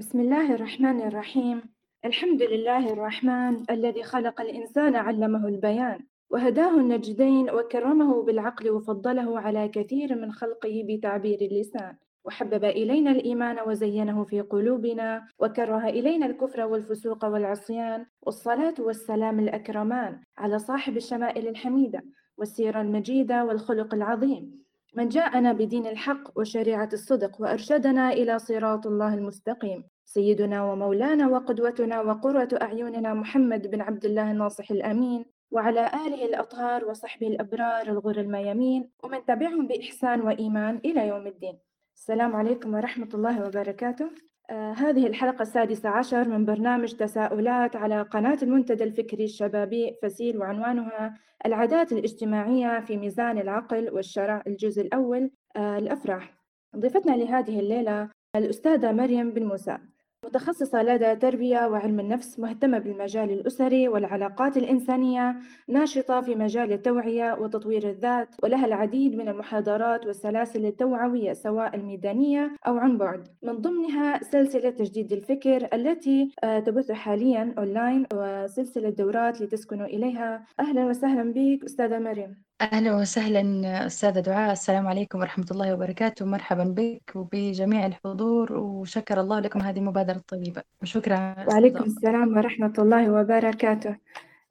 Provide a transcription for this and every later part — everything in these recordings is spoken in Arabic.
بسم الله الرحمن الرحيم. الحمد لله الرحمن الذي خلق الإنسان علمه البيان وهداه النجدين وكرمه بالعقل وفضله على كثير من خلقه بتعبير اللسان وحبب إلينا الإيمان وزينه في قلوبنا وكره إلينا الكفر والفسوق والعصيان والصلاة والسلام الأكرمان على صاحب الشمائل الحميدة والسيرة المجيدة والخلق العظيم. من جاءنا بدين الحق وشريعة الصدق وأرشدنا إلى صراط الله المستقيم. سيدنا ومولانا وقدوتنا وقرة أعيننا محمد بن عبد الله الناصح الأمين وعلى آله الأطهار وصحبه الأبرار الغر الميامين ومن تبعهم بإحسان وإيمان إلى يوم الدين. السلام عليكم ورحمة الله وبركاته. هذه الحلقة السادسة عشر من برنامج تساؤلات على قناة المنتدى الفكري الشبابي فسيل وعنوانها العادات الاجتماعية في ميزان العقل والشرع الجزء الأول آه الأفراح. ضيفتنا لهذه الليلة الأستاذة مريم بن موسى. متخصصة لدى تربية وعلم النفس مهتمة بالمجال الأسري والعلاقات الإنسانية ناشطة في مجال التوعية وتطوير الذات ولها العديد من المحاضرات والسلاسل التوعوية سواء الميدانية أو عن بعد. من ضمنها سلسلة تجديد الفكر التي تبث حاليا أونلاين وسلسلة دورات لتسكنوا إليها. أهلا وسهلا بك أستاذة مريم. أهلا وسهلا أستاذة دعاء. السلام عليكم ورحمة الله وبركاته. مرحبا بك وبجميع الحضور وشكر الله لكم هذه المبادرة الطيبة. وشكرا وعليكم السلام ورحمة الله وبركاته.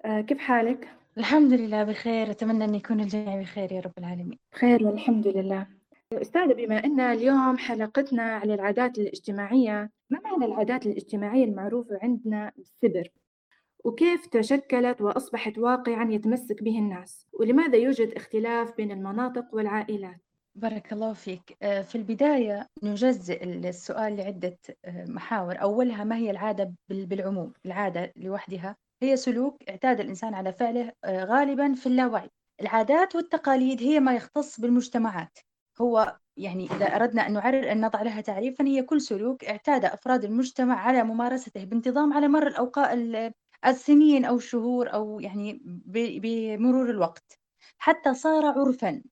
آه، كيف حالك؟ الحمد لله بخير. أتمنى أن يكون الجميع بخير يا رب العالمين. خير والحمد لله. أستاذة بما أن اليوم حلقتنا على العادات الاجتماعية ما معنى العادات الاجتماعية المعروفة عندنا بالسبر؟ وكيف تشكلت وأصبحت واقعًا يتمسك به الناس؟ ولماذا يوجد اختلاف بين المناطق والعائلات؟ بارك الله فيك. آه، في البداية نجزئ السؤال لعدة آه، محاور. أولها ما هي العادة بالعموم؟ العادة لوحدها هي سلوك اعتاد الإنسان على فعله آه، غالبا في اللاوعي. العادات والتقاليد هي ما يختص بالمجتمعات. هو يعني إذا أردنا أن نعرر أن نضع لها تعريفا هي كل سلوك اعتاد أفراد المجتمع على ممارسته بانتظام على مر الأوقات السنين أو الشهور أو يعني بمرور الوقت. حتى صار عرفا.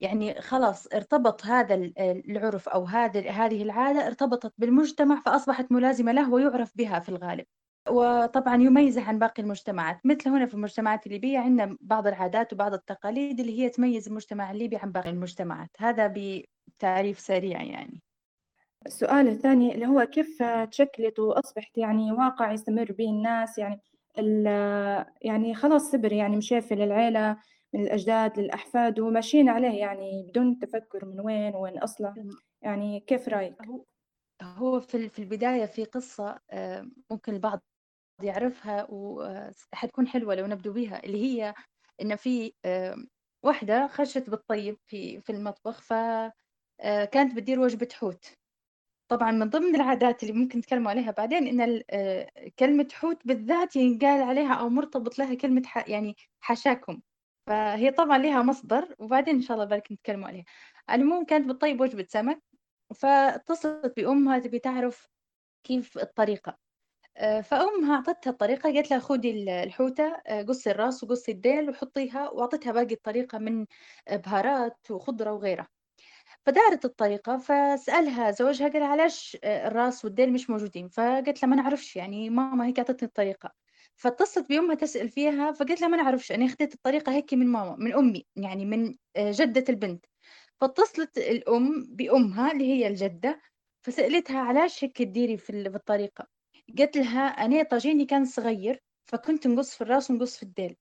يعني خلاص ارتبط هذا العرف أو هذا هذه العادة ارتبطت بالمجتمع فأصبحت ملازمة له ويعرف بها في الغالب. وطبعا يميزه عن باقي المجتمعات. مثل هنا في المجتمعات الليبية عندنا بعض العادات وبعض التقاليد اللي هي تميز المجتمع الليبي عن باقي المجتمعات. هذا بتعريف سريع يعني. السؤال الثاني اللي هو كيف تشكلت وأصبحت يعني واقع يستمر به الناس؟ يعني يعني خلاص صبر يعني مشافي للعيلة من الأجداد للأحفاد وماشيين عليه يعني بدون تفكر من وين وين أصله يعني كيف رأيك؟ هو في في البداية في قصة آه، ممكن البعض يعرفها وحتكون حلوة لو نبدو بها اللي هي إن في آه، واحدة خشت بالطيب في في المطبخ فكانت آه، بتدير وجبة حوت. طبعا من ضمن العادات اللي ممكن نتكلم عليها بعدين إن آه، كلمة حوت بالذات ينقال عليها أو مرتبط لها كلمة يعني حشاكم. فهي طبعا لها مصدر وبعدين إن شاء الله بالك نتكلم عليها. المهم كانت بتطيب وجبة سمك فاتصلت بأمها تبي تعرف كيف الطريقة. آه، فأمها أعطتها الطريقة قالت لها خذي الحوتة آه، قصي الراس وقصي الديل وحطيها وأعطتها باقي الطريقة من بهارات وخضرة وغيرها. فدارت الطريقة فسألها زوجها قال علاش الراس والديل مش موجودين؟ فقالت له ما نعرفش يعني ماما هيك أعطتني الطريقة. فاتصلت بأمها تسأل فيها فقلت لها ما نعرفش أنا أخذت الطريقة هيك من ماما من أمي يعني من جدة البنت. فاتصلت الأم بأمها اللي هي الجدة فسألتها علاش هيك تديري في الطريقة؟ قالت لها أنا طاجيني كان صغير فكنت نقص في الراس ونقص في الديل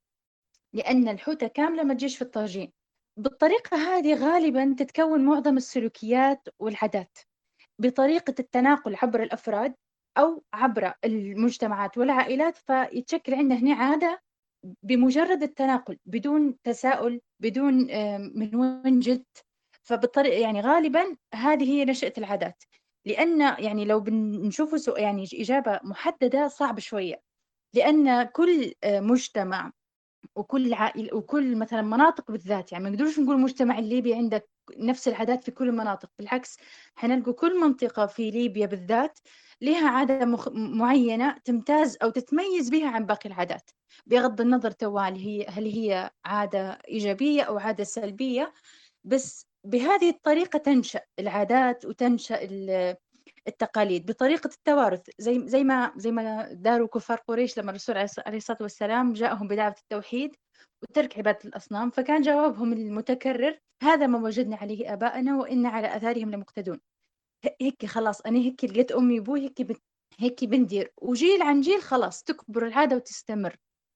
لأن الحوتة كاملة ما تجيش في الطاجين. بالطريقة هذه غالبا تتكون معظم السلوكيات والعادات بطريقة التناقل عبر الأفراد أو عبر المجتمعات والعائلات فيتشكل عندنا هنا عادة بمجرد التناقل بدون تساؤل بدون من وين جئت فبالطريقة يعني غالبا هذه هي نشأة العادات. لأن يعني لو بنشوف يعني إجابة محددة صعب شوية. لأن كل مجتمع وكل عائل وكل مثلا مناطق بالذات يعني ما نقدرش نقول المجتمع الليبي عندك نفس العادات في كل المناطق بالعكس حنلقوا كل منطقة في ليبيا بالذات لها عادة مخ... معينة تمتاز أو تتميز بها عن باقي العادات بغض النظر توالي هي هل هي عادة إيجابية أو عادة سلبية بس بهذه الطريقة تنشأ العادات وتنشأ التقاليد بطريقة التوارث زي زي ما زي ما داروا كفار قريش لما الرسول عليه الصلاة والسلام جاءهم بدعوة التوحيد وترك عبادة الأصنام فكان جوابهم المتكرر هذا ما وجدنا عليه آباءنا وإن على آثارهم لمقتدون. هيك خلاص أنا هيك لقيت أمي وأبوي هيك. هيك بندير. وجيل عن جيل خلاص تكبر العادة وتستمر.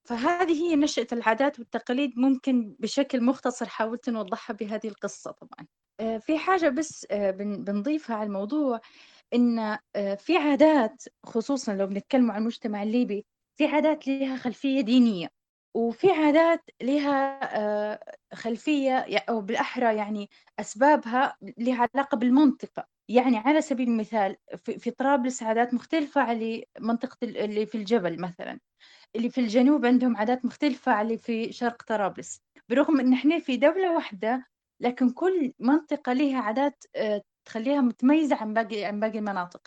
فهذه هي نشأة العادات والتقاليد ممكن بشكل مختصر حاولت نوضحها بهذه القصة طبعا. آه، في حاجة بس آه، بنضيفها على الموضوع. إن آه، في عادات خصوصا لو بنتكلم عن المجتمع الليبي في عادات لها خلفية دينية وفي عادات لها خلفية أو بالأحرى يعني أسبابها لها علاقة بالمنطقة. يعني على سبيل المثال في طرابلس عادات مختلفة عن منطقة اللي في الجبل مثلا. اللي في الجنوب عندهم عادات مختلفة عن اللي في شرق طرابلس. برغم إن إحنا في دولة واحدة لكن كل منطقة لها عادات آه، تخليها متميزة عن باقي عن باقي المناطق.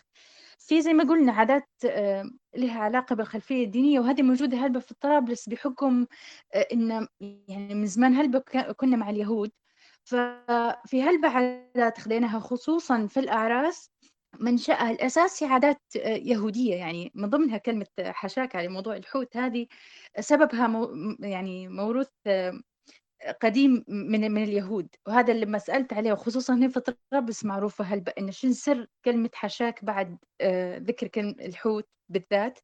في زي ما قلنا عادات آه، لها علاقة بالخلفية الدينية وهذه موجودة هلبة في طرابلس بحكم آه، إن يعني من زمان هلبة كنا مع اليهود. ففي هلبة عادات خليناها خصوصا في الأعراس منشأها الأساسي عادات يهودية. يعني من ضمنها كلمة حشاك على موضوع الحوت هذه سببها مو يعني موروث قديم من من اليهود وهذا اللي ما سألت عليه وخصوصا هنا في طرابلس معروفة هل إن شنو سر كلمة حشاك بعد ذكر كلمة الحوت بالذات؟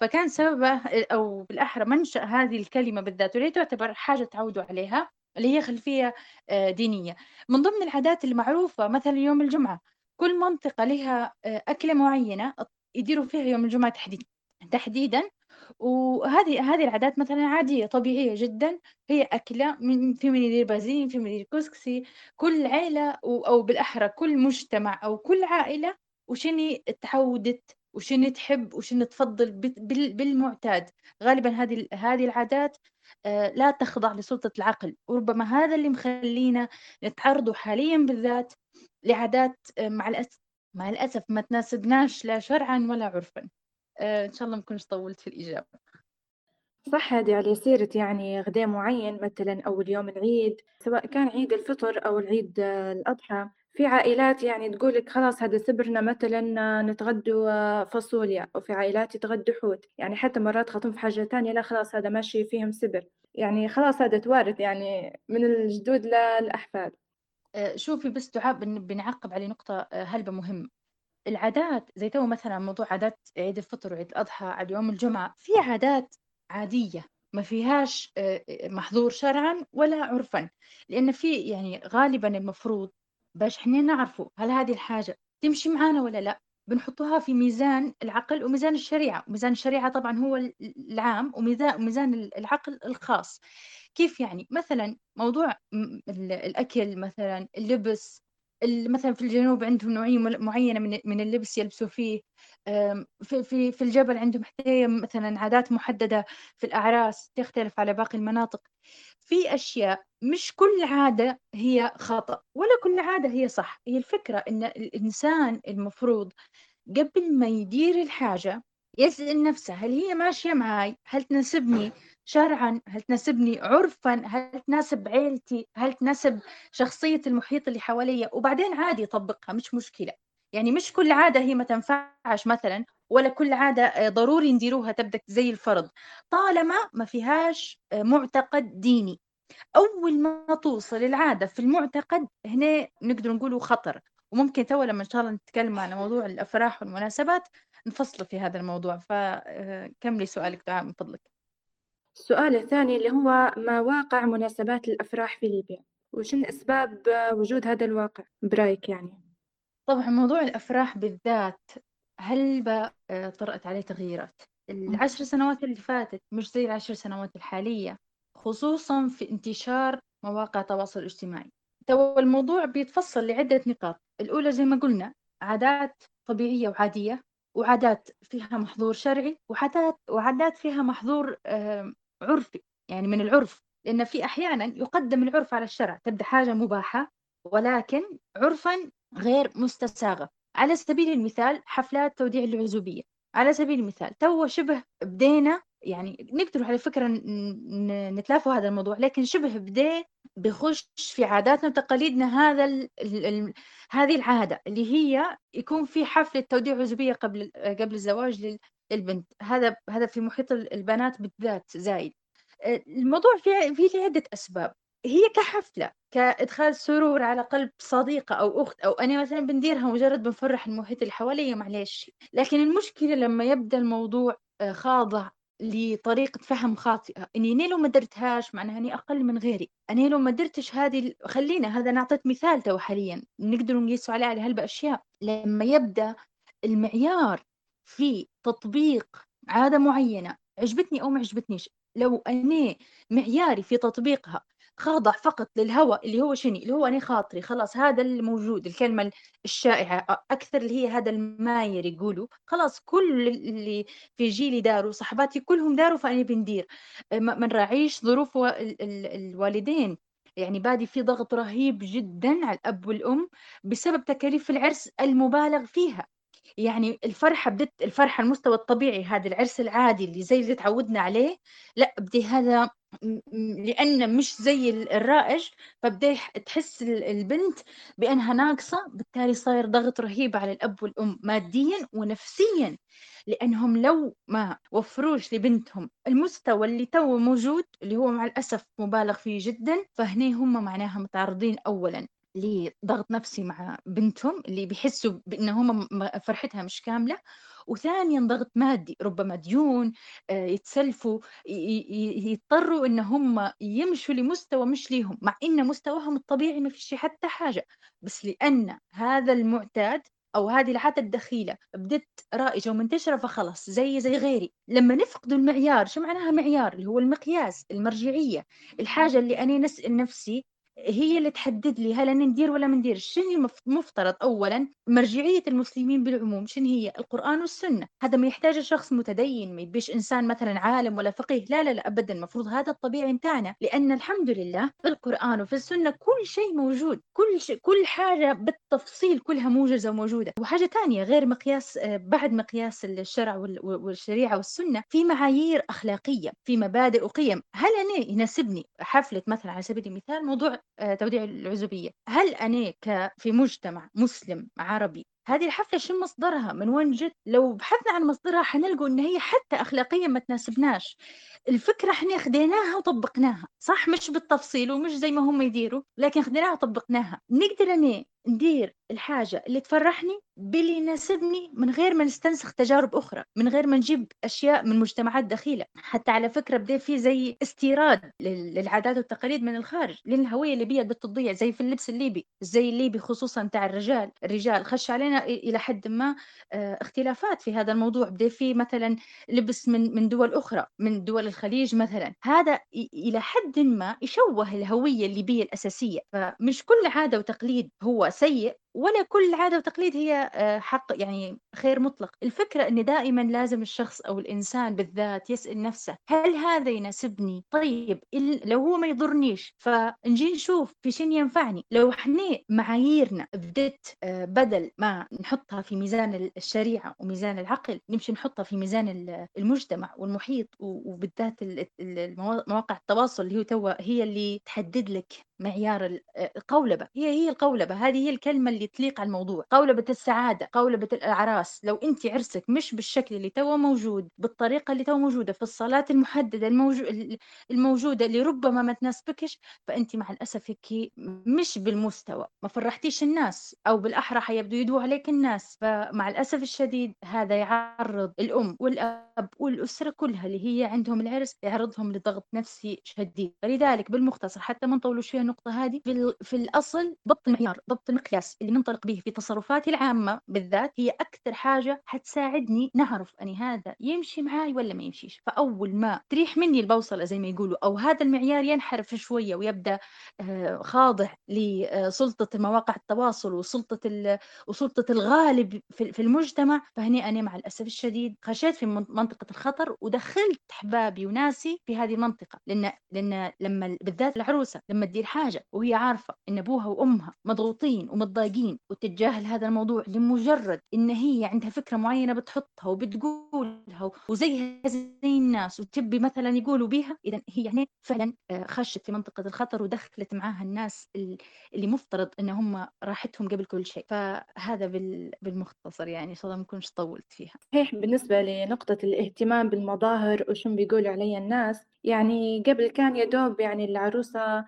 فكان سببه أو بالأحرى منشأ هذه الكلمة بالذات وهي تعتبر حاجة تعودوا عليها اللي هي خلفية دينية. من ضمن العادات المعروفة مثلا يوم الجمعة كل منطقة لها آه، أكلة معينة يديروا فيها يوم الجمعة تحديد تحديدا وهذه هذه العادات مثلا عادية طبيعية جدا. هي أكلة من في من يدير بازين في من يدير كسكسي. كل عيلة أو بالأحرى كل مجتمع أو كل عائلة وشني تعودت وشنو تحب وشنو تفضل بالمعتاد. غالبا هذه هذه العادات آه، لا تخضع لسلطة العقل. وربما هذا اللي مخلينا نتعرضوا حاليا بالذات لعادات آه، مع الأسف مع الأسف ما تناسبناش لا شرعا ولا عرفا. آه، إن شاء الله ما كنتش طولت في الإجابة. صح هذه على سيرة يعني غداء معين مثلا أو اليوم العيد سواء كان عيد الفطر أو العيد الأضحى. في عائلات يعني تقول لك خلاص هذا سبرنا مثلا نتغدوا فاصوليا. وفي عائلات يتغدوا حوت. يعني حتى مرات خاطين في حاجة تانية لا خلاص هذا ماشي فيهم سبر. يعني خلاص هذا توارث يعني من الجدود للأحفاد آه، شوفي بس دعاء بنعقب على نقطة آه، هلبة مهم العادات زي تو مثلا موضوع عادات عيد الفطر وعيد الأضحى على يوم الجمعة في عادات عادية ما فيهاش آه، محظور شرعا ولا عرفا. لأن في يعني غالبا المفروض باش إحنا نعرفوا هل هذه الحاجة تمشي معانا ولا لا بنحطها في ميزان العقل وميزان الشريعة. ميزان الشريعة طبعا هو العام وميزان العقل الخاص. كيف يعني؟ مثلا موضوع الأكل مثلا اللبس مثلا في الجنوب عندهم نوعية معينة من اللبس يلبسوا فيه في في في الجبل عندهم حتى مثلا عادات محددة في الأعراس تختلف على باقي المناطق. في أشياء مش كل عادة هي خطأ ولا كل عادة هي صح. هي الفكرة إن الإنسان المفروض قبل ما يدير الحاجة يسأل نفسه هل هي ماشية معي هل تناسبني؟ شرعا؟ هل تناسبني عرفا؟ هل تناسب عيلتي؟ هل تناسب شخصية المحيط اللي حواليا؟ وبعدين عادي يطبقها مش مشكلة. يعني مش كل عادة هي ما تنفعش مثلا ولا كل عادة آه، ضروري نديروها تبدأ زي الفرض. طالما ما فيهاش آه، معتقد ديني. أول ما توصل العادة في المعتقد هنا نقدر نقوله خطر. وممكن تو لما إن شاء الله نتكلم عن موضوع الأفراح والمناسبات نفصل في هذا الموضوع. فكملي آه، سؤالك دعاء من فضلك. السؤال الثاني اللي هو ما واقع مناسبات الأفراح في ليبيا؟ وشن أسباب وجود هذا الواقع برأيك يعني؟ طبعا موضوع الأفراح بالذات هل آه، طرأت عليه تغييرات؟ العشر سنوات اللي فاتت مش زي العشر سنوات الحالية خصوصا في انتشار مواقع التواصل الاجتماعي. تو الموضوع بيتفصل لعدة نقاط. الأولى زي ما قلنا عادات طبيعية وعادية وعادات فيها محظور شرعي وعادات وعادات فيها محظور عرفي يعني من العرف لأن في أحيانا يقدم العرف على الشرع تبدأ حاجة مباحة ولكن عرفا غير مستساغة. على سبيل المثال حفلات توديع العزوبية. على سبيل المثال تو شبه بدينا يعني نقدروا على فكرة نتلافوا هذا الموضوع لكن شبه بدأ بخش في عاداتنا وتقاليدنا هذا ال ال ال هذه العادة اللي هي يكون في حفلة توديع عزوبية قبل قبل الزواج للبنت هذا هذا في محيط البنات بالذات زايد. الموضوع في في عدة أسباب. هي كحفلة كإدخال سرور على قلب صديقة أو أخت أو أنا مثلا بنديرها مجرد بنفرح المحيط اللي حواليا معليش. لكن المشكلة لما يبدأ الموضوع آه، خاضع لطريقة فهم خاطئة. إني أنا لو ما درتهاش؟ معناها أني أقل من غيري. أنا لو ما درتش هذه خلينا هذا نعطيت مثال تو حاليا. نقدر نقيس عليه على هالبأشياء لما يبدأ المعيار في تطبيق عادة معينة عجبتني أو ما عجبتنيش لو أنا معياري في تطبيقها خاضع فقط للهوى اللي هو شنو اللي هو أنا خاطري خلاص هذا الموجود الكلمة الشائعة أكثر اللي هي هذا الماير يقولوا خلاص كل اللي في جيلي داروا صحباتي كلهم داروا فأنا بندير. ما نراعيش ظروف الوالدين. يعني بادي في ضغط رهيب جدا على الأب والأم بسبب تكاليف العرس المبالغ فيها. يعني الفرحة بدت الفرحة المستوى الطبيعي هذا العرس العادي اللي زي اللي تعودنا عليه لا بدي هذا لأن مش زي الرائج فبدأ تحس البنت بأنها ناقصة بالتالي صاير ضغط رهيب على الأب والأم ماديا ونفسيا لأنهم لو ما وفروش لبنتهم المستوى اللي تو موجود اللي هو مع الأسف مبالغ فيه جدا فهني هم معناها متعرضين أولا. لضغط نفسي مع بنتهم اللي بيحسوا بأن هم فرحتها مش كاملة وثانيا ضغط مادي ربما ديون آه، يتسلفوا يضطروا إن هم يمشوا لمستوى مش ليهم مع إن مستواهم الطبيعي ما فيش حتى حاجة. بس لأن هذا المعتاد أو هذه العاده الدخيلة بدت رائجة ومنتشرة فخلص زي زي غيري. لما نفقدوا المعيار شو معناها معيار؟ اللي هو المقياس المرجعية. الحاجة اللي أنا نسال نفسي هي اللي تحدد لي هل أنا ندير ولا ما نديرش. شنو المفترض أولا مرجعية المسلمين بالعموم؟ شنو هي؟ القرآن والسنة. هذا ما يحتاج شخص متدين ما يبيش إنسان مثلا عالم ولا فقيه. لا لا لا أبدا. المفروض هذا الطبيعي متاعنا لأن الحمد لله في القرآن وفي السنة كل شيء موجود. كل شيء كل حاجة بالتفصيل كلها موجزة وموجودة. وحاجة ثانية غير مقياس بعد مقياس الشرع والشريعة والسنة في معايير أخلاقية في مبادئ وقيم. هل أنا يناسبني؟ حفلة مثلا على سبيل المثال موضوع توديع العزوبية. هل أنا في مجتمع مسلم عربي هذه الحفلة شو مصدرها؟ من وين جت؟ لو بحثنا عن مصدرها حنلقوا إن هي حتى اخلاقيا ما تناسبناش. الفكرة إحنا خديناها وطبقناها صح؟ مش بالتفصيل ومش زي ما هم يديروا لكن خديناها وطبقناها. نقدر أنا ندير الحاجة اللي تفرحني باللي يناسبني من غير ما نستنسخ تجارب أخرى من غير ما نجيب أشياء من مجتمعات دخيلة حتى على فكرة بدأ في زي استيراد للعادات والتقاليد من الخارج لأن الهوية الليبية بدأت تضيع زي في اللبس الليبي زي الليبي خصوصا تاع الرجال. الرجال خش علينا إلى حد ما آه، اختلافات في هذا الموضوع. بدأ في مثلا لبس من من دول أخرى من دول الخليج مثلا. هذا إلى حد ما يشوه الهوية الليبية الأساسية. فمش كل عادة وتقليد هو سيء ولا كل عادة وتقليد هي آه، حق يعني خير مطلق. الفكرة أن دائما لازم الشخص أو الإنسان بالذات يسأل نفسه هل هذا يناسبني؟ طيب لو هو ما يضرنيش فنجي نشوف في شين ينفعني. لو إحنا معاييرنا بدت آه، بدل ما نحطها في ميزان الشريعة وميزان العقل نمشي نحطها في ميزان المجتمع والمحيط وبالذات مواقع التواصل اللي هو توا هي اللي تحدد لك معيار القولبة. هي هي القولبة هذه هي الكلمة اللي تليق على الموضوع قولبة السعادة قولبة الأعراس لو أنت عرسك مش بالشكل اللي تو موجود بالطريقة اللي تو موجودة في الصالات المحددة الموجو... الموجودة اللي ربما ما تناسبكش فأنت مع الأسف هيك مش بالمستوى ما فرحتيش الناس أو بالأحرى حيبدو يدوا عليك الناس فمع الأسف الشديد هذا يعرض الأم والأب والأسرة كلها اللي هي عندهم العرس يعرضهم لضغط نفسي شديد فلذلك بالمختصر حتى ما نطولوش فيها النقطة هذه في, في الأصل ضبط المعيار ضبط المقياس اللي ننطلق به في تصرفاتي العامة بالذات هي أكثر حاجة حتساعدني نعرف أني هذا يمشي معاي ولا ما يمشيش. فأول ما تريح مني البوصلة زي ما يقولوا أو هذا المعيار ينحرف شوية ويبدأ آه، خاضع لسلطة مواقع التواصل وسلطة وسلطة الغالب في المجتمع فهني أنا مع الأسف الشديد خشيت في منطقة الخطر ودخلت أحبابي وناسي في هذه المنطقة. لأن لأن لما بالذات العروسة لما تدير حاجة وهي عارفة إن أبوها وأمها مضغوطين ومتضايقين الباقيين وتتجاهل هذا الموضوع لمجرد إن هي عندها فكرة معينة بتحطها وبتقولها وزيها زي الناس وتبي مثلا يقولوا بيها إذا هي يعني فعلا آه، خشت في منطقة الخطر ودخلت معاها الناس اللي مفترض إن هم راحتهم قبل كل شيء. فهذا بالمختصر يعني صدق ما كنتش طولت فيها. صحيح بالنسبة لنقطة الاهتمام بالمظاهر وشو بيقولوا علي الناس يعني قبل كان يدوب يعني العروسة آه،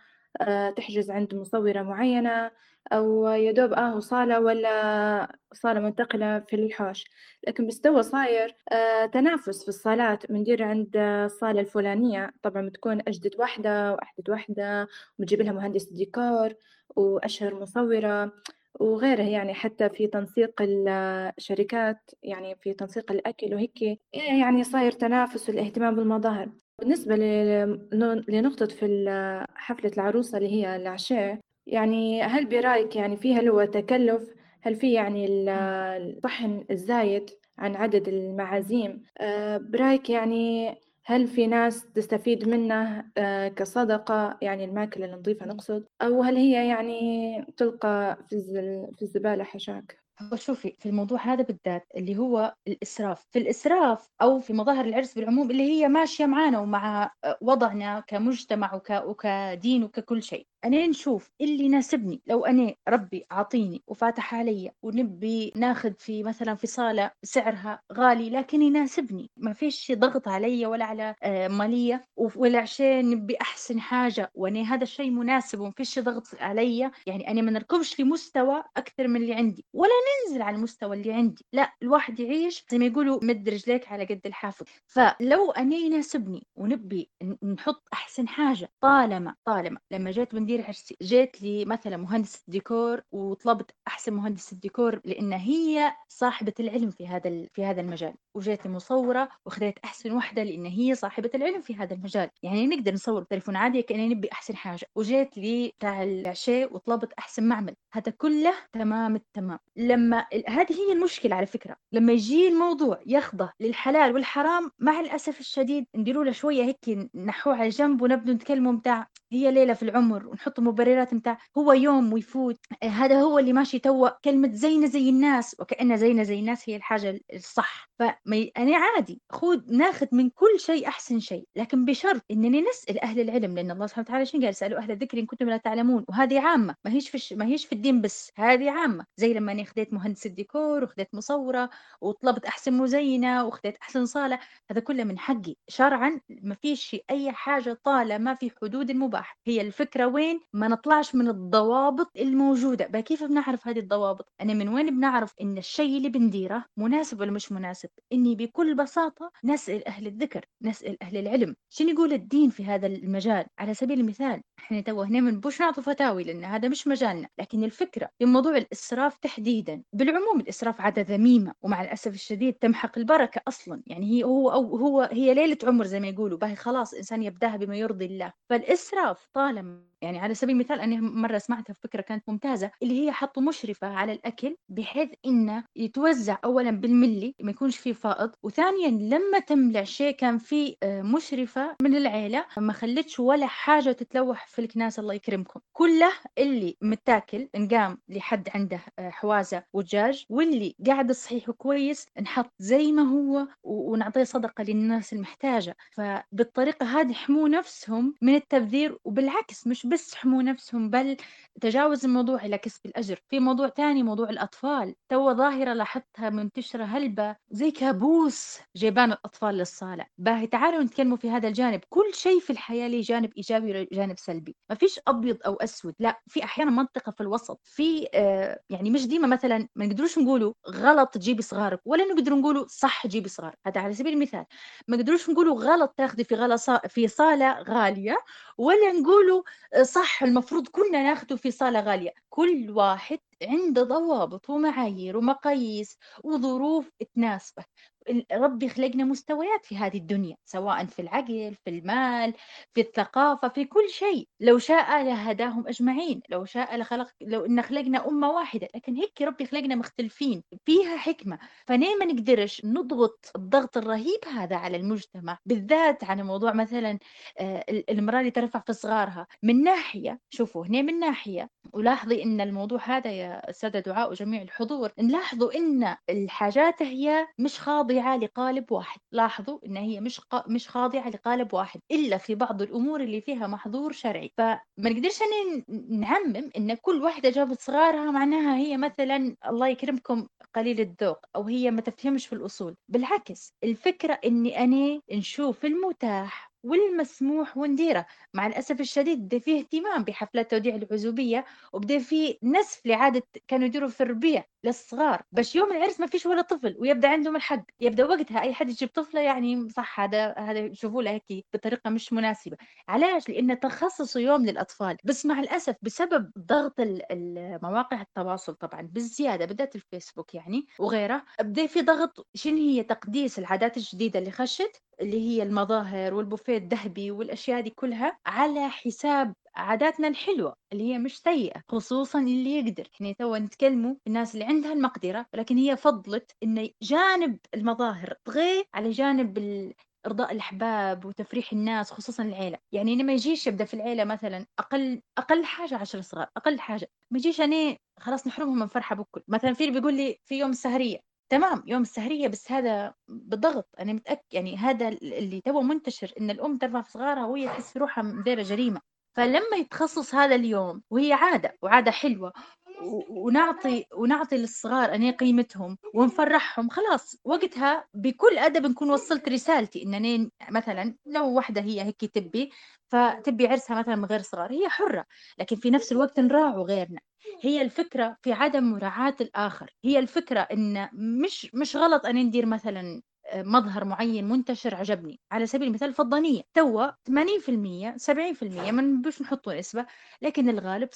تحجز عند مصورة معينة أو يدوب آه صالة ولا صالة منتقلة في الحوش. لكن بستوى صاير آه تنافس في الصالات بندير عند الصالة الفلانية. طبعا بتكون أجدد واحدة وأحدث واحدة ونجيب لها مهندس ديكور وأشهر مصورة وغيره يعني حتى في تنسيق الشركات يعني في تنسيق الأكل وهيك يعني صاير تنافس والاهتمام بالمظاهر. بالنسبة لنقطة في حفلة العروسة اللي هي العشاء يعني هل برأيك يعني فيها هو تكلف؟ هل في يعني الطحن الزايد عن عدد المعازيم؟ آه، برأيك يعني هل في ناس تستفيد منه آه، كصدقة؟ يعني الماكلة النظيفة نقصد؟ أو هل هي يعني تلقى في الزبالة حشاك؟ هو شوفي في الموضوع هذا بالذات اللي هو الإسراف. في الإسراف أو في مظاهر العرس بالعموم اللي هي ماشية معانا ومع وضعنا كمجتمع وك... وكدين وككل شيء. أنا نشوف اللي يناسبني. لو أنا ربي عاطيني وفاتح علي ونبي ناخذ في مثلا في صالة سعرها غالي لكن يناسبني. ما فيش ضغط علي ولا على آه، مالية ولا عشان نبي أحسن حاجة. وأنا هذا الشيء مناسب وما فيش ضغط علي. يعني أنا ما نركبش في مستوى أكثر من اللي عندي. ولا ننزل على المستوى اللي عندي. لا الواحد يعيش زي ما يقولوا مد رجليك على قد لحافك فلو أنا يناسبني ونبي نحط أحسن حاجة طالما طالما لما جيت بندير مدير عرسي جيت لي مثلا مهندس ديكور وطلبت أحسن مهندس الديكور لأن هي صاحبة العلم في هذا في هذا المجال. وجيت لي مصورة وأخذت أحسن واحدة لأن هي صاحبة العلم في هذا المجال. يعني نقدر نصور بتليفون عادي كأني نبي أحسن حاجة. وجيت لي بتاع العشاء وطلبت أحسن معمل. هذا كله تمام التمام. لما هذه هي المشكلة على فكرة. لما يجي الموضوع يخضع للحلال والحرام مع الأسف الشديد نديروا له شوية هيك نحوه على جنب ونبدو نتكلموا بتاع هي ليلة في العمر ونحط مبررات متاع هو يوم ويفوت. هذا هو اللي ماشي توا كلمة زينا زي الناس وكأن زينا زي الناس هي الحاجة الصح. فأنا عادي خذ ناخذ من كل شيء أحسن شيء لكن بشرط إنني نسأل أهل العلم لأن الله سبحانه وتعالى شنو قال؟ سألوا أهل الذكر إن كنتم لا تعلمون وهذه عامة ما هيش في ما هيش في الدين بس هذه عامة زي لما أنا خذيت مهندس الديكور وخذيت مصورة وطلبت أحسن مزينة وخذيت أحسن صالة هذا كله من حقي. شرعا ما فيش أي حاجة طالما في حدود المباح. هي الفكرة وين؟ ما نطلعش من الضوابط الموجودة. بقى كيف بنعرف هذه الضوابط؟ أنا من وين بنعرف إن الشيء اللي بنديره مناسب ولا مش مناسب؟ إني بكل بساطة نسأل أهل الذكر نسأل أهل العلم. شنو يقول الدين في هذا المجال؟ على سبيل المثال إحنا تو هنا من بوش نعطي فتاوي لأن هذا مش مجالنا. لكن الفكرة في موضوع الإسراف تحديدا بالعموم الإسراف عادة ذميمة ومع الأسف الشديد تمحق البركة أصلا. يعني هي هو أو هو هي ليلة عمر زي ما يقولوا باهي خلاص إنسان يبداها بما يرضي الله. الأطراف طالما يعني على سبيل المثال أنا مرة سمعتها فكرة كانت ممتازة اللي هي حطوا مشرفة على الأكل بحيث إنه يتوزع أولا بالملي ما يكونش فيه فائض وثانيا لما تم العشاء كان في آه، مشرفة من العيلة ما خلتش ولا حاجة تتلوح في الكناس الله يكرمكم. كله اللي متاكل نقام لحد عنده آه، حوازة ودجاج واللي قاعد صحيح وكويس نحط زي ما هو ونعطيه صدقة للناس المحتاجة. فبالطريقة هذه حموا نفسهم من التبذير وبالعكس مش بس حموا نفسهم بل تجاوز الموضوع إلى كسب الأجر. في موضوع تاني موضوع الأطفال. تو ظاهرة لاحظتها منتشرة هلبة. زي كابوس جيبان الأطفال للصالة. باهي تعالوا نتكلموا في هذا الجانب. كل شيء في الحياة له جانب إيجابي وجانب سلبي. ما فيش أبيض أو أسود لا في أحيانا منطقة في الوسط في آه يعني مش ديما مثلا ما نقدروش نقولوا غلط تجيبي صغارك ولا نقدر نقولوا صح تجيبي صغار هذا على سبيل المثال ما نقدروش نقولوا غلط تاخذي في غلا في صالة غالية ولا نقولوا صح المفروض كلنا ناخده في صالة غالية. كل واحد عنده ضوابط ومعايير ومقاييس وظروف تناسبه. ربي خلقنا مستويات في هذه الدنيا سواء في العقل في المال في الثقافة في كل شيء. لو شاء لهداهم أجمعين لو شاء لخلق لو إن خلقنا أمة واحدة. لكن هيك ربي خلقنا مختلفين فيها حكمة. فليه ما نقدرش نضغط الضغط الرهيب هذا على المجتمع بالذات على موضوع مثلا آه، المرأة اللي ترفع في صغارها. من ناحية شوفوا هنا من ناحية ولاحظي إن الموضوع هذا يا السادة دعاء وجميع الحضور نلاحظوا إن الحاجات هي مش خاضعة. لقالب واحد. لاحظوا إن هي مش قا... مش خاضعة لقالب واحد إلا في بعض الأمور اللي فيها محظور شرعي. فما نقدرش نعمم إن كل واحدة جابت صغارها معناها هي مثلا الله يكرمكم قليل الذوق أو هي ما تفهمش في الأصول. بالعكس الفكرة إني أنا نشوف المتاح. والمسموح ونديره. مع الأسف الشديد بدا فيه اهتمام بحفلات توديع العزوبية وبدا فيه نسف لعادة كانوا يديروا في الربيع للصغار. باش يوم العرس ما فيش ولا طفل ويبدأ عندهم الحق. يبدأ وقتها أي حد يجيب طفلة يعني صح هذا هذا يشوفوا له هيك بطريقة مش مناسبة. علاش؟ لأن تخصصوا يوم للأطفال. بس مع الأسف بسبب ضغط مواقع التواصل طبعا بالزيادة بالذات الفيسبوك يعني وغيره بدا في ضغط شنو هي تقديس العادات الجديدة اللي خشت. اللي هي المظاهر والبوفيه الذهبي والأشياء دي كلها على حساب عاداتنا الحلوة اللي هي مش سيئة خصوصا اللي يقدر. إحنا تو نتكلموا الناس اللي عندها المقدرة ولكن هي فضلت إن جانب المظاهر طغي على جانب إرضاء الأحباب وتفريح الناس خصوصا العيلة. يعني أنا ما يجيش يبدا في العيلة مثلا أقل أقل حاجة عشر صغار أقل حاجة. ما يجيش أنا خلاص نحرمهم من فرحة بكل. مثلا في اللي بيقول لي في يوم السهرية تمام يوم السهرية بس هذا بالضغط. أنا متأكد يعني هذا اللي تو منتشر إن الأم ترفع في صغارها وهي تحس روحها مديره جريمة. فلما يتخصص هذا اليوم وهي عادة وعادة حلوة ونعطي ونعطي للصغار أني قيمتهم ونفرحهم. خلاص وقتها بكل أدب نكون وصلت رسالتي إن مثلا لو واحدة هي هيك تبي فتبي عرسها مثلا من غير صغار. هي حرة لكن في نفس الوقت نراعوا غيرنا. هي الفكرة في عدم مراعاة الآخر. هي الفكرة إن مش مش غلط أن ندير مثلا مظهر معين منتشر عجبني. على سبيل المثال الفضانية توا 80% 70% ما نبوش نحطوا نسبة لكن الغالب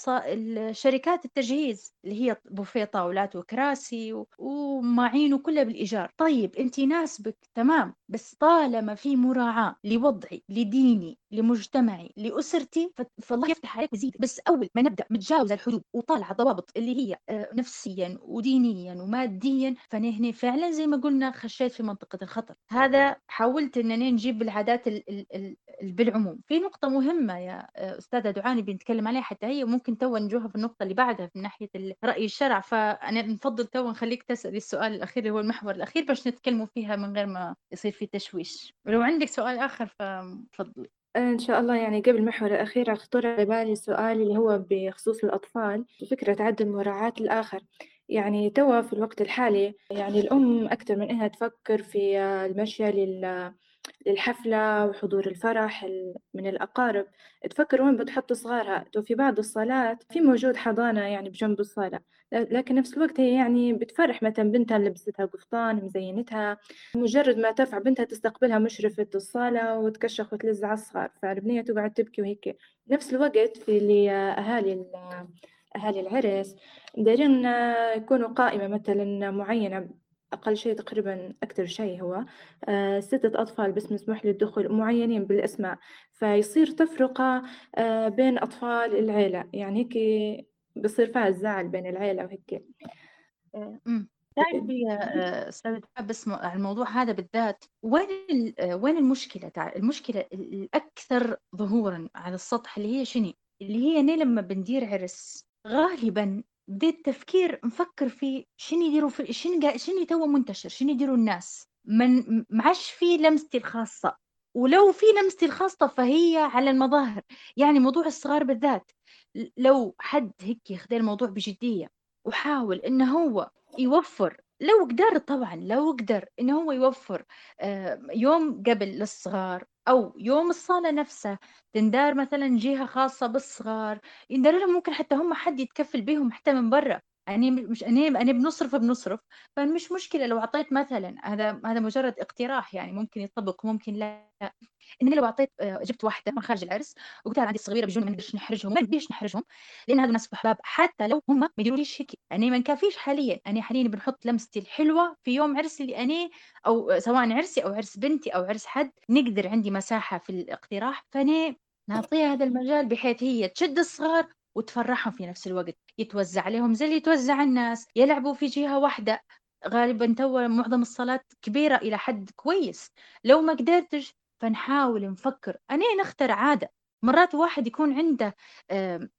شركات التجهيز اللي هي بوفيه طاولات وكراسي ومعين وكلها بالإيجار. طيب أنت يناسبك تمام بس طالما في مراعاة لوضعي لديني لمجتمعي لأسرتي فالله يفتح عليك ويزيد. بس أول ما نبدأ متجاوز الحدود وطالعة ضوابط اللي هي آه، نفسيا ودينيا وماديا فأنا هنا فعلا زي ما قلنا خشيت في منطقة الخطر. هذا حاولت أنني نجيب العادات بالعموم. في نقطة مهمة يا آه، أستاذة دعاء نبي نتكلم عليها حتى هي ممكن تو نجوها في النقطة اللي بعدها من ناحية رأي الشرع. فأنا نفضل تو نخليك تسألي السؤال الأخير اللي هو المحور الأخير باش نتكلموا فيها من غير ما يصير في تشويش. ولو عندك سؤال آخر فتفضلي إن شاء الله. يعني قبل المحور الأخير خطر على بالي سؤال اللي هو بخصوص الأطفال فكرة عدم مراعاة الآخر. يعني توا في الوقت الحالي يعني الأم أكثر من إنها تفكر في المشي لل للحفلة وحضور الفرح من الأقارب. تفكر وين بتحط صغارها. في بعض الصالات في موجود حضانة يعني بجنب الصالة. لكن نفس الوقت هي يعني بتفرح. مثلا بنتها لبستها قفطان مزينتها. مجرد ما ترفع بنتها تستقبلها مشرفة الصالة وتكشخ وتلز على الصغار. فالبنية تقعد تبكي وهيك نفس الوقت في اللي أهالي أهالي العرس دايرين يكونوا قائمة مثلا معينة أقل شيء تقريبا أكثر شيء هو آه، ستة أطفال بس مسموح للدخول معينين بالأسماء. فيصير تفرقة آه، بين أطفال العيلة. يعني هيك بصير فيها الزعل بين العيلة وهيك. آه، تعرفي يا أستاذ بس على الموضوع هذا بالذات وين وين المشكلة؟ المشكلة الأكثر ظهورا على السطح اللي هي شنو؟ اللي هي أنا لما بندير عرس؟ غالبا بديت تفكير نفكر في شنو يديروا في شنو شنو تو منتشر شنو يديروا الناس. من معش في لمستي الخاصة ولو في لمستي الخاصة فهي على المظاهر. يعني موضوع الصغار بالذات لو حد هيك ياخذ الموضوع بجدية وحاول إنه هو يوفر لو قدر طبعا لو قدر إنه هو يوفر آه، يوم قبل للصغار أو يوم الصالة نفسها تندار مثلا جهة خاصة بالصغار يندار لهم ممكن حتى هم حد يتكفل بهم حتى من برا. يعني مش أنا أنا بنصرف بنصرف. فمش مشكلة لو أعطيت مثلا هذا هذا مجرد اقتراح يعني ممكن يطبق ممكن لا. إن لو أعطيت آه، جبت واحدة من خارج العرس وقلت لها عندي صغيرة بيجون ما نقدرش نحرجهم ما نقدرش نحرجهم لأن هذا ناس أحباب حتى لو هم ما يديروليش هيك. يعني ما نكفيش حاليا. أنا حاليا بنحط لمستي الحلوة في يوم عرسي اللي أنا أو سواء عرسي أو عرس بنتي أو عرس حد نقدر عندي مساحة في الاقتراح. فأنا نعطيها هذا المجال بحيث هي تشد الصغار وتفرحهم في نفس الوقت. يتوزع عليهم زي اللي يتوزع الناس يلعبوا في جهة واحدة. غالبا تو معظم الصالات كبيرة إلى حد كويس. لو ما قدرتش فنحاول نفكر أنا نختار عادة؟ مرات واحد يكون عنده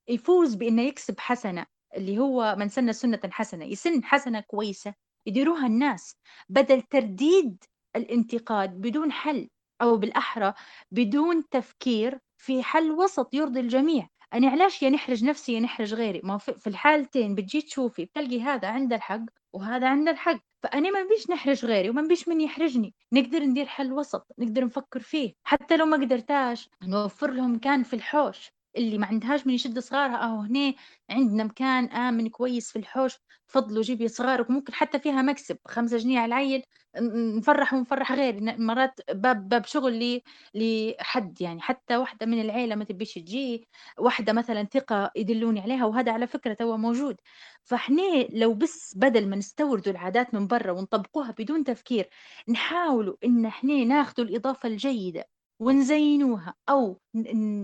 يفوز بأنه يكسب حسنة اللي هو من سن سنة حسنة يسن حسنة كويسة يديروها الناس بدل ترديد الانتقاد بدون حل أو بالأحرى بدون تفكير في حل وسط يرضي الجميع. أنا علاش يا نحرج نفسي يا نحرج غيري؟ ما في الحالتين بتجي تشوفي بتلقي هذا عنده الحق وهذا عنده الحق. فأنا ما بيش نحرج غيري وما بيش من يحرجني. نقدر ندير حل وسط نقدر نفكر فيه. حتى لو ما قدرتاش نوفر لهم مكان في الحوش. اللي ما عندهاش من يشد صغارها. اهو هنا عندنا مكان آمن كويس في الحوش. تفضلوا جيبي صغارك. ممكن حتى فيها مكسب. خمسة جنيه على العيل نفرح ونفرح غيري مرات باب باب شغل لحد يعني. حتى واحدة من العيلة ما تبيش تجي. واحدة مثلا ثقة يدلوني عليها. وهذا على فكرة توا موجود. فاحنا لو بس بدل ما نستوردوا العادات من برا ونطبقوها بدون تفكير نحاولوا إن إحنا ناخذوا الإضافة الجيدة. ونزينوها أو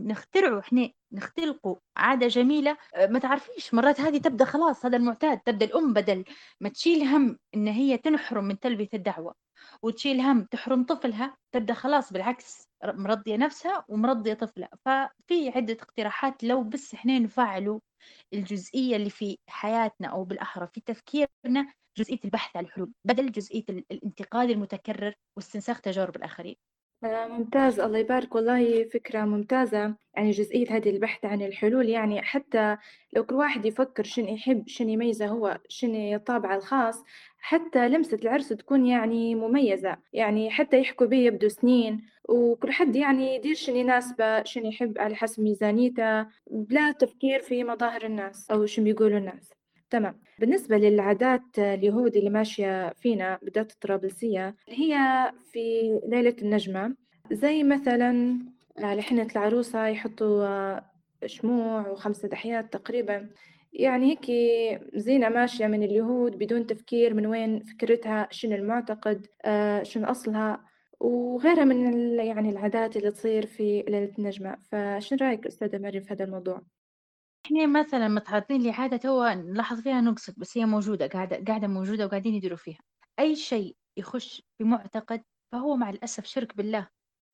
نخترعوا إحنا نختلقوا عادة جميلة. آه، ما تعرفيش مرات هذه تبدأ خلاص هذا المعتاد تبدأ الأم بدل ما تشيل هم إن هي تنحرم من تلبية الدعوة وتشيل هم تحرم طفلها تبدأ خلاص بالعكس مرضية نفسها ومرضية طفلها. ففي عدة اقتراحات لو بس إحنا نفعلوا الجزئية اللي في حياتنا أو بالأحرى في تفكيرنا جزئية البحث عن الحلول بدل جزئية الانتقاد المتكرر واستنساخ تجارب الآخرين. آه، ممتاز. الله يبارك. والله فكرة ممتازة. يعني جزئية هذه البحث عن الحلول يعني حتى لو كل واحد يفكر شن يحب شن يميزه هو شن طابعه الخاص حتى لمسة العرس تكون يعني مميزة. يعني حتى يحكوا به يبدو سنين وكل حد يعني يدير شن يناسبه شن يحب على حسب ميزانيته بلا تفكير في مظاهر الناس أو شو بيقولوا الناس. تمام. بالنسبة للعادات اليهود اللي ماشية فينا بالذات الطرابلسية هي في ليلة النجمة زي مثلا لحنة العروسة يحطوا شموع وخمسة دحيات تقريبا. يعني هيك زينة ماشية من اليهود بدون تفكير من وين فكرتها شنو المعتقد آه، شنو أصلها وغيرها من يعني العادات اللي تصير في ليلة النجمة. فشنو رأيك أستاذة مريم في هذا الموضوع؟ إحنا مثلًا متعرضين لعادة توا نلاحظ فيها نقصد، بس هي موجودة قاعدة قاعدة موجودة وقاعدين يديروا فيها. أي شيء يخش في معتقد فهو مع الأسف شرك بالله.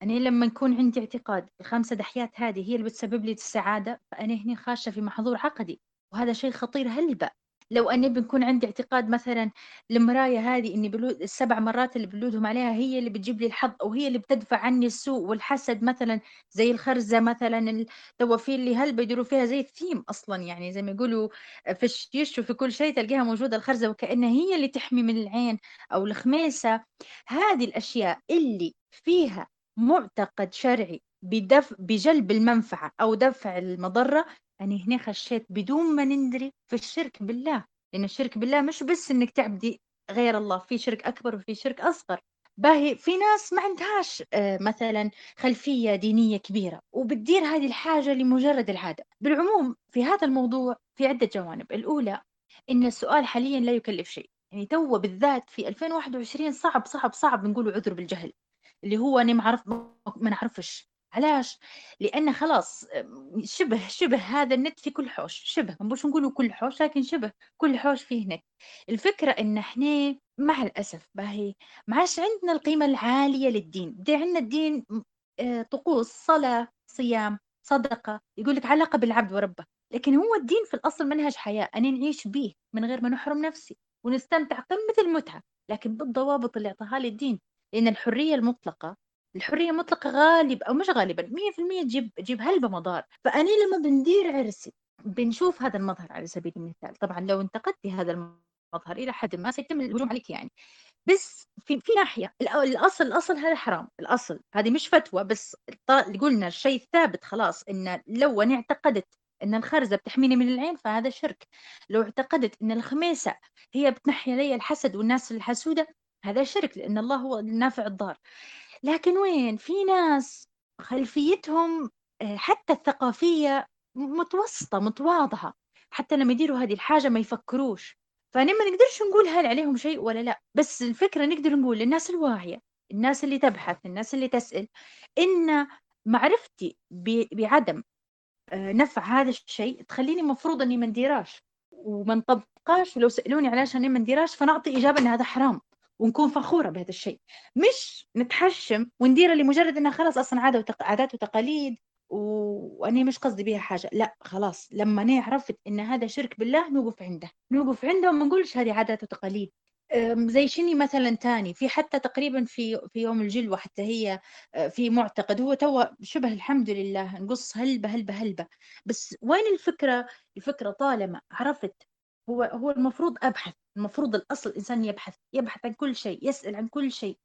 أنا لمّا يكون عندي اعتقاد الخمسة دحيات هذه هي اللي بتسبب لي السعادة، فأنا هنا خاشة في محظور عقدي، وهذا شيء خطير هلبة. لو أني بنكون عندي اعتقاد مثلا المراية هذه إني بلود السبع مرات اللي بلودهم عليها هي اللي بتجيب لي الحظ أو هي اللي بتدفع عني السوء والحسد مثلا زي الخرزة مثلا التوافير اللي هل بيديروا فيها زي الثيم أصلا يعني زي ما يقولوا في الشيش وفي كل شيء تلقاها موجودة الخرزة وكأنها هي اللي تحمي من العين أو الخميسة. هذه الأشياء اللي فيها معتقد شرعي بدفع بجلب المنفعة أو دفع المضرة يعني هنا خشيت بدون ما ندري في الشرك بالله. لأن الشرك بالله مش بس إنك تعبدي غير الله في شرك أكبر وفي شرك أصغر. باهي في ناس ما عندهاش آه، مثلا خلفية دينية كبيرة وبتدير هذه الحاجة لمجرد العادة. بالعموم في هذا الموضوع في عدة جوانب. الأولى إن السؤال حاليا لا يكلف شيء. يعني تو بالذات في 2021 صعب صعب صعب نقول عذر بالجهل. اللي هو أنا ما عرف ما نعرفش. علاش؟ لأن خلاص شبه شبه هذا النت في كل حوش شبه مش نقولوا كل حوش لكن شبه كل حوش فيه نت. الفكرة إن إحنا مع الأسف باهي ما عادش عندنا القيمة العالية للدين. دي عندنا الدين آه، طقوس صلاة صيام صدقة يقول لك علاقة بالعبد وربه. لكن هو الدين في الأصل منهج حياة أنا نعيش به من غير ما نحرم نفسي ونستمتع قمة المتعة لكن بالضوابط اللي أعطاها لي الدين. لأن الحرية المطلقة الحرية المطلقة غالب أو مش غالبا 100% تجيب تجيب هلبة مضار. فأني لما بندير عرسي بنشوف هذا المظهر على سبيل المثال. طبعا لو انتقدتي هذا المظهر إلى حد ما سيتم الهجوم عليك يعني. بس في في ناحية الأصل الأصل هذا حرام. الأصل هذه مش فتوى بس قلنا الشيء الثابت خلاص إن لو أنا اعتقدت إن الخرزة بتحميني من العين فهذا شرك. لو اعتقدت إن الخميسة هي بتنحي لي الحسد والناس الحسودة هذا شرك لأن الله هو النافع الضار. لكن وين؟ في ناس خلفيتهم آه، حتى الثقافية متوسطة متواضعة. حتى لما يديروا هذه الحاجة ما يفكروش. فأنا ما نقدرش نقول هل عليهم شيء ولا لا. بس الفكرة نقدر نقول للناس الواعية الناس اللي تبحث الناس اللي تسأل إن معرفتي بعدم آه، نفع هذا الشيء تخليني مفروض إني ما نديراش. وما نطبقاش ولو سألوني علاش اني ما نديراش فنعطي إجابة إن هذا حرام. ونكون فخورة بهذا الشيء. مش نتحشم ونديره لمجرد انها خلاص أصلا عادة وتق... عادات وتقاليد وأنا مش قصدي بيها حاجة. لا خلاص لما أنا عرفت إن هذا شرك بالله نوقف عنده. نوقف عنده وما نقولش هذه عادات وتقاليد. زي شني مثلا تاني؟ في حتى تقريبا في في يوم الجلوة حتى هي في معتقد. هو تو شبه الحمد لله. نقص هلبة هلبة هلبة. بس وين الفكرة؟ الفكرة طالما عرفت هو هو المفروض أبحث. المفروض الأصل الإنسان يبحث يبحث عن كل شيء يسأل عن كل شيء.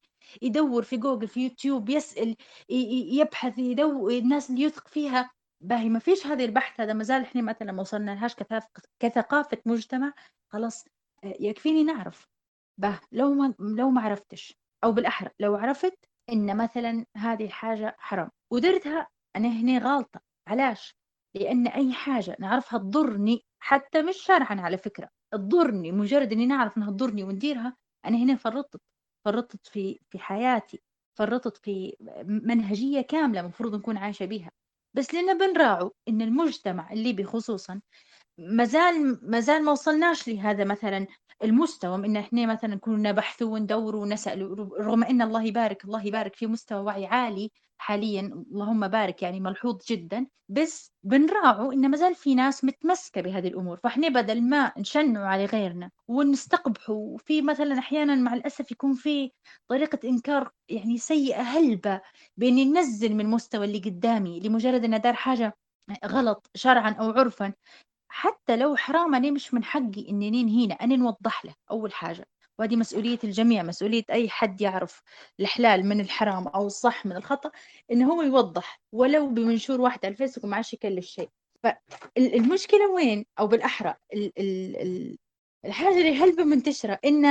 يدور في جوجل في يوتيوب يسأل يبحث يدور الناس اللي يثق فيها. باهي ما فيش هذا البحث هذا ما زال إحنا مثلا ما وصلنا لهاش كثقافة مجتمع خلاص يكفيني نعرف. به لو ما لو ما عرفتش أو بالأحرى لو عرفت إن مثلا هذه الحاجة حرام ودرتها أنا هنا غلطه علاش؟ لأن أي حاجة نعرفها تضرني حتى مش شرعا على فكرة. تضرني مجرد إني نعرف إنها تضرني ونديرها أنا هنا فرطت فرطت في في حياتي فرطت في منهجية كاملة المفروض نكون عايشة بيها. بس لنا بنراعوا إن المجتمع الليبي خصوصا مازال مازال ما وصلناش لهذا مثلا المستوى إن إحنا مثلا كنا نبحث وندور ونسأل رغم إن الله يبارك الله يبارك في مستوى وعي عالي حاليا اللهم بارك يعني ملحوظ جدا بس بنراعوا ان مازال في ناس متمسكة بهذه الأمور. فإحنا بدل ما نشنعوا على غيرنا ونستقبحوا وفي مثلا أحيانا مع الأسف يكون في طريقة إنكار يعني سيئة هلبة باني ننزل من مستوى اللي قدامي لمجرد إنه دار حاجة غلط شرعا أو عرفا حتى لو حرام أنا مش من حقي إني ننهينا أنا نوضح له أول حاجة. وهذه مسؤولية الجميع مسؤولية أي حد يعرف الحلال من الحرام أو الصح من الخطأ إنه هو يوضح ولو بمنشور واحد على الفيسبوك ما عادش يكلف شيء. فالمشكلة وين؟ أو بالأحرى الحاجة اللي هلبة منتشرة إن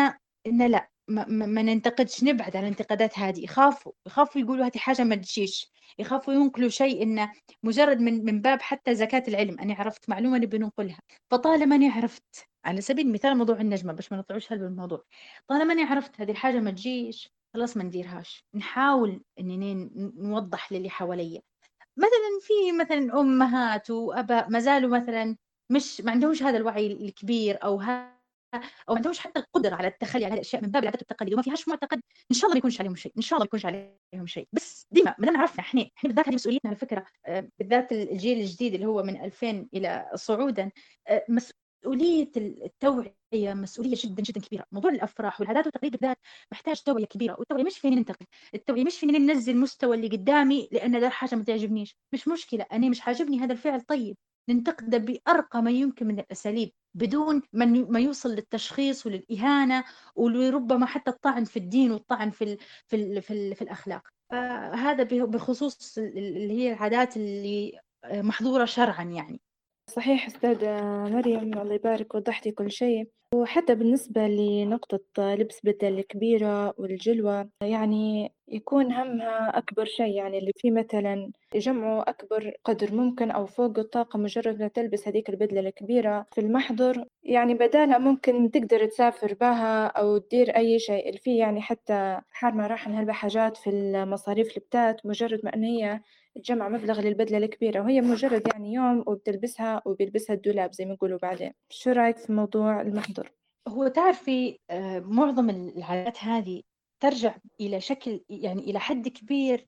إن لا ما, ما ننتقدش نبعد عن الانتقادات هذه يخافوا يخافوا يقولوا هذه حاجة ما تجيش. يخافوا ينقلوا شيء إنه مجرد من من باب حتى زكاة العلم. أنا عرفت معلومة نبي ننقلها. فطالما أنا عرفت على سبيل المثال موضوع النجمة باش ما نطلعوش هل بالموضوع. طالما أنا عرفت هذه الحاجة ما تجيش خلاص ما نديرهاش. نحاول إننا نوضح للي حواليا. مثلا في مثلا أمهات وأباء ما زالوا مثلا مش ما عندهمش هذا الوعي الكبير أو هذا أو ما عندهمش حتى القدرة على التخلي على الأشياء من باب العادات والتقاليد وما فيهاش معتقد إن شاء الله ما يكونش عليهم شيء إن شاء الله ما يكونش عليهم شيء. بس ديما ما دام عرفنا إحنا إحنا بالذات هذه مسؤوليتنا على فكرة آه، بالذات الجيل الجديد اللي هو من 2000 إلى صعودا آه، مسؤولية التوعية مسؤولية جدا جدا كبيرة. موضوع الأفراح والعادات والتقاليد بالذات محتاج توعية كبيرة والتوعية مش فيني ننتقد التوعية مش فيني ننزل مستوى اللي قدامي لأن ده حاجة ما تعجبنيش. مش مشكلة أنا مش عاجبني هذا الفعل. طيب ننتقده بأرقى ما يمكن من الأساليب. بدون ما يوصل للتشخيص وللإهانة ولربما حتى الطعن في الدين والطعن في ال في ال في, ال في الأخلاق. فهذا بخصوص اللي هي العادات اللي محظورة شرعا يعني. صحيح أستاذة مريم الله يبارك وضحتي كل شيء. وحتى بالنسبة لنقطة لبس بدل الكبيرة والجلوة يعني يكون همها أكبر شيء يعني اللي فيه مثلا يجمعوا أكبر قدر ممكن أو فوق الطاقة مجرد ما تلبس هذيك البدلة الكبيرة في المحضر يعني بدالها ممكن تقدر تسافر بها أو تدير أي شيء اللي فيه يعني حتى حارمة راح نهلبة حاجات في المصاريف البتات مجرد ما أن هي تجمع مبلغ للبدلة الكبيرة وهي مجرد يعني يوم وبتلبسها وبيلبسها الدولاب زي ما يقولوا بعدين شو رأيك في موضوع المحضر؟ هو تعرفي آه، معظم العادات هذه ترجع إلى شكل يعني إلى حد كبير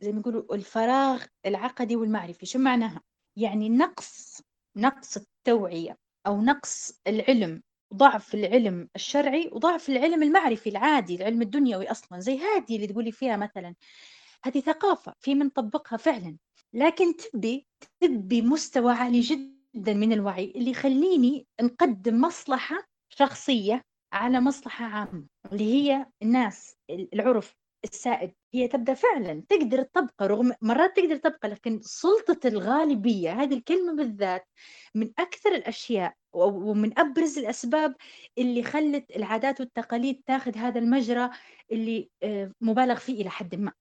زي ما يقولوا الفراغ العقدي والمعرفي. شو معناها؟ يعني نقص نقص التوعية أو نقص العلم ضعف العلم الشرعي وضعف العلم المعرفي العادي العلم الدنيوي أصلا زي هذه اللي تقولي فيها مثلا. هذه ثقافة في من طبقها فعلا. لكن تبي تبي مستوى عالي جدا من الوعي اللي يخليني نقدم مصلحة شخصية على مصلحة عامة اللي هي الناس العرف السائد. هي تبدأ فعلا تقدر تبقى رغم مرات تقدر تبقى لكن سلطة الغالبية هذه الكلمة بالذات من أكثر الأشياء ومن أبرز الأسباب اللي خلت العادات والتقاليد تاخذ هذا المجرى اللي آه، مبالغ فيه إلى حد ما.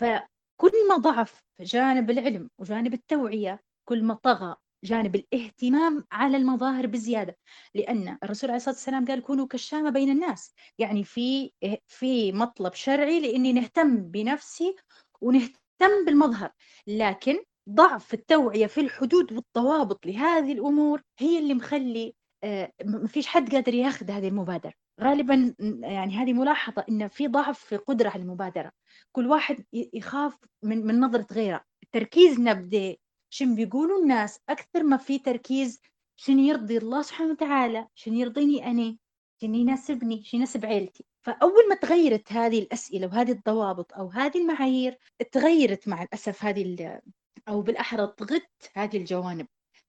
فكل ما ضعف جانب العلم وجانب التوعية كل ما طغى جانب الاهتمام على المظاهر بزيادة لأن الرسول عليه الصلاة والسلام قال كونوا كالشامة بين الناس يعني في في مطلب شرعي لأني نهتم بنفسي ونهتم بالمظهر لكن ضعف التوعية في الحدود والضوابط لهذه الأمور هي اللي مخلي آه، ما فيش حد قادر ياخذ هذه المبادرة. غالبا يعني هذه ملاحظة إن في ضعف في قدرة على المبادرة. كل واحد يخاف من من نظرة غيره. تركيزنا بده شن بيقولوا الناس أكثر ما في تركيز شن يرضي الله سبحانه وتعالى شن يرضيني أنا شن يناسبني شن يناسب عيلتي. فأول ما تغيرت هذه الأسئلة وهذه الضوابط أو هذه المعايير تغيرت مع الأسف هذه أو بالأحرى طغت هذه الجوانب.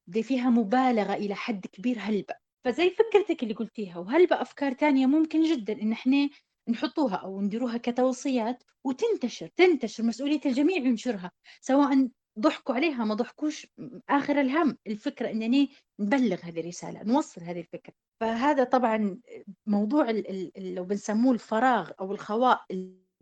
دي فيها مبالغة إلى حد كبير هلبة. فزي فكرتك اللي قلتيها وهلبة أفكار تانية ممكن جدا إن إحنا نحطوها أو نديروها كتوصيات وتنتشر تنتشر مسؤولية الجميع ينشرها سواء ضحكوا عليها ما ضحكوش آخر الهم. الفكرة أنني نبلغ هذه الرسالة نوصل هذه الفكرة. فهذا طبعا موضوع لو بنسموه الفراغ أو الخواء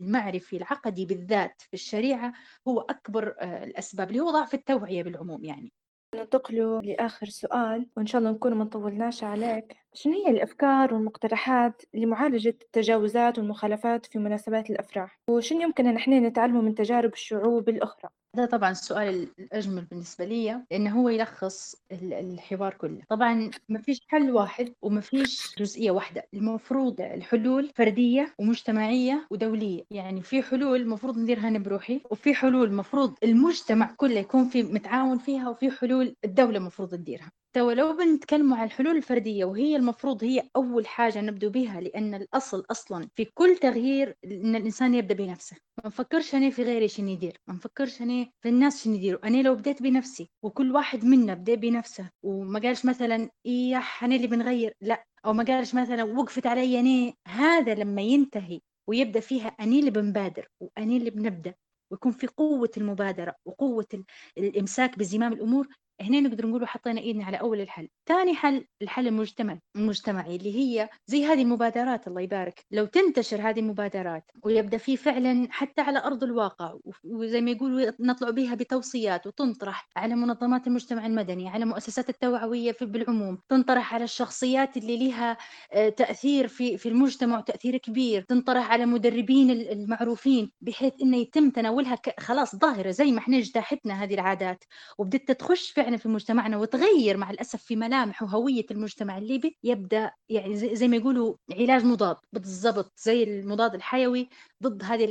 المعرفي العقدي بالذات في الشريعة هو أكبر آه، الأسباب اللي هو ضعف التوعية بالعموم يعني. ننتقل لآخر سؤال وإن شاء الله نكون ما نطولناش عليك. شنو هي الأفكار والمقترحات لمعالجة التجاوزات والمخالفات في مناسبات الأفراح؟ وشنو يمكن أن نحن نتعلمه من تجارب الشعوب الأخرى؟ هذا طبعا السؤال الأجمل بالنسبة لي لأنه هو يلخص الحوار كله. طبعا ما فيش حل واحد وما فيش جزئية واحدة. المفروض الحلول فردية ومجتمعية ودولية. يعني في حلول المفروض نديرها أنا بروحي وفي حلول المفروض المجتمع كله يكون في متعاون فيها وفي حلول الدولة المفروض تديرها. تو لو بنتكلم عن الحلول الفردية وهي المفروض هي أول حاجة نبدو بها لأن الأصل أصلا في كل تغيير إن الإنسان يبدأ بنفسه. ما نفكرش أنا في غيري شنو يدير ما نفكرش أنا في الناس شنو يديروا. أنا لو بديت بنفسي وكل واحد منا بدأ بنفسه وما قالش مثلا إيه أنا اللي بنغير لا. أو ما قالش مثلا وقفت علي أنا. هذا لما ينتهي ويبدأ فيها أني اللي بنبادر وأني اللي بنبدأ ويكون في قوة المبادرة وقوة الإمساك بزمام الأمور. هنا نقدر نقول حطينا إيدنا على أول الحل. ثاني حل الحل المجتمع المجتمعي اللي هي زي هذه المبادرات الله يبارك. لو تنتشر هذه المبادرات ويبدأ في فعلا حتى على أرض الواقع وزي ما يقولوا نطلع بها بتوصيات وتنطرح على منظمات المجتمع المدني على مؤسسات التوعوية في بالعموم تنطرح على الشخصيات اللي لها آه، تأثير في في المجتمع تأثير كبير. تنطرح على مدربين المعروفين بحيث إنه يتم تناولها خلاص ظاهرة زي ما إحنا اجتاحتنا هذه العادات. وبدت تخش فعلا فعلا في مجتمعنا وتغير مع الأسف في ملامح وهوية المجتمع الليبي يبدأ يعني زي ما يقولوا علاج مضاد بالضبط زي المضاد الحيوي ضد هذه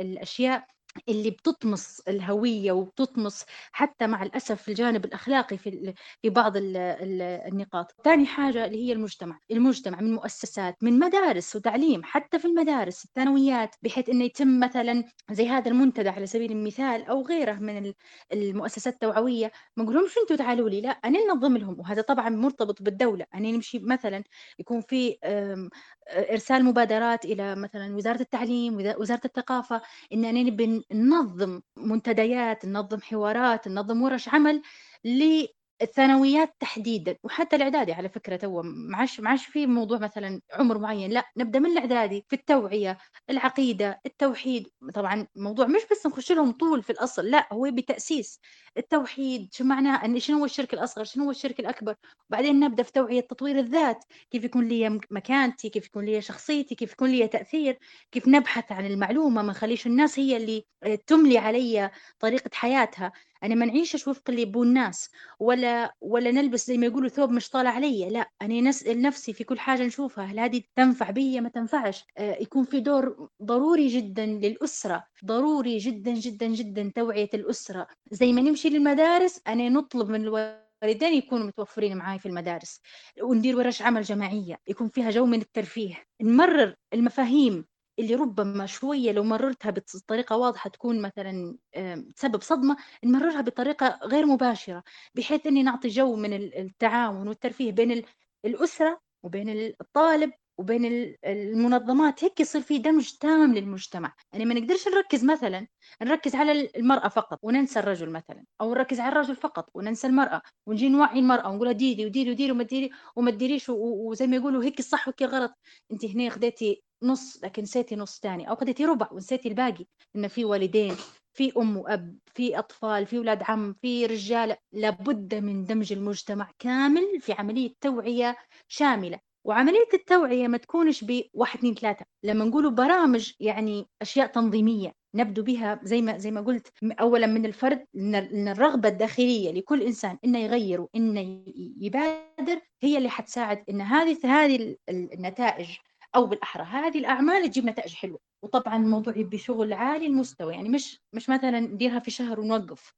الأشياء. اللي بتطمس الهوية وبتطمس حتى مع الأسف الجانب الأخلاقي في في بعض النقاط. ثاني حاجة اللي هي المجتمع. المجتمع من مؤسسات من مدارس وتعليم حتى في المدارس الثانويات بحيث أنه يتم مثلا زي هذا المنتدى على سبيل المثال أو غيره من المؤسسات التوعوية ما نقولهمش أنتوا تعالوا لي لا أنا ننظم لهم. وهذا طبعا مرتبط بالدولة. أنا نمشي مثلا يكون في إرسال مبادرات إلى مثلا وزارة التعليم وزارة الثقافة إننا نبي ننظم منتديات ننظم حوارات ننظم ورش عمل الثانويات تحديدا وحتى الإعدادي على فكرة تو ما عادش في موضوع مثلا عمر معين لا نبدأ من الإعدادي في التوعية العقيدة التوحيد طبعا موضوع مش بس نخش لهم طول في الأصل لا هو بتأسيس التوحيد شو معناه إن شنو هو الشرك الأصغر شنو هو الشرك الأكبر؟ وبعدين نبدأ في توعية تطوير الذات كيف يكون لي مكانتي كيف يكون لي شخصيتي كيف يكون لي تأثير كيف نبحث عن المعلومة ما نخليش الناس هي اللي تملي علي طريقة حياتها. أنا ما نعيشش وفق اللي يبون الناس ولا ولا نلبس زي ما يقولوا ثوب مش طالع علي لا أنا نسال نفسي في كل حاجة نشوفها هل هذه تنفع بي ما تنفعش؟ آه يكون في دور ضروري جدا للأسرة ضروري جدا جدا جدا توعية الأسرة. زي ما نمشي للمدارس أنا نطلب من الوالدين يكونوا متوفرين معاي في المدارس وندير ورش عمل جماعية يكون فيها جو من الترفيه نمرر المفاهيم اللي ربما شوية لو مررتها بطريقة واضحة تكون مثلا تسبب صدمة نمررها بطريقة غير مباشرة بحيث أني نعطي جو من التعاون والترفيه بين الأسرة وبين الطالب وبين المنظمات. هيك يصير في دمج تام للمجتمع. يعني ما نقدرش نركز مثلا نركز على المرأة فقط وننسى الرجل مثلا أو نركز على الرجل فقط وننسى المرأة ونجي نوعي المرأة ونقولها ديري وديري وديري وما تديري وما تديريش وزي ما يقولوا هيك الصح وهيك الغلط. انت هنا خديتي نص لكن نسيتي نص ثاني أو خديتي ربع ونسيتي الباقي. إن في والدين في أم وأب في أطفال في أولاد عم في رجال. لابد من دمج المجتمع كامل في عملية توعية شاملة. وعملية التوعية ما تكونش بواحد اثنين ثلاثة. لما نقولوا برامج يعني أشياء تنظيمية نبدو بها زي ما زي ما قلت اولا من الفرد إن الرغبة الداخلية لكل إنسان إنه يغير وإنه يبادر هي اللي حتساعد إن هذه هذه النتائج أو بالأحرى. هذه الأعمال تجيب نتائج حلوة. وطبعًا الموضوع يبي شغل عالي المستوى، يعني مش مش مثلًا نديرها في شهر ونوقّف.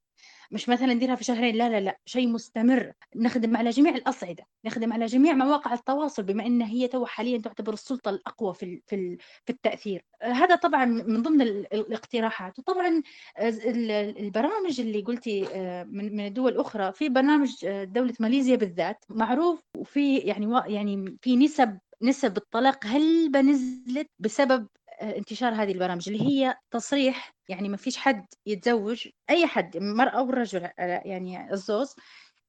مش مثلًا نديرها في شهرين. لا، لا، لأ، شيء مستمر، نخدم على جميع الأصعدة، نخدم على جميع مواقع التواصل بما إن هي توا حاليًا تعتبر السلطة الأقوى في في في التأثير، آآ هذا طبعًا من ضمن ال الاقتراحات، وطبعًا البرامج اللي قُلتِ آآ من من الدول الأخرى، في برنامج آآ دولة ماليزيا بالذات معروف وفي يعني يعني في نسب نسب الطلاق هلبة نزلت بسبب آآ انتشار هذه البرامج، اللي هي تصريح يعني ما فيش حد يتزوج أي حد المرأة أو الرجل آآ يعني الزوج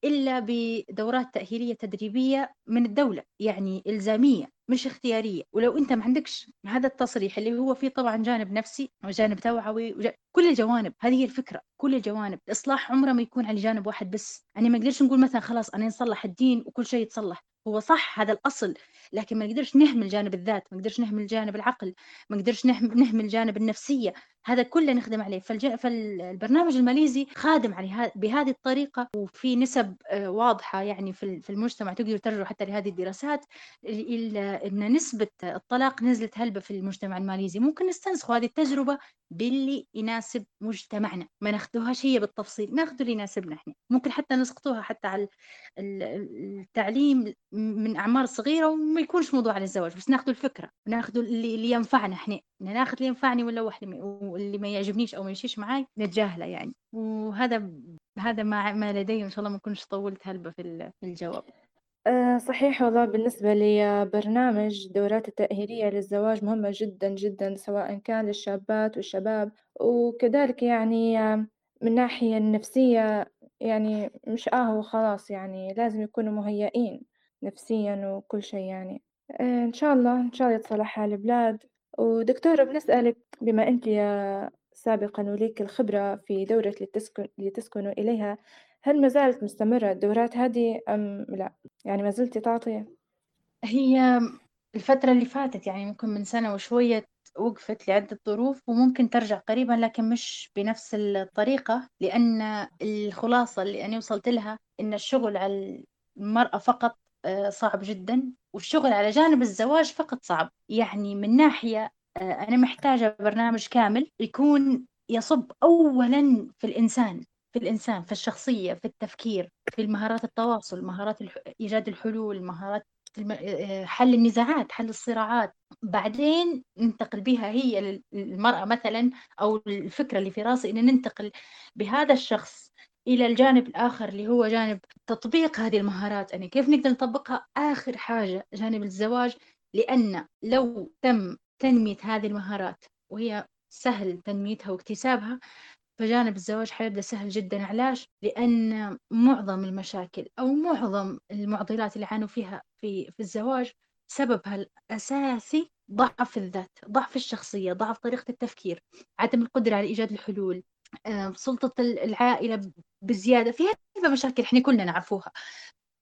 إلا بدورات تأهيلية تدريبية من الدولة، يعني إلزامية مش اختيارية، ولو أنت ما عندكش هذا التصريح اللي هو فيه طبعًا جانب نفسي وجانب توعوي كل الجوانب، هذه هي الفكرة، كل الجوانب، الإصلاح عمره ما يكون على جانب واحد بس، يعني ما نقدرش نقول مثلًا خلاص أنا نصلح الدين وكل شيء يتصلح، هو صح هذا الأصل، لكن ما نقدرش نهمل جانب الذات، ما نقدرش نهمل جانب العقل، ما نقدرش نهم نهمل جانب النفسية، هذا كله نخدم عليه، فالج فالبرنامج الماليزي خادم على ه بهذه الطريقة. وفي نسب آآ واضحة يعني في ال في المجتمع. تقدروا ترجعوا حتى لهذه الدراسات. ال ال إن نسبة الطلاق نزلت هلبة في المجتمع الماليزي، ممكن نستنسخوا هذه التجربة باللي يناسب مجتمعنا، ما ناخدوهاش هي بالتفصيل، ناخدوا اللي يناسبنا إحنا، ممكن حتى نسقطوها حتى على ال ال التعليم من أعمار صغيرة وما يكونش موضوع على الزواج، بس ناخدوا الفكرة، ناخدوا اللي اللي ينفعنا إحنا، ناخذ اللي ينفعني اللي ما واللي ما يعجبنيش أو ما يمشيش معاي نتجاهله يعني، وهذا هذا ما ما لدي وإن شاء الله ما أكونش طوّلت هلبة في ال في الجواب. آآ صحيح والله. بالنسبة لي برنامج الدورات التأهيلية للزواج مهمة جدًا، جدًا، سواء كان للشابات والشباب، وكذلك يعني آه، من الناحية النفسية يعني مش آه وخلاص يعني لازم يكونوا مهيئين. نفسيًا وكل شي يعني، آآ إن شاء الله، إن شاء الله يتصلح حال البلاد، ودكتورة بنسألِك بما أنتِ سابقًا وليكِ الخبرة في دورة لتسكن لتسكنوا إليها، هل ما زالت مستمرة الدورات هذه أم لأ؟ يعني ما زلتِ تعطي؟ هي الفترة اللي فاتت يعني ممكن من سنة وشوية وقفت لعدة ظروف وممكن ترجع قريبًا لكن مش بنفس الطريقة، لأن الخلاصة اللي أنا وصلت لها إن الشغل على المرأة فقط صعب جدًا، والشغل على جانب الزواج فقط صعب، يعني من ناحية آآ أنا محتاجة برنامج كامل يكون يصُب أولًا في الإنسان، في الإنسان، في الشخصية، في التفكير، في مهارات التواصل، مهارات إيجاد الحلول، مهارات آآ حل النزاعات، حل الصراعات، بعدين ننتقل بها هي لل للمرأة مثلًا أو الفكرة اللي في راسي إن ننتقل بهذا الشخص إلى الجانب الآخر اللي هو جانب تطبيق هذه المهارات، يعني كيف نقدر نطبقها؟ آخر حاجة جانب الزواج، لأن لو تم تنمية هذه المهارات وهي سهل تنميتها واكتسابها فجانب الزواج حيبدأ سهل جدًا، علاش؟ لأن معظم المشاكل أو معظم المعضلات اللي يعانوا فيها في في الزواج سببها الأساسي ضعف الذات، ضعف الشخصية، ضعف طريقة التفكير، عدم القدرة على إيجاد الحلول، سلطة ال العائلة بزيادة، في هلبة مشاكل إحنا كلنا نعرفوها،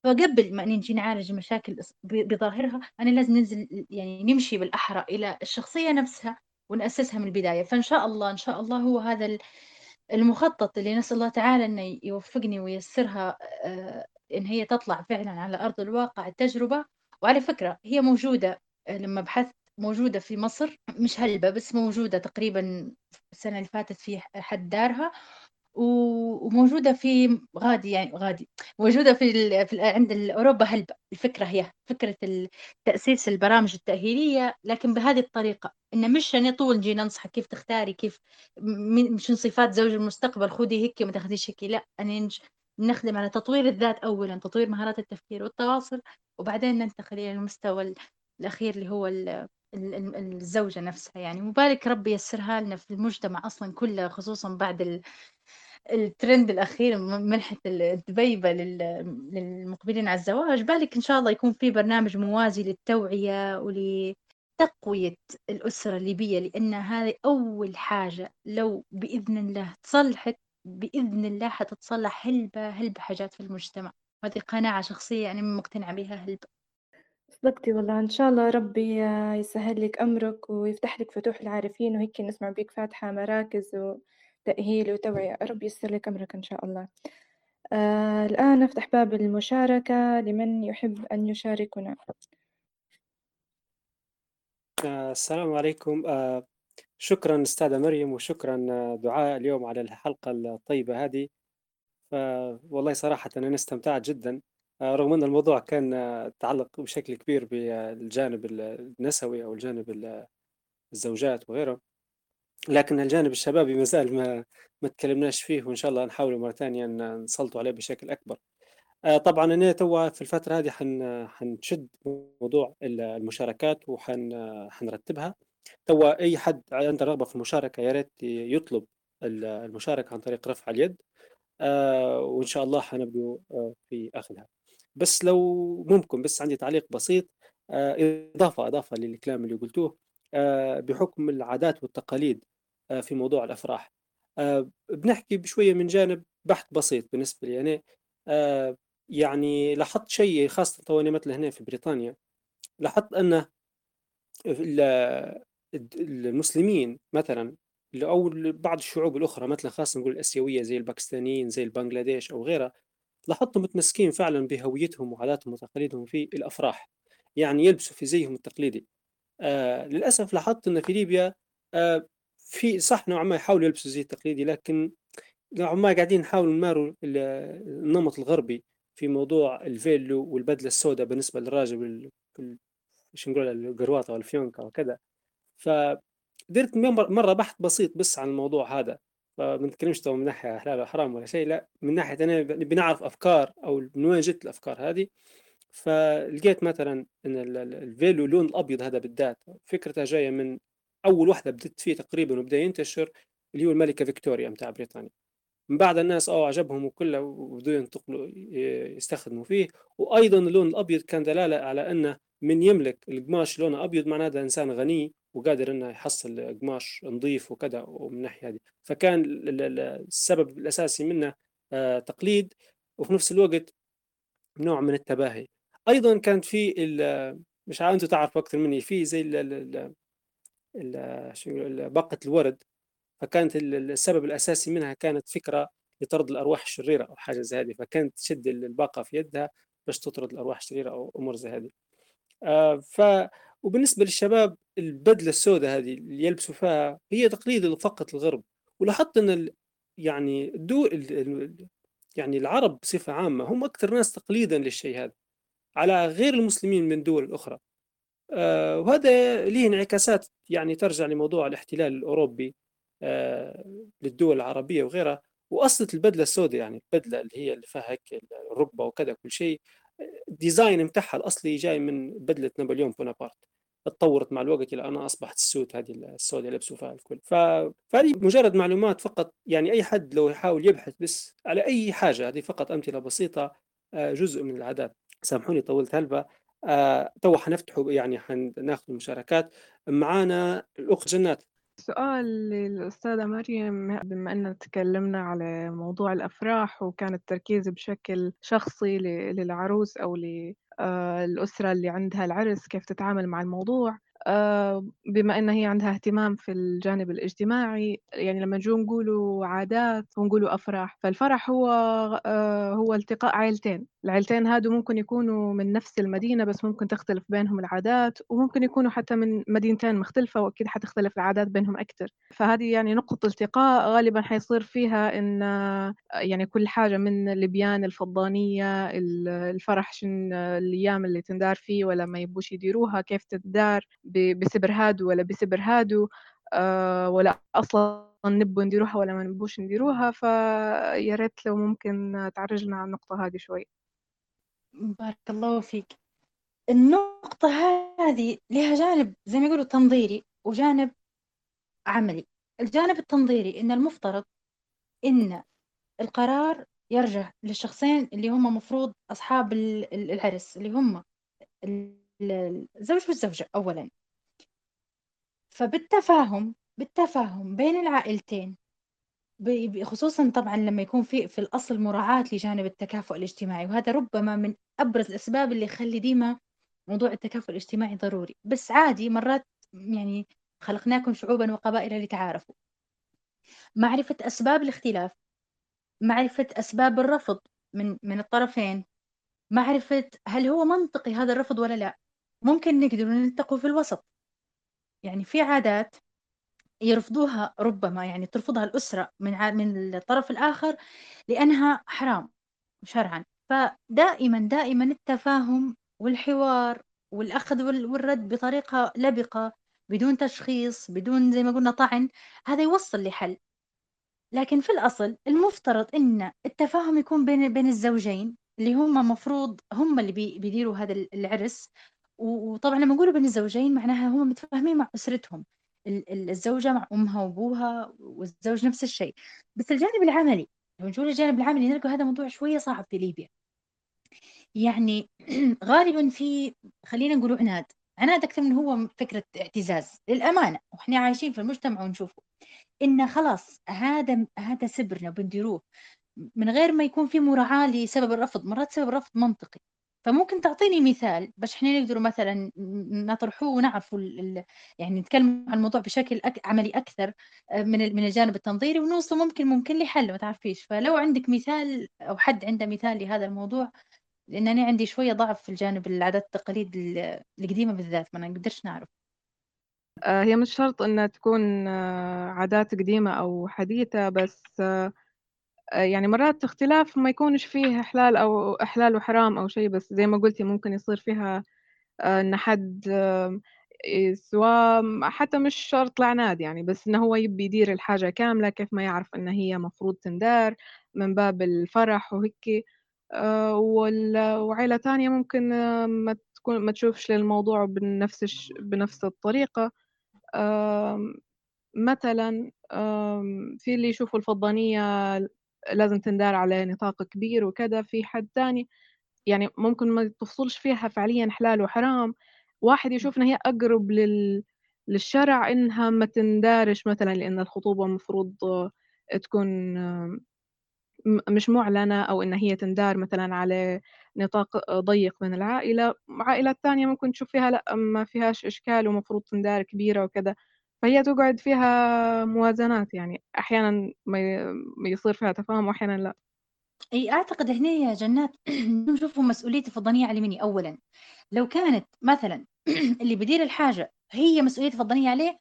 فقبل ما نيجي نعالج المشاكل بظاهرها أنا لازم ننزل يعني نمشي بالأحرى إلى الشخصية نفسها ونأسسها من البداية، فإن شاء الله، إن شاء الله هو هذا ال المخطط اللي نسأل الله تعالى إنه يوفقني وييسرها آآ إن هي تطلع فعلًا على أرض الواقع التجربة، وعلى فكرة هي موجودة آآ لمّا بحثت موجودة في مصر مش هلبة بس موجودة تقريبًا السنة اللي فاتت في حد دارها. وموجودة في غادي يعني غادي موجودة في ال في ال عند أوروبا هلبة، الفكرة هي فكرة تأسيس البرامج التأهيلية. لكن بهذه الطريقة، إن مش أنا طول نجي ننصحك كيف تختاري كيف م شنو صفات زوج المستقبل خذي هيك وما تاخذيش هيك، لأ أنا نج نخدم على تطوير الذات أولًا، تطوير مهارات التفكير والتواصل، وبعدين ننتقل إلى المستوى ال الأخير اللي هو ال الزوجة نفسها. يعني، وبارك ربي ييسرها لنا في المجتمع أصلًا كله خصوصًا بعد ال الtrend الأخير منحة ال الدبيبة لل للمقبلين على الزواج، بالِك إن شاء الله يكون في برنامج موازي للتوعية ولتقوية الأسرة الليبية، لأن هذه أول حاجة لو بإذن الله تصلحت بإذن الله حتتصلح هلبة، هلبة حاجات في المجتمع، وهذه قناعة شخصية أنا مقتنعة بها هلبة. صدقتِ والله. إن شاء الله ربي آه، يسهّل لِك أمرِك ويفتح لِك فتوح العارفين وهيك نسمع بيك فاتحة مراكز وتأهيل وتوعية، ربي ييسر لِك أمرِك إن شاء الله. آآ الآن نفتح باب المشاركة لمن يحب أن يشاركنا. آه، السلام عليكم. آه، شكرا أستاذة مريم وشكرا آه، دعاء اليوم على الحلقة الطيبة هذه. فوالله صراحة أنا استمتعت جدا. آه، رغم أن الموضوع كان آه، يتعلق بشكل كبير بالجانب النسوي أو الجانب ال- الزوجات وغيره لكن الجانب الشبابي ما زال ما ما تكلمناش فيه وإن شاء الله نحاول مرة ثانية ن- نسلطوا عليه بشكل أكبر. آه، طبعا أنا توا في الفترة هذه حن حنشد موضوع ال- المشاركات وحن حنرتبها. توا أي حد عنده رغبة في المشاركة يا ريت يطلب ال- المشاركة عن طريق رفع اليد. آه، وإن شاء الله حنبدو آه، في أخذها بس لو ممكن بس عندي تعليق بسيط آه، إضافة إضافة للكلام اللي قلتوه آه، بحكم العادات والتقاليد آه، في موضوع الأفراح. بنحكي بشوية من جانب بحث بسيط بالنسبة لي. يعني آه، يعني لاحظت شيء خاصة توني مثلا هنا في بريطانيا لاحظت أن ال- المسلمين مثلا أو بعض الشعوب الأخرى مثلا خاصة نقول الآسيوية زي الباكستانيين زي البنغلاديش أو غيرها لاحظتهم متمسكين فعلا بهويتهم وعاداتهم وتقاليدهم في الأفراح يعني يلبسوا في زيهم التقليدي. آه للأسف لاحظت أن في ليبيا آه في صح نوعا ما يحاولوا يلبسوا زي التقليدي لكن نوعا ما قاعدين نحاولوا نماروا ال- النمط الغربي في موضوع الفيلو والبدلة السوداء بالنسبة للراجل وال- شو نقول القروطة والفيونكة وكذا. فدرت مر- مرة بحث بسيط بس عن الموضوع هذا. فما نتكلمش من ناحية حلال وحرام ولا شيء لا من ناحية أنا نبي نعرف أفكار أو من وين جت الأفكار هذه. فلقيت مثلا إن ال- ال- الفيلو اللون الأبيض هذا بالذات فكرته جاية من أول واحدة بدت فيه تقريبا وبدأ ينتشر اللي هو الملكة فيكتوريا متاع بريطانيا. من بعد الناس آه عجبهم وكله وبدوا ينتقلوا يستخدموا فيه. وأيضا اللون الأبيض كان دلالة على إنه من يملك القماش لونه أبيض معناه إنسان غني وقادر إنه يحصل قماش نظيف وكذا ومن الناحية هذه. فكان ال- ال- السبب الأساسي منه آه، تقليد وفي نفس الوقت نوع من التباهي. أيضا كانت في مش عارف أنتم تعرفوا أكثر مني في زي باقة الورد. فكانت ال- ال- السبب الأساسي منها كانت فكرة لطرد الأرواح الشريرة أو حاجة زي هذه. فكانت تشد ال- الباقة في يدها باش تطرد الأرواح الشريرة أو أمور زي هذه. آه، ف وبالنسبة للشباب البدلة السوداء هذه اللي يلبسوا فيها هي تقليد فقط الغرب. ولاحظت إن. يعني الدول ال- ال- يعني العرب بصفة عامة هم أكثر ناس تقليدا للشيء هذا على غير المسلمين من دول أخرى. آه، وهذا له انعكاسات يعني ترجع لموضوع الاحتلال الأوروبي آه، للدول العربية وغيرها. وأصلة البدلة السوداء يعني البدلة اللي هي اللي فيها هيك الركبة وكذا كل شيء. ال design متاعها الأصلي جاي من بدلة نابليون بونابرت. تطورت مع الوقت إلى انها أصبحت السود هذه السوداء اللي لبسوا فيها الكل. ف... فهذه مجرد معلومات فقط. يعني أي حد لو يحاول يبحث بس على أي حاجة هذه فقط أمثلة بسيطة آه، جزء من العادات. سامحوني طولت هلبة آه، تو حنفتحوا يعني حناخذ المشاركات. معانا الأخت جنات. سؤال للأستاذة مريم بما أننا تكلمنا على موضوع الأفراح وكان التركيز بشكل شخصي للعروس أو للأسرة اللي عندها العرس كيف تتعامل مع الموضوع. آه، بما أن هي عندها اهتمام في الجانب الاجتماعي يعني لما نجو نقولوا عادات ونقولوا أفراح فالفرح هو آه، هو التقاء عائلتين. العائلتين هادو ممكن يكونوا من نفس المدينة بس ممكن تختلف بينهم العادات وممكن يكونوا حتى من مدينتين مختلفة وأكيد حتختلف العادات بينهم أكتر. فهذه يعني نقطة التقاء غالبا حيصير فيها إن آه، يعني كل حاجة من البيان الفضانية ال- الفرح شن الأيام اللي تندار فيه ولا ما يبوش يديروها كيف تدار ب- بسبر هادو ولا بسبر هادو آه، ولا أصلا نبوا نديروها ولا ما نبوش نديروها فيا ريت لو ممكن تعرج لنا على النقطة هذه شوي. بارك الله فيك. النقطة هذه لها جانب زي ما يقولوا تنظيري وجانب عملي. الجانب التنظيري إن المفترض إن القرار يرجع للشخصين اللي هم مفروض أصحاب ال- ال- العرس اللي هم ال- ال- الزوج والزوجة أولا. فبالتفاهم بالتفاهم بين العائلتين خصوصا طبعا لما يكون في في الأصل مراعاة لجانب التكافؤ الاجتماعي وهذا ربما من أبرز الأسباب اللي يخلي ديما موضوع التكافؤ الاجتماعي ضروري. بس عادي مرات يعني خلقناكم شعوبا وقبائل لتعارفوا. معرفة أسباب الاختلاف معرفة أسباب الرفض من من الطرفين معرفة هل هو منطقي هذا الرفض ولا لا. ممكن نقدر نلتقوا في الوسط. يعني في عادات يرفضوها ربما يعني ترفضها الأسرة من من الطرف الآخر لأنها حرام شرعًا، فدائمًا، دائمًا التفاهم والحوار والأخذ والرد بطريقة لبقة بدون تشخيص، بدون زي ما قلنا طعن، هذا يوصّل لحل. لكن في الأصل المفترض إن التفاهم يكون بين بين الزوجين اللي هم مفروض هم اللي بي بيديروا هذا العرس، وطبعًا لمّا نقول بين الزوجين معناها هم متفاهمين مع أسرتهم، الزوجة مع أمها وأبوها والزوج نفس الشيء، بس الجانب العملي لو نشوف الجانب العملي نلقى هذا موضوع شوية صعب في ليبيا. يعني غالبًا في خلّينا نقول عناد، عناد أكثر من هو فكرة اعتزاز. للأمانة، وإحنا عايشين في المجتمع ونشوفه. إن خلاص هذا هذا سِبرنا بنديروه من غير ما يكون في مراعاة لسبب الرفض، مرات سبب الرفض منطقي، فممكن تعطيني مثال باش إحنا نقدروا مثلًا نطرحوه ونعرفوا يعني نتكلم عن الموضوع بشكل أك عملي أكثر من من الجانب التنظيري ونوصل ممكن ممكن لحل ما تعرفيش، فلو عندِك مثال أو حد عنده مثال لهذا الموضوع، لإن أنا عندي شوية ضعف في الجانب العادات والتقاليد القديمة بالذات ما نقدرش نعرف. آه، هي مش شرط إنها تكون آه، عادات قديمة أو حديثة بس آه، يعني مرات اختلاف ما يكونش فيه إحلال أو إحلال وحرام أو شيء بس زي ما قلتي ممكن يصير فيها إن حد سواء حتى مش شرط العناد يعني بس إنه هو يبي يدير الحاجة كاملة كيف ما يعرف إن هي مفروض تندار من باب الفرح وهيك. وعيلة تانية ممكن ما تكون ما تشوفش للموضوع بنفس بنفس الطريقة. مثلا في اللي يشوفوا الفضانية لازم تندار على نطاق كبير وكذا. في حد تاني يعني ممكن ما تفصلش فيها فعليا حلال وحرام. واحد يشوف إن هي أقرب لل للشرع إنها ما تندارش مثلا لأن الخطوبة مفروض تكون مش مُعلنة أو إن هي تندار مثلًا على نطاق ضيّق من العائلة، عائلات تانية ممكن تشوف فيها لأ، ما فيهاش إشكال ومفروض تندار كبيرة وكذا، فهي تقعد فيها موازنات يعني، أحيانًا ما يصير فيها تفاهم وأحيانًا لأ. أي أعتقد هنا يا جنات نشوفوا مسؤولية الفضانية على مين أولًا، لو كانت مثلًا اللي بيدير الحاجة هي مسؤولية الفضانية عليه،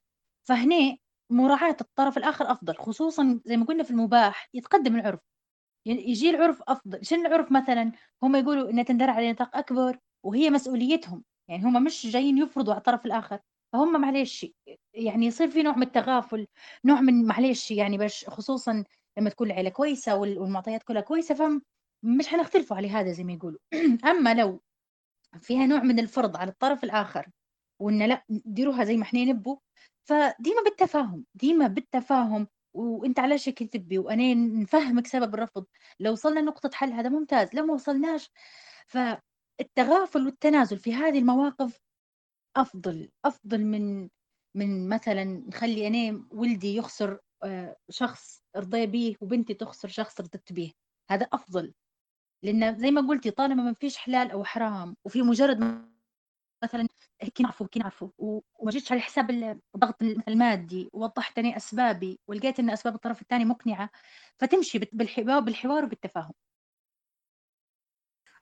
فهنا مراعاة الطرف الآخر أفضل، خصوصًا زي ما قلنا في المباح يتقدم العُرف. يعني يجي العُرف أفضل، شنو العُرف مثلًا؟ هم يقولوا إنها تندرع على نطاق أكبر وهي مسؤوليتهم، يعني هم مش جايين يفرضوا على الطرف الآخر، فهم معلش يعني يصير في نوع من التغافل، نوع من معلش يعني باش خصوصًا لمّا تكون العيلة كويسة والمعطيات كلها كويسة، فمش حنختلفوا على هذا زي ما يقولوا. أمّا لو فيها نوع من الفرض على الطرف الآخر وإن لأ ديروها زي ما إحنا نبوا، فديما بالتفاهم، ديما بالتفاهم وأنت علاش هيك تبي وأنا نفهمك سبب الرفض، لو وصلنا لنقطة حل هذا ممتاز، لو ما وصلناش فالتغافل والتنازل في هذه المواقف أفضل، أفضل من من مثلًا نخلّي أنا ولدي يخسر آه، شخص رضي بيه وبنتي تخسر شخص رضت بيه، هذا أفضل، لأن زي ما قلتِ طالما ما فيش حلال أو حرام وفي مجرد مثلًا هيك نعرفوا هيك نعرفوا وما جيتش على حساب الضغط المادي، ووضّحت أنا أسبابي ولقيت إن أسباب الطرف الثاني مقنعة، فتمشي بالحوار بالحوار وبالتفاهم.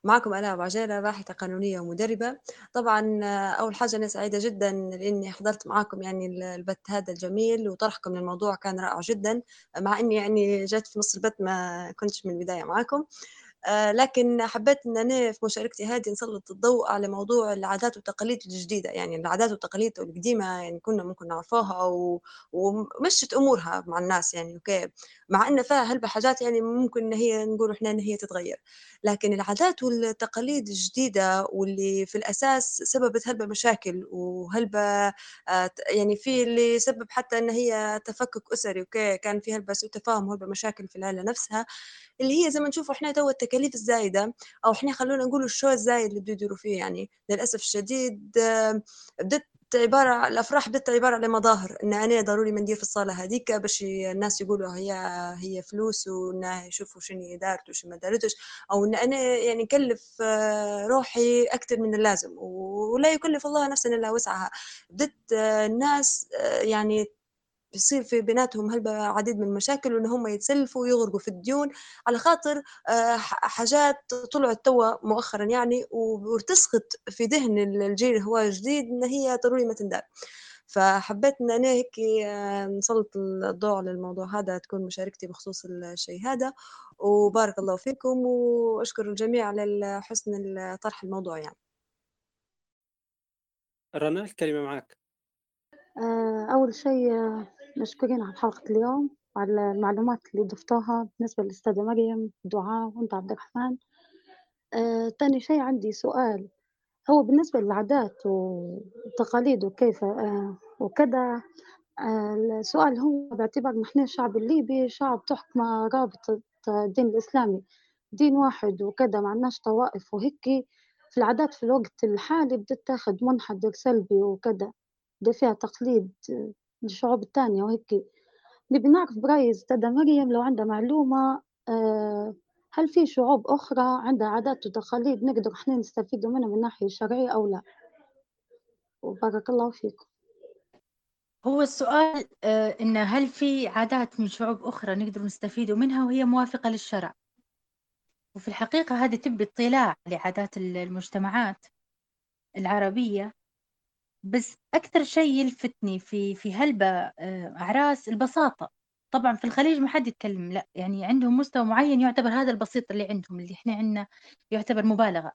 معكم أنا أبو عجالة باحثة قانونية ومدربة. طبعا أول حاجة أنا سعيدة جدا لأني حضرت معاكم يعني البث هذا الجميل وطرحكم للموضوع كان رائع جدا مع أني يعني جات في نص البث ما كنتش من البداية معاكم. آه، لكن حبيت إن أنا في مشاركتي هذه نسلط الضوء على موضوع العادات والتقاليد الجديدة. يعني العادات والتقاليد القديمة يعني كنا ممكن نعرفوها و... ومشت أمورها مع الناس يعني okay. مع إن فيها هلبة حاجات يعني ممكن إن هي نقول إحنا إن هي تتغير. لكن العادات والتقاليد الجديدة واللي في الأساس سببت هلبة مشاكل وهلبة آه، يعني في اللي سبب حتى إن هي تفكك أسري okay. كان في هلبة سوء تفاهم وهلبة مشاكل في العائله نفسها. اللي هي زي ما نشوفوا إحنا تو الزايدة أو إحنا خلونا نقول ال show الزايد اللي بده يديروا فيه يعني. للأسف الشديد بدت عبارة الأفراح بدت عبارة على مظاهر إن أنا ضروري ما ندير في الصالة هذيك باش الناس يقولوا هي هي فلوس وإن يشوفوا شنو دارت وشنو ما دارتش أو إن أنا يعني نكلف آه، روحي أكثر من اللازم ولا يكلف الله نفسا إلا وسعها. بدت آه، الناس آه، يعني بيصير في بيناتهم هلبة عديد من المشاكل وإن هم يتسلفوا ويغرقوا في الديون. على خاطر آه، حاجات طلعت توا مؤخرا يعني وتسقط في ذهن الجيل هو جديد إن هي ضروري ما تندار. فحبيت إن أنا هيك آه، نسلط الضوء على الموضوع هذا تكون مشاركتي بخصوص الشيء هذا. وبارك الله فيكم وأشكر الجميع على حسن طرح الموضوع يعني. رنا الكلمة معك. آه، أول شيء مشكورين على حلقة اليوم وعلى المعلومات اللي ضفتوها بالنسبة للأستاذة مريم دعاء وأنت عبد الرحمن. آه، تاني شيء عندي سؤال. هو بالنسبة للعادات والتقاليد وكيف آه، وكذا آه، السؤال هو باعتبار نحن الشعب الليبي شعب تحكمه رابطة الدين الإسلامي. دين واحد وكذا ما عندناش طوائف وهيك. في العادات في الوقت الحالي بتتاخد منحدر سلبي وكذا ده فيها تقليد. للشعوب التانية وهيك نبي نعرف برأي أستاذة مريم لو عندها معلومة آه، هل في شعوب أخرى عندها عادات وتقاليد نقدر إحنا نستفيدوا منها من الناحية الشرعية أو لا؟ وبارك الله فيكم. هو السؤال آه، إن هل في عادات من شعوب أخرى نقدر نستفيدوا منها وهي موافقة للشرع؟ وفي الحقيقة هذه تبي اطلاع لعادات المجتمعات العربية بس أكثر شيء يلفتني في في هلبة آه، أعراس البساطة. طبعا في الخليج ما حد يتكلم لا يعني عندهم مستوى معين يعتبر هذا البسيط اللي عندهم اللي إحنا عندنا يعتبر مبالغة.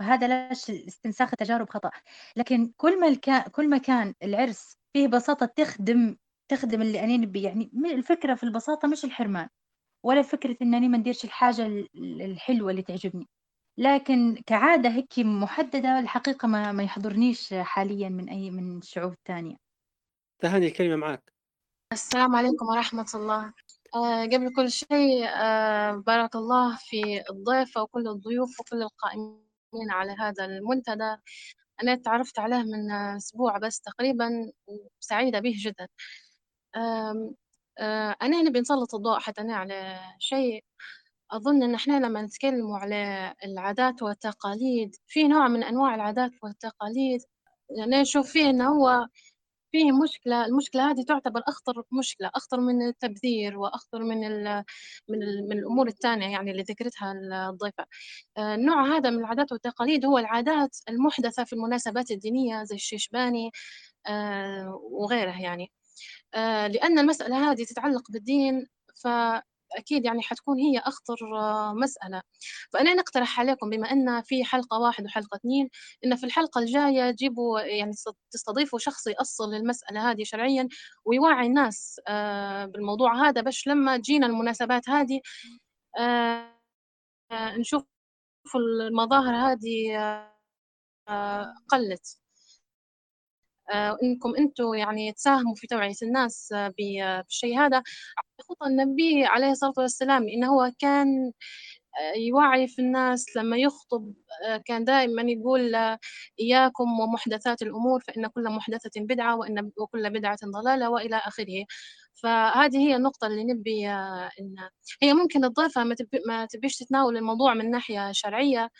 فهذا لاش استنساخ التجارب خطأ. لكن كل ما كان كل ما كان العرس فيه بساطة تخدم تخدم اللي أنا نبي يعني الفكرة في البساطة مش الحرمان ولا فكرة إنني ما نديرش الحاجة الحلوة اللي تعجبني. لكن كعادة هيك محددة الحقيقة ما, ما يحضرنيش حاليا من أي من الشعوب الثانية تهاني الكلمة معك. السلام عليكم ورحمة الله. آه قبل كل شيء آه بارك الله في الضيف وكل الضيوف وكل القائمين على هذا المنتدى. أنا تعرفت عليه من أسبوع بس تقريبا وسعيدة به جدا. آه آه أنا نبي نسلط الضوء حتى أنا على شيء. أظن إن إحنا لما نتكلموا على العادات والتقاليد في نوع من أنواع العادات والتقاليد يعني نشوف فيه إنه هو فيه مشكلة المشكلة هذه تعتبر أخطر مشكلة أخطر من التبذير وأخطر من ال من ال من الأمور الثانية يعني اللي ذكرتها الضيفة. آه، النوع هذا من العادات والتقاليد هو العادات المحدثة في المناسبات الدينية زي الشيشباني آه، وغيره يعني. آه، لأن المسألة هذه تتعلق بالدين ف أكيد يعني حتكون هي أخطر آه، مسألة. فأنا نقترح عليكم بما أن في حلقة واحد وحلقة اثنين إن في الحلقة الجاية جيبوا يعني تستضيفوا شخص يأصل للمسألة هذه شرعيا ويوعي الناس آه، بالموضوع هذا. باش لما تجينا المناسبات هذه آه، نشوف المظاهر هذه قلت. إنكم أنتم يعني تساهموا في توعية الناس بالشيء هذا. خطى النبي عليه الصلاة والسلام إنه هو كان آه، يوعي في الناس لما يخطب آه، كان دائما يقول آه، إياكم ومحدثات الأمور فإن كل محدثة بدعة وإن وكل بدعة ضلالة وإلى آخره. فهذه هي النقطة اللي نبي إن هي ممكن الضيفة ما تبيش تتناول الموضوع من ناحية شرعية. آه،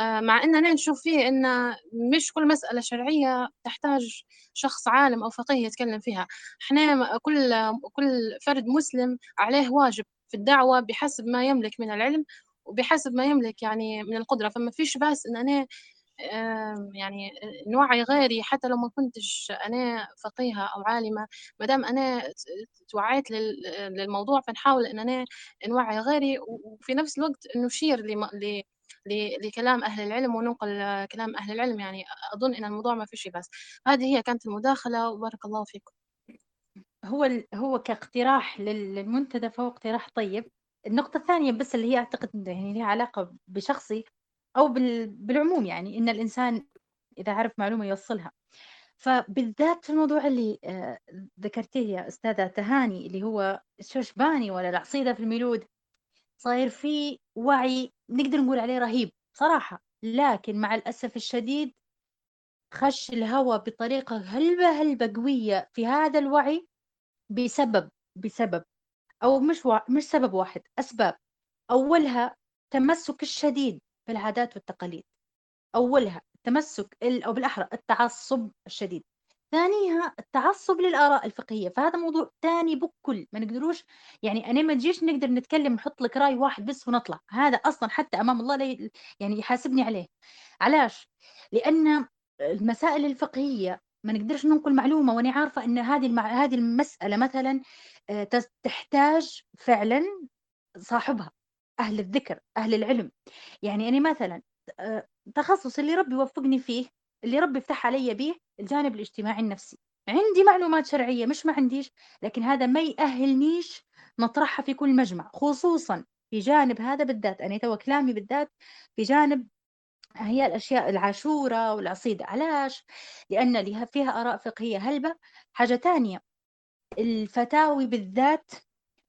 مع أننا نشوف فيه أن مش كل مسألة شرعية تحتاج شخص عالم أو فقيه يتكلم فيها. إحنا كل كل فرد مسلم عليه واجب في الدعوة بحسب ما يملك من العلم وبحسب ما يملك يعني من القدرة. فما فيش بس أن أنا يعني نوعي غيري حتى لو ما كنتش أنا فقيهة أو عالمة. ما دام أنا توعيت للموضوع فنحاول أن أنا نوعي غيري وفي نفس الوقت نشير لكلام أهل العلم وننقل كلام أهل العلم يعني أظن إن الموضوع ما فيش بس هذه هي كانت المداخلة وبارك الله فيكم. هو هو كاقتراح للمنتدى فهو اقتراح طيب. النقطة الثانية بس اللي هي أعتقد يعني لها علاقة بشخصي أو بالعموم يعني إن الإنسان إذا عرف معلومة يوصلها. فبالذات في الموضوع اللي آه، ذكرتيه يا أستاذة تهاني اللي هو الشوشباني ولا العصيدة في الميلود صاير في وعي نقدر نقول عليه رهيب صراحة. لكن مع الأسف الشديد خش الهوى بطريقة هلبة هلبة قوية في هذا الوعي بسبب بسبب أو مش. مش سبب واحد أسباب. أولها تمسك الشديد بالعادات والتقاليد. أولها التمسك أو بالأحرى التعصب الشديد. ثانيها التعصب للآراء الفقهية فهذا موضوع ثاني بكل ما نقدروش. يعني أنا ما تجيش نقدر نتكلم نحط لك رأي واحد بس ونطلع. هذا أصلا حتى أمام الله يعني يحاسبني عليه. علاش؟ لأن المسائل الفقهية ما نقدرش ننقل معلومة وأنا عارفة أن هذه المع... هذه المسألة مثلا آه، تحتاج فعلا صاحبها أهل الذكر أهل العلم. يعني أنا مثلا آه، تخصص اللي ربي يوفقني فيه اللي ربي يفتح علي به الجانب الاجتماعي النفسي عندي معلومات شرعية مش ما عنديش لكن هذا ما يأهلنيش نطرحها في كل مجمع خصوصا في جانب هذا بالذات أنا تو كلامي بالذات في جانب هي الأشياء العاشورة والعصيدة علاش؟ لأن لها فيها آراء فقهية هلبة حاجة تانية الفتاوي بالذات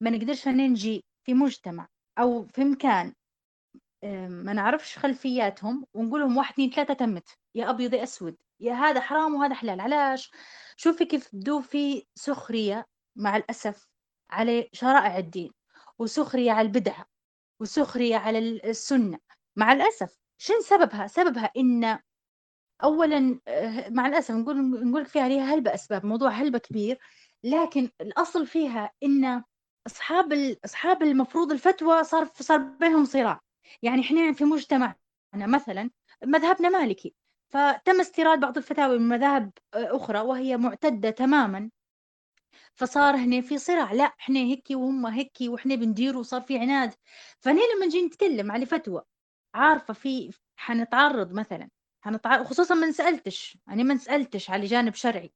ما نقدرش ننجي في مجتمع أو في مكان ما نعرفش خلفياتهم ونقول لهم واحد اثنين ثلاثة تمت يا أبيض يا أسود يا هذا حرام وهذا حلال علاش؟ شوفي كيف بدو في سخرية مع الأسف على شرائع الدين وسخرية على البدعة وسخرية على السنة مع الأسف شن سببها؟ سببها إن أولا آه، مع الأسف نقول نقول فيها عليها هلبة أسباب موضوع هلبة كبير لكن الأصل فيها إن أصحاب أصحاب المفروض الفتوى صار صار بينهم صراع يعني إحنا في مجتمعنا مثلا مذهبنا مالكي فتم استيراد بعض الفتاوي من مذاهب آه، أخرى وهي معتدة تماما. فصار هنا في صراع لا إحنا هيك وهم هيك وإحنا بندير وصار في عناد. فهنا لما نجي نتكلم على فتوى عارفة في حنتعرض مثلا حنتعرض خصوصا ما سألتش يعني ما سألتش على جانب شرعي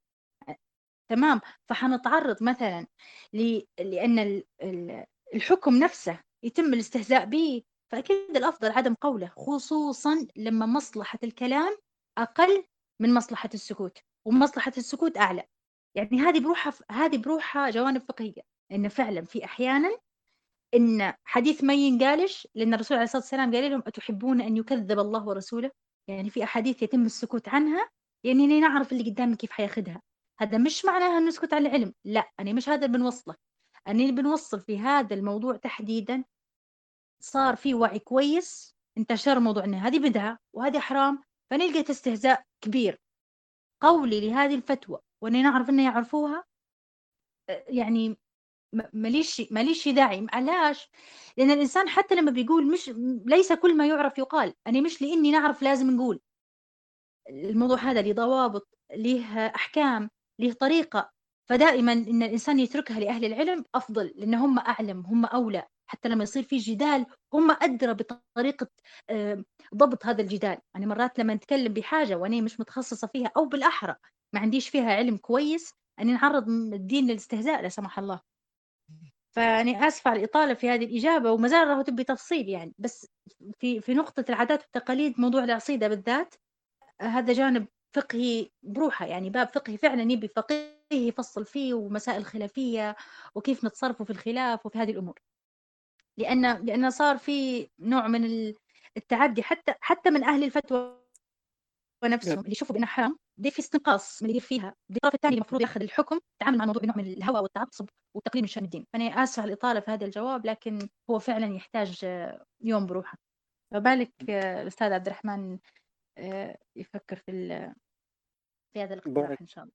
تمام؟ فحنتعرض مثلا ل... لأن الحكم نفسه يتم الاستهزاء به. فأكيد الأفضل عدم قوله خصوصا لما مصلحة الكلام أقل من مصلحة السكوت ومصلحة السكوت أعلى. يعني هذه بروحها هذه بروحها جوانب فقهية إن فعلا في أحيانا إن حديث ما ينقالش لأن الرسول عليه الصلاة والسلام قال لهم أتحبون أن يكذب الله ورسوله؟ يعني في أحاديث يتم السكوت عنها يعني نعرف اللي قدامي كيف حياخدها هذا مش معناها أن نسكت على العلم لا أنا مش هذا اللي بنوصله. أنا اللي بنوصل في هذا الموضوع تحديدا صار في وعي كويس انتشر موضوع أن هذه بدعة وهذه حرام فنلقى استهزاء كبير. قولي لهذه الفتوى وأني نعرف أنه يعرفوها يعني ماليش ماليش داعي علاش؟ لأن الإنسان حتى لما بيقول مش ليس كل ما يعرف يقال. أنا مش لإني نعرف لازم نقول. الموضوع هذا له ضوابط له أحكام له طريقة. فدائما إن الإنسان يتركها لأهل العلم أفضل لأن هم أعلم هم أولى. حتى لما يصير في جدال هم أدرى بطريقة ضبط هذا الجدال. يعني مرات لما نتكلم بحاجة وأنا مش متخصصة فيها أو بالأحرى ما عنديش فيها علم كويس أني نعرض الدين للاستهزاء لا سمح الله. فأنا آسفة على الإطالة في هذه الإجابة وما زال راهو تبي تفصيل يعني. بس في في نقطة العادات والتقاليد موضوع العصيدة بالذات هذا جانب فقهي بروحه. يعني باب فقهي فعلا يبي فقيه يفصل فيه ومسائل خلافية وكيف نتصرفوا في الخلاف وفي هذه الأمور. لأن لأن صار في نوع من التعدي حتى حتى من أهل الفتوى ونفسهم اللي يشوفوا بأنها حرام دي في استنقاص من اللي فيها. الطرف الثاني المفروض ياخذ الحكم يتعامل مع الموضوع بنوع من الهوى والتعصب والتقليل من شأن الدين. فانا آسفة على الإطالة في هذا الجواب لكن هو فعلا يحتاج يوم بروحه. فبالك الأستاذ عبد الرحمن آه، يفكر في في هذا الاقتراح إن شاء الله.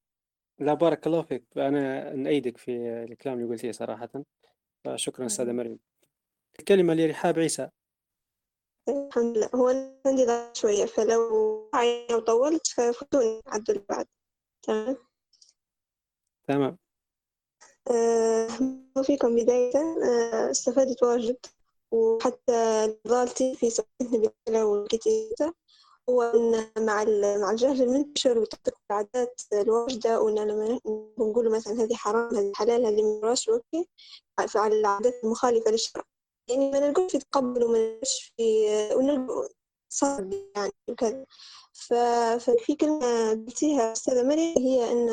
لا بارك الله فيك. أنا نأيدك في الكلام اللي قلتيه صراحة. فشكرا أستاذة مريم. الكلمة لرحاب عيسى. الحمد لله. هو عندي ضغط شوية فلو وطولت ففتوني عدل بعد. تمام؟ تمام. أه فيكم بداية. أه استفدت واجد وحتى ضالتي في سنة والكتيبة هو إن مع مع الجهل المنتشر وتطبيق العادات الواجدة وإن لما بنقول مثلا هذه حرام هذه حلال هذه مراش أوكي فعلى العادات المخالفة للشرع. يعني ما نلقوش في تقبل وما نلقوش في ونلقوا صعب يعني وكذا. ففي كلمة قلتيها أستاذة مريم هي أن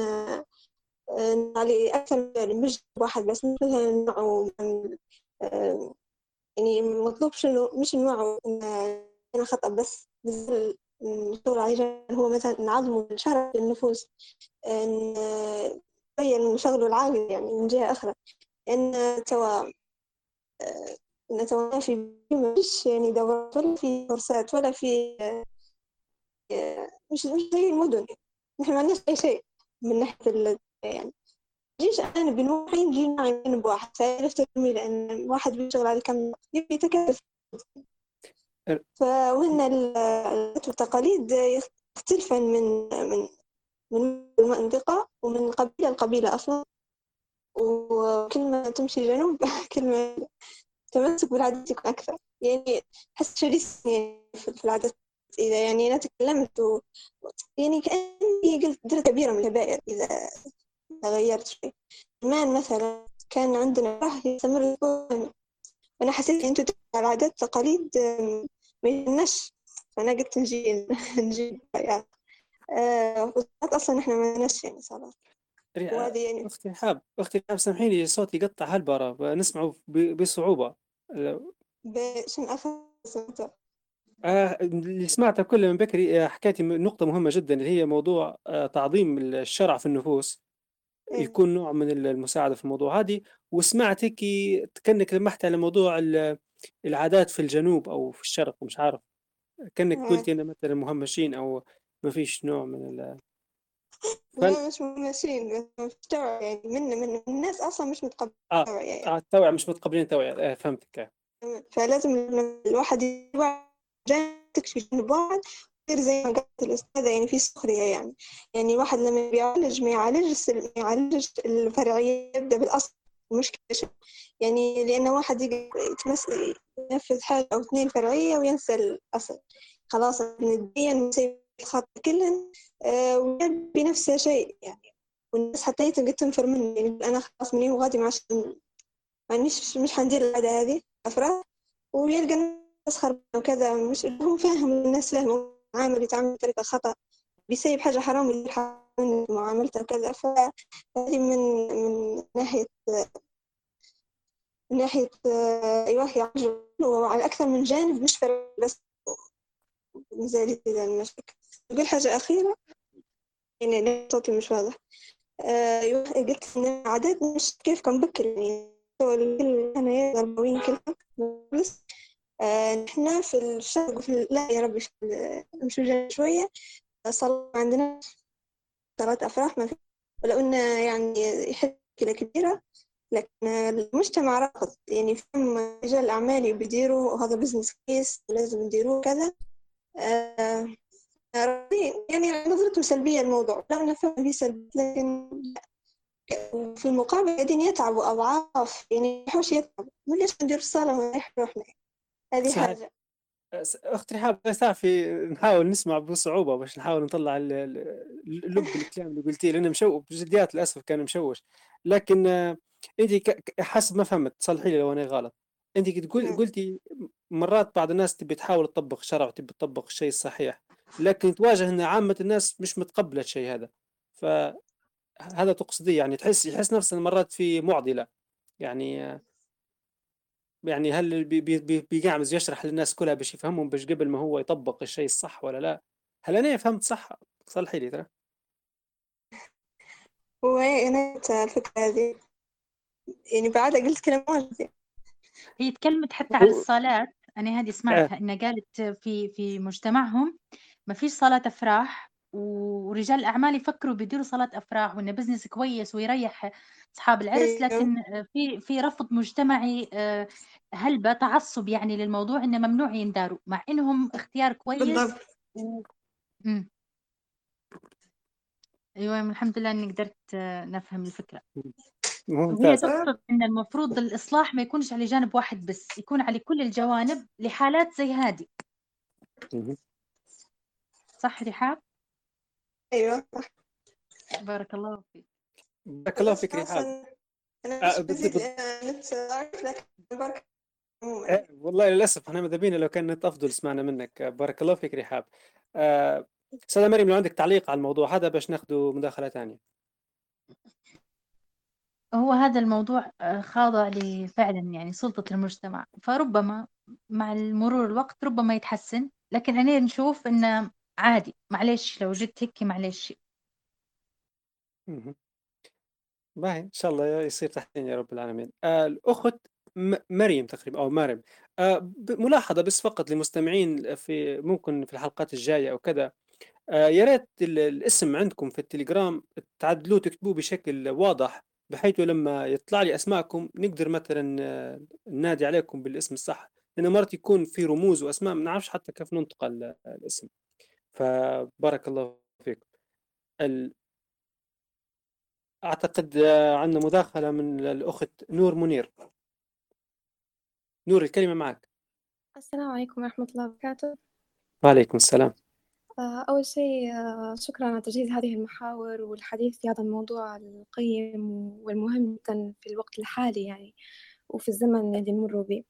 أن علي أكثر من مش واحد بس مثلا نوع يعني مطلوب شنو؟ مش نوع أنا خطأ بس الشغل عليه هو مثلا نعظم شرف النفوس نبين نشغلوا العاقل يعني من جهة أخرى. لأن توا نتوانى في مش يعني دورات ولا في كورسات ولا في مش مش زي المدن. نحن ما عندناش أي شيء من ناحية يعني جيش أنا بنوحي نجي نعين بواحد فعرفت لأن واحد بيشتغل على كم يبي يتكلف. فوهن العادات والتقاليد يختلفن من من من المنطقة ومن قبيلة لقبيلة أصلا. وكل ما تمشي جنوب كل ما تمسك بالعادات يكون أكثر. يعني أحس شرس يعني في العادات. إذا يعني أنا تكلمت و... يعني كأني قلت درجة كبيرة من الكبائر إذا غيرت شيء. زمان مثلا كان عندنا فرح يستمر وأنا حسيت أنتوا العادات التقاليد ما يهمناش. فأنا قلت نجي نجي يعني آه أصلا إحنا ما لناش يعني صلاة وهذه يعني أختي حاب حاب سامحيني صوتي يقطع هالبرة نسمعه بصعوبة. شنو سمعته؟ آه اللي سمعته كله من بكري آه حكيتي نقطة مهمة جدا اللي هي موضوع آه تعظيم الشرع في النفوس. إيه. يكون نوع من المساعدة في الموضوع هذه. وسمعت هيك كأنك لمحت على موضوع العادات في الجنوب أو في الشرق مش عارف. كأنك آه. قلتي أنا مثلا مهمشين أو ما فيش نوع من ال لا مش ماشيين مش توعية يعني من من الناس أصلا مش متقبلين آه يعني. آه التوعية مش متقبلين التوعية. آه فهمتك. فلازم لما الواحد يوعي تكشف جنب واحد يصير زي ما قالت الأستاذة يعني في سخرية يعني. يعني الواحد لما بيعالج ما يعالجش ما يعالجش الفرعية يبدأ بالأصل. المشكلة يعني لأن واحد يتمس ينفذ حاجة أو اثنين فرعية وينسى الأصل. خلاص نديا الخط كلهن آه ويبي نفس الشيء يعني. والناس حتى يتم تنفر مني يعني أنا خلاص مني وغادي ما مانيش مش حندير العادة هذه أفراد. ويلقى الناس تسخر وكذا مش هو فاهم الناس فاهم عامل يتعامل بطريقة خطأ بيسيب حاجة حرام من معاملته وكذا. فهذه من من ناحية من ناحية أيوه يعالج وعلى أكثر من جانب مش بس مازال إذا المشاكل. نقول حاجة أخيرة يعني صوتي مش واضح. أيوه قلت إن العادات مش كيفكم بكر يعني أنا غربويين كلهم بس آه في الشرق وفي لا يا ربي نمشي شوية. صار عندنا صارت أفراح ما في ولو إنه يعني مشكلة كبيرة لكن المجتمع رافض يعني فهم رجال الأعمال بيديروا وهذا business case ولازم نديروه كذا. آه يعني نظرتهم سلبية الموضوع. لا أنا فهم في سلبية لكن في المقابل قاعدين يتعبوا أضعاف يعني يحوش يتعبوا ليش ندير الصالة ونريح روحنا هذه صحيح. حاجة. أختي بس تعرفي نحاول نسمع بصعوبة باش نحاول نطلع ال- ال- لب الكلام اللي قلتيه لأنه مشوش بجديات للأسف كان مشوش. لكن آه، ك- حسب ما فهمت صلحي لي لو أنا غلط. تقول مم. قلتي مرات بعض الناس تبي تحاول تطبق شرع وتبي تطبق الشيء الصحيح. لكن تواجه أن عامة الناس مش متقبلة الشيء هذا. فهذا تقصديه يعني تحس يحس نفسه مرات في معضلة. يعني آه، يعني هل بي بي بي بيقعمز يشرح للناس كلها باش يفهمهم باش قبل ما هو يطبق الشيء الصح ولا لا؟ هل أنا فهمت صح؟ صلحي لي ترى. هو أنا الفكرة هذه. يعني بعد قلت كلام واجد هي تكلمت حتى على هو- الصلاة. أنا هذه سمعتها. إنها قالت في في مجتمعهم ما فيش صلاة أفراح ورجال الأعمال يفكروا بيديروا صلاة أفراح وإنه بزنس كويس ويريح أصحاب العرس أيوه. لكن في في رفض مجتمعي آه، هلبة تعصب يعني للموضوع إنه ممنوع ينداروا مع إنهم اختيار كويس بالضبط و... مم. أيوة الحمد لله إني قدرت آه، نفهم الفكرة وهي تقصد إن المفروض الإصلاح ما يكونش على جانب واحد بس يكون على كل الجوانب لحالات زي هذه. صح رحاب أيوه. بارك الله فيك. بارك الله فيك رحاب أنا آه، مش بارك آه، والله للأسف إحنا ماذا بينا لو كان نت أفضل سمعنا منك. آه، بارك الله فيك رحاب أستاذة مريم لو عندك تعليق على الموضوع هذا باش ناخذ مداخلة ثانية هو هذا الموضوع خاضع لفعلا يعني سلطة المجتمع. فربما مع مرور الوقت ربما يتحسن لكن أنا نشوف إنه عادي معلش لو جيت هيك معلش. مهم. باهي إن شاء الله يصير تحسين يا رب العالمين. آه الأخت مريم تقريبا أو مريم. آه ملاحظة بس فقط للمستمعين في ممكن في الحلقات الجاية أو كذا. آه يا ريت ال- الاسم عندكم في التليجرام تعدلوه تكتبوه بشكل واضح بحيث لما يطلع لي أسماءكم نقدر مثلا آه، ننادي عليكم بالاسم الصح. لأن مرات يكون في رموز وأسماء ما نعرفش حتى كيف ننطق ال- الاسم. فبارك الله فيكم ال- أعتقد آه، عندنا مداخلة من الأخت نور منير. نور الكلمة معك. السلام عليكم ورحمة الله وبركاته. وعليكم السلام. آه، أول شيء آه، شكرا على تجهيز هذه المحاور والحديث في هذا الموضوع القيم والمهم جدا في الوقت الحالي يعني وفي الزمن اللي نمر به.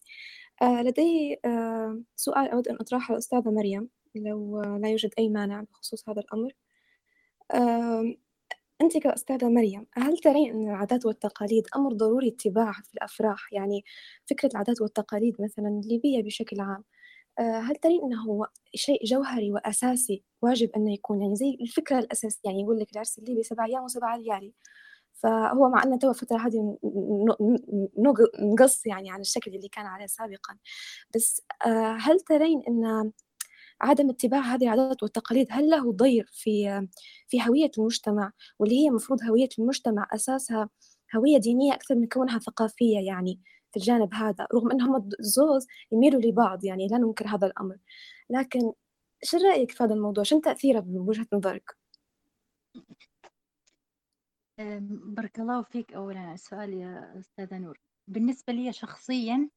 آه، لدي سؤال أود أن أطرحه للأستاذة مريم. لو لا يوجد أي مانع بخصوص هذا الأمر. أنت كأستاذة مريم هل ترين أن العادات والتقاليد أمر ضروري اتباعه في الأفراح؟ يعني فكرة العادات والتقاليد مثلا الليبية بشكل عام. آه، هل ترين أنه شيء جوهري وأساسي واجب أنه يكون؟ يعني زي الفكرة الأساسية يعني يقول لك العرس الليبي سبع أيام وسبع ليالي. فهو مع أن تو الفترة هذه نقص يعني عن الشكل اللي كان عليه سابقا. بس آه، هل ترين أن عدم اتباع هذه العادات والتقاليد هل له ضير في في هوية المجتمع؟ واللي هي مفروض هوية المجتمع أساسها هوية دينية أكثر من كونها ثقافية يعني في الجانب هذا رغم أنهم الزوز يميلوا لبعض يعني لا ننكر هذا الأمر. لكن شو رأيك في هذا الموضوع؟ شو تأثيره بوجهة نظرك؟ بارك الله فيك. أولا السؤال يا أستاذة نور. بالنسبة لي شخصيا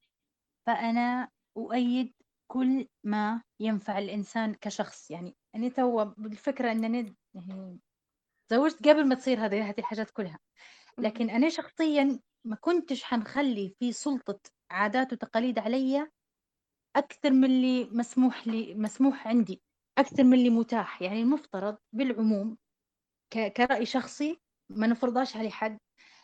فأنا أؤيد كل ما ينفع الإنسان كشخص. يعني أنا تو بالفكرة أنني يعني تزوجت قبل ما تصير هذه هذه الحاجات كلها. لكن أنا شخصيا ما كنتش حنخلي في سلطة عادات وتقاليد علي أكثر من اللي مسموح لي مسموح عندي أكثر من اللي متاح. يعني المفترض بالعموم كرأي شخصي ما نفرضاش على حد.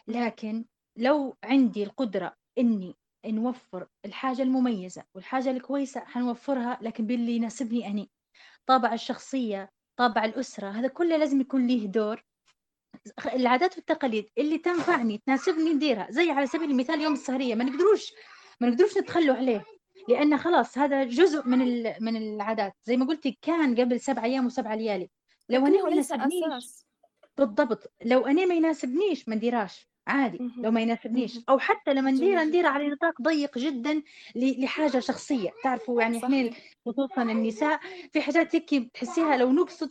لكن لو عندي القدرة إني نوفر الحاجة المميزة والحاجة الكويسة حنوفرها لكن باللي يناسبني أني. طابع الشخصية طابع الأسرة هذا كله لازم يكون له دور. العادات والتقاليد اللي تنفعني تناسبني نديرها. زي على سبيل المثال يوم السهرية ما نقدروش ما نقدروش نتخلوا عليه لأن خلاص هذا جزء من من العادات. زي ما قلت كان قبل سبع أيام وسبع ليالي. لو أنا ما يناسبنيش بالضبط. لو أنا ما يناسبنيش ما نديراش. عادي لو ما يناسبنيش. أو حتى لما ندير ندير على نطاق ضيق جدا لحاجة شخصية. تعرفوا يعني إحنا خصوصا النساء في حاجات هيك تحسيها لو نقصد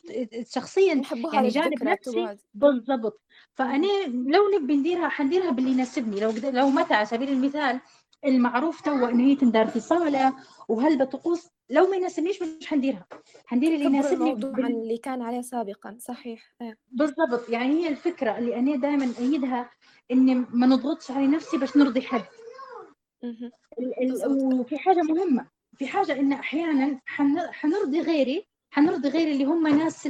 شخصيا يعني جانب نفسي. بالضبط. فأنا لو نبي نديرها حنديرها باللي يناسبني. لو لو متى على سبيل المثال المعروف تو انه هي تندار في صاله وهلبة طقوس لو ما يناسبنيش مش حنديرها. حندير اللي يناسبني بال... اللي كان عليه سابقا صحيح. إيه. بالضبط. يعني هي الفكرة اللي أنا دائما ايدها اني ما نضغطش على نفسي باش نرضي حد. وفي حاجة مهمة. في حاجة إن أحيانا حنرضي غيري حنرضي غيري اللي هم ناس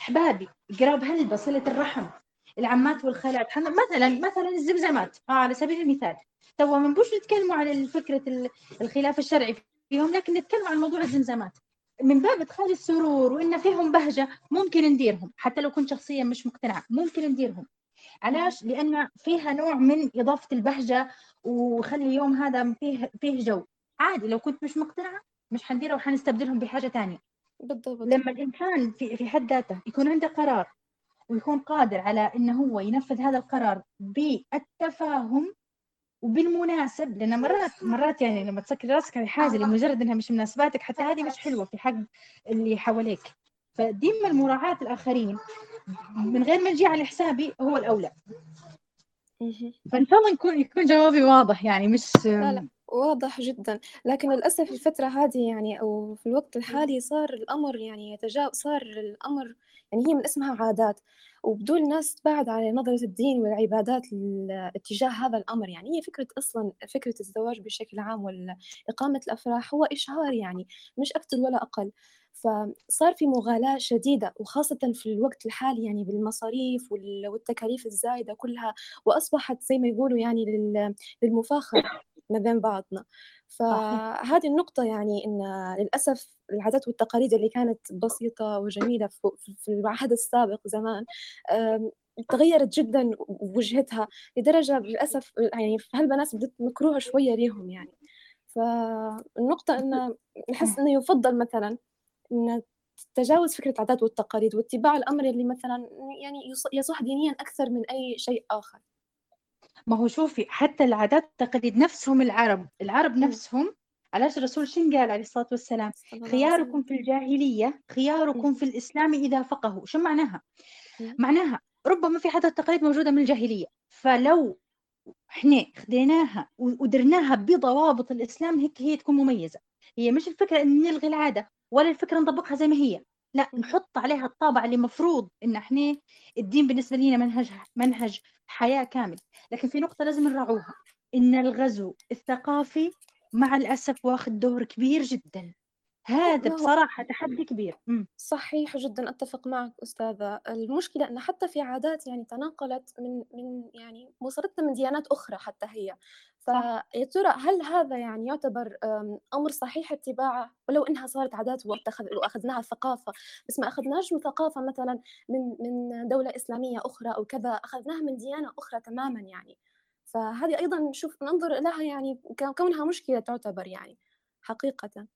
احبابي قراب هلبة صلة الرحم. العمات والخالات. مثلا مثلا الزمزمات. آه على سبيل المثال. تو ما نبوش نتكلموا على فكره الخلاف الشرعي فيهم لكن نتكلم عن موضوع الزمزمات. من باب إدخال السرور وإن فيهم بهجة ممكن نديرهم. حتى لو كنت شخصيا مش مقتنعه ممكن نديرهم. علاش؟ لأن فيها نوع من إضافة البهجة وخلي اليوم هذا فيه فيه جو. عادي لو كنت مش مقتنعه مش حنديرها وحنستبدلهم بحاجة ثانية بالضبط. لما الإنسان في في حد ذاته يكون عنده قرار ويكون قادر على إنه هو ينفذ هذا القرار بالتفاهم وبالمناسب لأن مرات مرات يعني لما تسكر راسك على حاجة لمجرد إنها مش مناسباتك حتى هذه مش حلوة في حق اللي حواليك. فديما المراعاة الآخرين من غير ما نجي على حسابي هو الأولى. فإن شاء الله يكون يكون جوابي واضح يعني مش لا لا واضح جدا. لكن للأسف الفترة هذه يعني أو في الوقت الحالي صار الأمر يعني يتجاوز صار الأمر يعني هي من اسمها عادات وبدون الناس تبعد على نظرة الدين والعبادات اتجاه هذا الأمر. يعني هي فكرة أصلا فكرة الزواج بشكل عام وإقامة الأفراح هو إشهار يعني مش أكثر ولا أقل. فصار في مغالاة شديدة وخاصة في الوقت الحالي يعني بالمصاريف والتكاليف الزايدة كلها وأصبحت زي ما يقولوا يعني للمفاخرة ما بين بعضنا. فهذه النقطة يعني إن للأسف العادات والتقاليد اللي كانت بسيطة وجميلة في العهد السابق زمان تغيرت جدا وجهتها لدرجة للأسف يعني هالبنات بدت مكروهة شوية ليهم يعني. فالنقطة إن نحس إنه يفضل مثلا إن تجاوز فكرة العادات والتقاليد واتباع الأمر اللي مثلا يعني يصح دينيا أكثر من أي شيء آخر. ما هو شوفي حتى العادات والتقاليد نفسهم العرب العرب نفسهم علاش الرسول شن قال عليه الصلاة والسلام؟ خياركم في الجاهلية خياركم في الإسلام إذا فقهوا. شو معناها؟ معناها ربما في عادات تقاليد موجودة من الجاهلية. فلو إحنا خديناها ودرناها بضوابط الإسلام هيك هي تكون مميزة. هي مش الفكرة إن نلغي العادة ولا الفكرة نطبقها زي ما هي. لا نحط عليها الطابع اللي مفروض إن إحنا الدين بالنسبة لنا منهج منهج حياة كامل. لكن في نقطة لازم نراعوها إن الغزو الثقافي مع الأسف واخد دور كبير جدا. هذا بصراحة تحدي كبير. صحيح جدًا أتفق معك أستاذة، المشكلة أن حتى في عادات يعني تناقلت من من يعني وصلتنا من ديانات أخرى حتى هي، فيا ترى هل هذا يعني يعتبر أمر صحيح اتباعه؟ ولو إنها صارت عادات واتخذ وأخذناها ثقافة، بس ما أخذناش من ثقافة مثلًا من من دولة إسلامية أخرى أو كذا، أخذناها من ديانة أخرى تمامًا يعني، فهذه أيضًا نشوف ننظر لها يعني كونها مشكلة تعتبر يعني حقيقةً.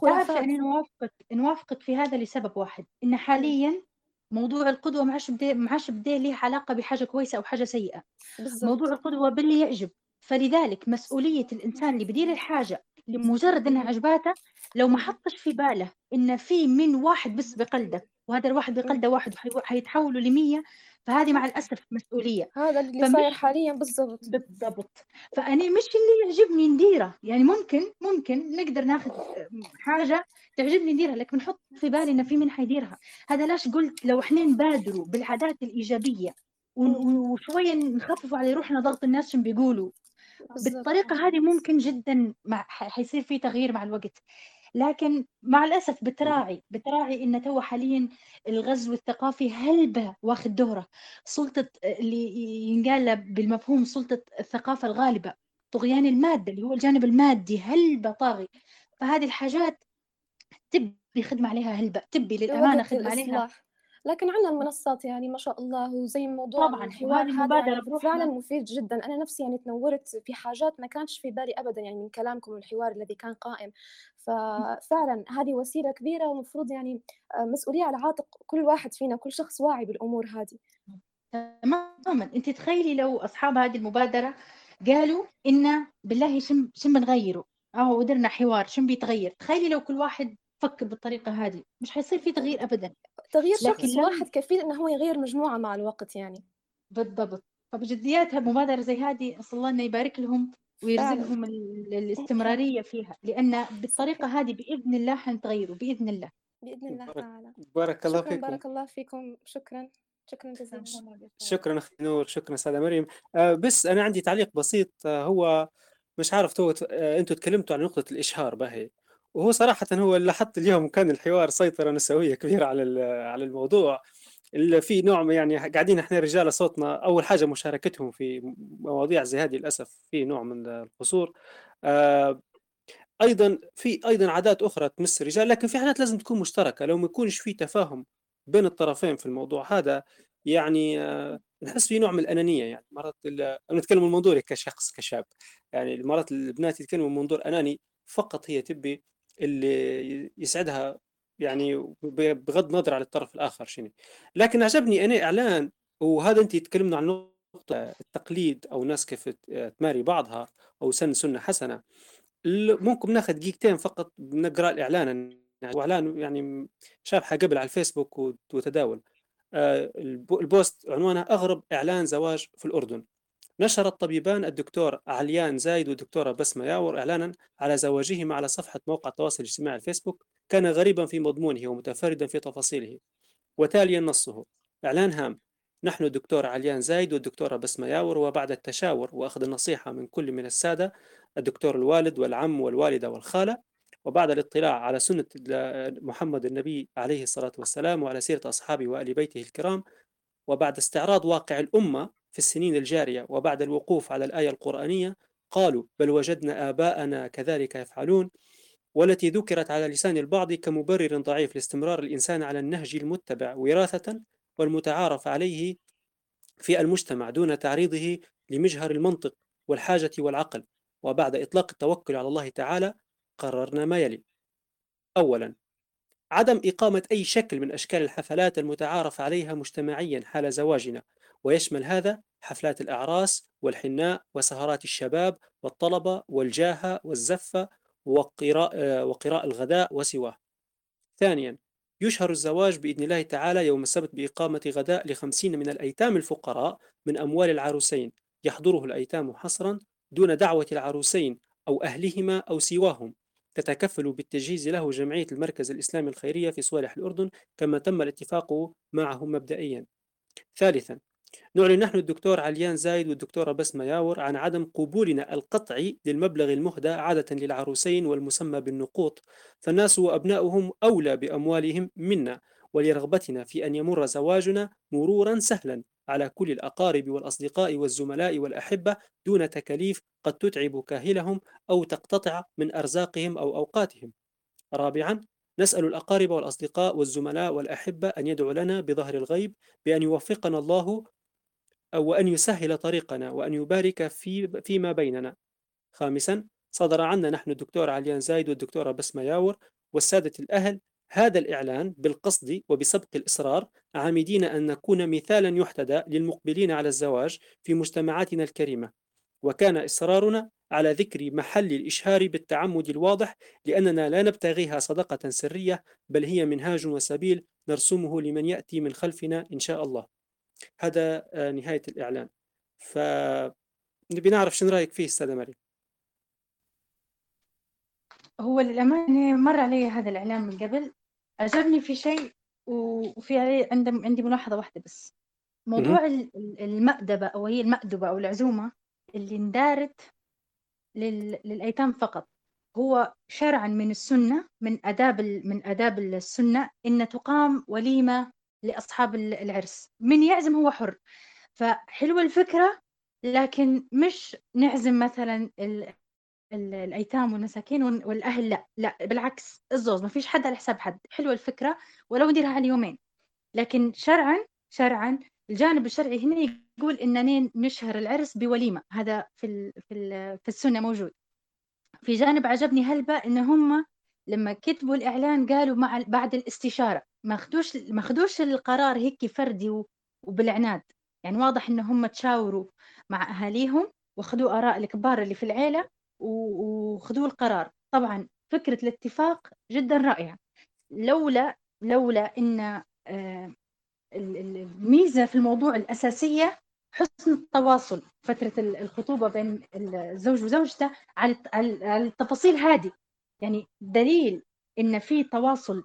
تعرف يعني نوافقك نوافقك في هذا لسبب واحد إن حاليا موضوع القدوة ما عادش بدا ما عادش ليه علاقة بحاجة كويسة أو حاجة سيئة. بالزبط. موضوع القدوة باللي يعجب. فلذلك مسؤولية الإنسان اللي بدير الحاجة لمجرد إنها عجباته لو ما حطش في باله إن في من واحد بس بقلده وهذا الواحد بقلده واحد حيتحولوا لمية فهذه مع الأسف مسؤولية. هذا اللي صاير حاليا بالضبط. بالضبط. فأنا مش اللي يعجبني نديرة. يعني ممكن ممكن نقدر ناخذ حاجة تعجبني نديرها لكن نحط في بالي إن في من حيديرها. هذا لاش قلت لو إحنا نبادروا بالعادات الإيجابية وشوية نخففوا على روحنا ضغط الناس شو بيقولوا. بالطريقة هذه ممكن جدا مع حيصير في تغيير مع الوقت. لكن مع الأسف بتراعي بتراعي إن تو حاليا الغزو الثقافي هلبة واخذ دورة. سلطة اللي ينقال بالمفهوم سلطة الثقافة الغالبة طغيان المادة اللي هو الجانب المادي هلبة طاغي. فهذه الحاجات تبي خدمة عليها هلبة تبي للأمانة خدمة عليها. لكن عندنا المنصات يعني ما شاء الله وزي موضوع طبعا الحوار هذا يعني فعلا مفيد جدا. أنا نفسي يعني تنورت في حاجات ما كانش في بالي ابدا يعني من كلامكم والحوار الذي كان قائم. ففعلا هذه وسيلة كبيرة ومفروض يعني آه، مسؤولية على عاتق كل واحد فينا كل شخص واعي بالأمور هذه. تماما. أنت تخيلي لو أصحاب هذه المبادرة قالوا إن بالله شم شم بنغيره؟ أو ودرنا حوار شم بيتغير؟ تخيلي لو كل واحد فكر بالطريقة هذه مش حيصير في تغيير أبدا. تغيير شخص واحد كفيل إنه هو يغير مجموعة مع الوقت يعني. بالضبط. فبجدياتها مبادرة زي هذه أسأل الله إنه يبارك لهم ويرزقهم الاستمرارية فيها. لأن بالطريقة هذه بإذن الله حنتغيروا بإذن الله. بإذن الله تعالى. بارك الله فيكم. بارك الله فيكم. شكرا. شكرا جزيلا. شكرا أخي نور شكرا أستاذة مريم. آه بس أنا عندي تعليق بسيط. آه هو مش عارف تو آه أنتم تكلمتوا عن نقطة الإشهار باهي. وهو صراحة هو اللي حط اليوم كان الحوار سيطرة نسوية كبيرة على على الموضوع. اللي في نوع يعني قاعدين إحنا رجال صوتنا أول حاجة مشاركتهم في مواضيع زي هذه للأسف في نوع من القصور. آه أيضا في أيضا عادات أخرى تمس الرجال لكن في عادات لازم تكون مشتركة. لو ما يكونش في تفاهم بين الطرفين في الموضوع هذا يعني آه نحس في نوع من الأنانية. يعني مرات أنا نتكلم من منظوري كشخص كشاب. يعني مرات البنات يتكلموا من منظور أناني فقط هي تبي اللي يسعدها يعني بغض النظر على الطرف الآخر شنو. لكن عجبني أنا إعلان وهذا أنت تكلمنا عن نقطة التقليد أو ناس كيف تماري بعضها أو سن سنة حسنة. ممكن ناخذ دقيقتين فقط نقرأ الإعلان. واعلان يعني شافها قبل على الفيسبوك وتداول. آه، البوست عنوانه أغرب إعلان زواج في الأردن. نشر الطبيبان الدكتور عليان زايد والدكتورة بسمة ياور إعلانا على زواجهما على صفحة موقع التواصل الاجتماعي الفيسبوك كان غريبا في مضمونه ومتفردا في تفاصيله. وتاليا نصه إعلان هام نحن الدكتور عليان زايد والدكتورة بسمة ياور وبعد التشاور وأخذ النصيحة من كل من السادة الدكتور الوالد والعم والوالدة والخالة وبعد الاطلاع على سنة محمد النبي عليه الصلاة والسلام وعلى سيرة أصحابه وآل بيته الكرام وبعد استعراض واقع الأمة في السنين الجارية وبعد الوقوف على الآية القرآنية قالوا بل وجدنا آباءنا كذلك يفعلون والتي ذكرت على لسان البعض كمبرر ضعيف لاستمرار الإنسان على النهج المتبع وراثة والمتعارف عليه في المجتمع دون تعريضه لمجهر المنطق والحاجة والعقل. وبعد إطلاق التوكل على الله تعالى قررنا ما يلي. أولا عدم إقامة أي شكل من أشكال الحفلات المتعارف عليها مجتمعيا حال زواجنا. ويشمل هذا حفلات الأعراس والحناء وسهرات الشباب والطلبة والجاهة والزفة وقراء, وقراء الغداء وسواه. ثانيا يشهر الزواج بإذن الله تعالى يوم السبت بإقامة غداء لخمسين من الأيتام الفقراء من أموال العروسين. يحضره الأيتام حصرا دون دعوة العروسين أو أهلهما أو سواهم. تتكفل بالتجهيز له جمعية المركز الإسلامي الخيرية في صالح الأردن كما تم الاتفاق معهم مبدئيا. ثالثا نعلن نحن الدكتور عليان زايد والدكتورة بسمة ياور عن عدم قبولنا القطعي للمبلغ المهدى عادة للعروسين والمسمى بالنقوط فالناس وأبناؤهم أولى بأموالهم منا ولرغبتنا في أن يمر زواجنا مرورا سهلا على كل الأقارب والأصدقاء والزملاء والأحبة دون تكاليف قد تتعب كاهلهم أو تقتطع من أرزاقهم أو أوقاتهم. رابعا نسأل الأقارب والأصدقاء والزملاء والأحبة أن يدعوا لنا بظهر الغيب بأن يوفقنا الله وأن يسهل طريقنا وأن يبارك في فيما بيننا. خامسا صدر عنا نحن الدكتور عليان زايد والدكتورة بسمة ياور والسادة الأهل هذا الإعلان بالقصد وبسبق الإصرار عامدين أن نكون مثالا يحتدى للمقبلين على الزواج في مجتمعاتنا الكريمة. وكان إصرارنا على ذكر محل الإشهار بالتعمد الواضح لأننا لا نبتغيها صدقة سرية بل هي منهاج وسبيل نرسمه لمن يأتي من خلفنا إن شاء الله. هذا آه، نهاية الإعلان. ف نبي نعرف شنو رأيك فيه أستاذة مريم. هو للأمانة مر علي هذا الإعلان من قبل. عجبني في شيء وفي علي عندي عندي ملاحظة واحدة بس. موضوع المأدبة أو هي المأدبة أو العزومة اللي اندارت لل... للأيتام فقط هو شرعا من السنة من آداب من آداب السنة إن تقام وليمة لأصحاب العرس. من يعزم هو حر. فحلوة الفكرة لكن مش نعزم مثلا ال... ال... الأيتام والمساكين والأهل لا لا بالعكس الزوز. ما فيش حد على حساب حد. حلوة الفكرة ولو نديرها على يومين. لكن شرعا شرعا الجانب الشرعي هنا يقول إننا نشهر العرس بوليمة. هذا في ال في ال في السنة موجود. في جانب عجبني هلبة إن هم لما كتبوا الإعلان قالوا مع بعد الاستشارة. ما خدوش ما خدوش القرار هيك فردي وبالعناد. يعني واضح إن هم تشاوروا مع أهاليهم وخذوا آراء الكبار اللي في العيلة وخذوا القرار. طبعا فكرة الاتفاق جدا رائعة. لولا لولا إن آه، الميزة في الموضوع الأساسية حسن التواصل فترة الخطوبة بين الزوج وزوجته على التفاصيل هذه. يعني دليل إن في تواصل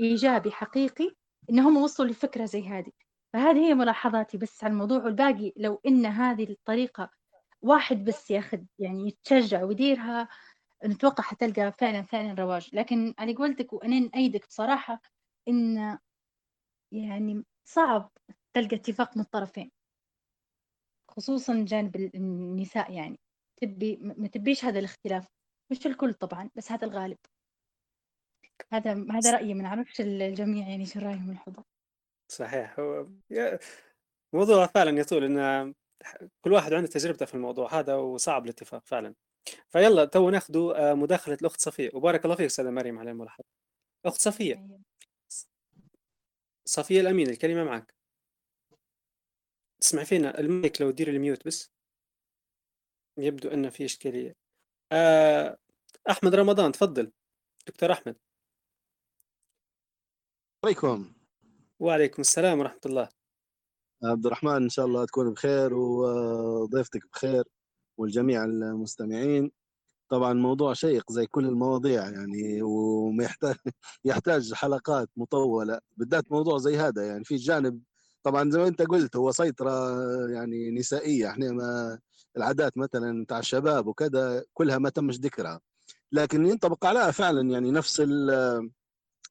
إيجابي حقيقي إنهم وصلوا لفكرة زي هذه. فهذه هي ملاحظاتي بس على الموضوع. والباقي لو إن هذه الطريقة واحد بس ياخذ يعني يتشجع ويديرها نتوقع حتلقى فعلا فعلا رواج. لكن على قولتك وأنا نأيدك بصراحة إن يعني صعب تلقى اتفاق من الطرفين خصوصا جانب النساء يعني. تبي ما تبيش هذا الاختلاف. مش الكل طبعا بس هذا الغالب. هذا هذا رأيي ما نعرفش الجميع يعني شو رأيهم الحضور صحيح هو موضوع فعلا يطول ان كل واحد عنده تجربته في الموضوع هذا وصعب الاتفاق فعلا. فيلا تو ناخذ مداخلة الأخت صفية. وبارك الله فيك أستاذة مريم على الملاحظة. أخت صفية. أيوة. صفية الأمين الكلمة معك تسمع فينا المايك لو دير ال mute بس. يبدو أن في إشكالية. آه أحمد رمضان تفضل. دكتور أحمد. عليكم وعليكم السلام ورحمة الله. عبد الرحمن إن شاء الله تكون بخير وضيفتك بخير والجميع المستمعين. طبعا موضوع شيق زي كل المواضيع يعني وما يحتاج حلقات مطولة. بالذات موضوع زي هذا يعني في جانب طبعا زي ما أنت قلت هو سيطرة يعني نسائية. إحنا ما العادات مثلا بتاع الشباب وكذا كلها ما تمش ذكرها. لكن ينطبق عليها فعلا يعني نفس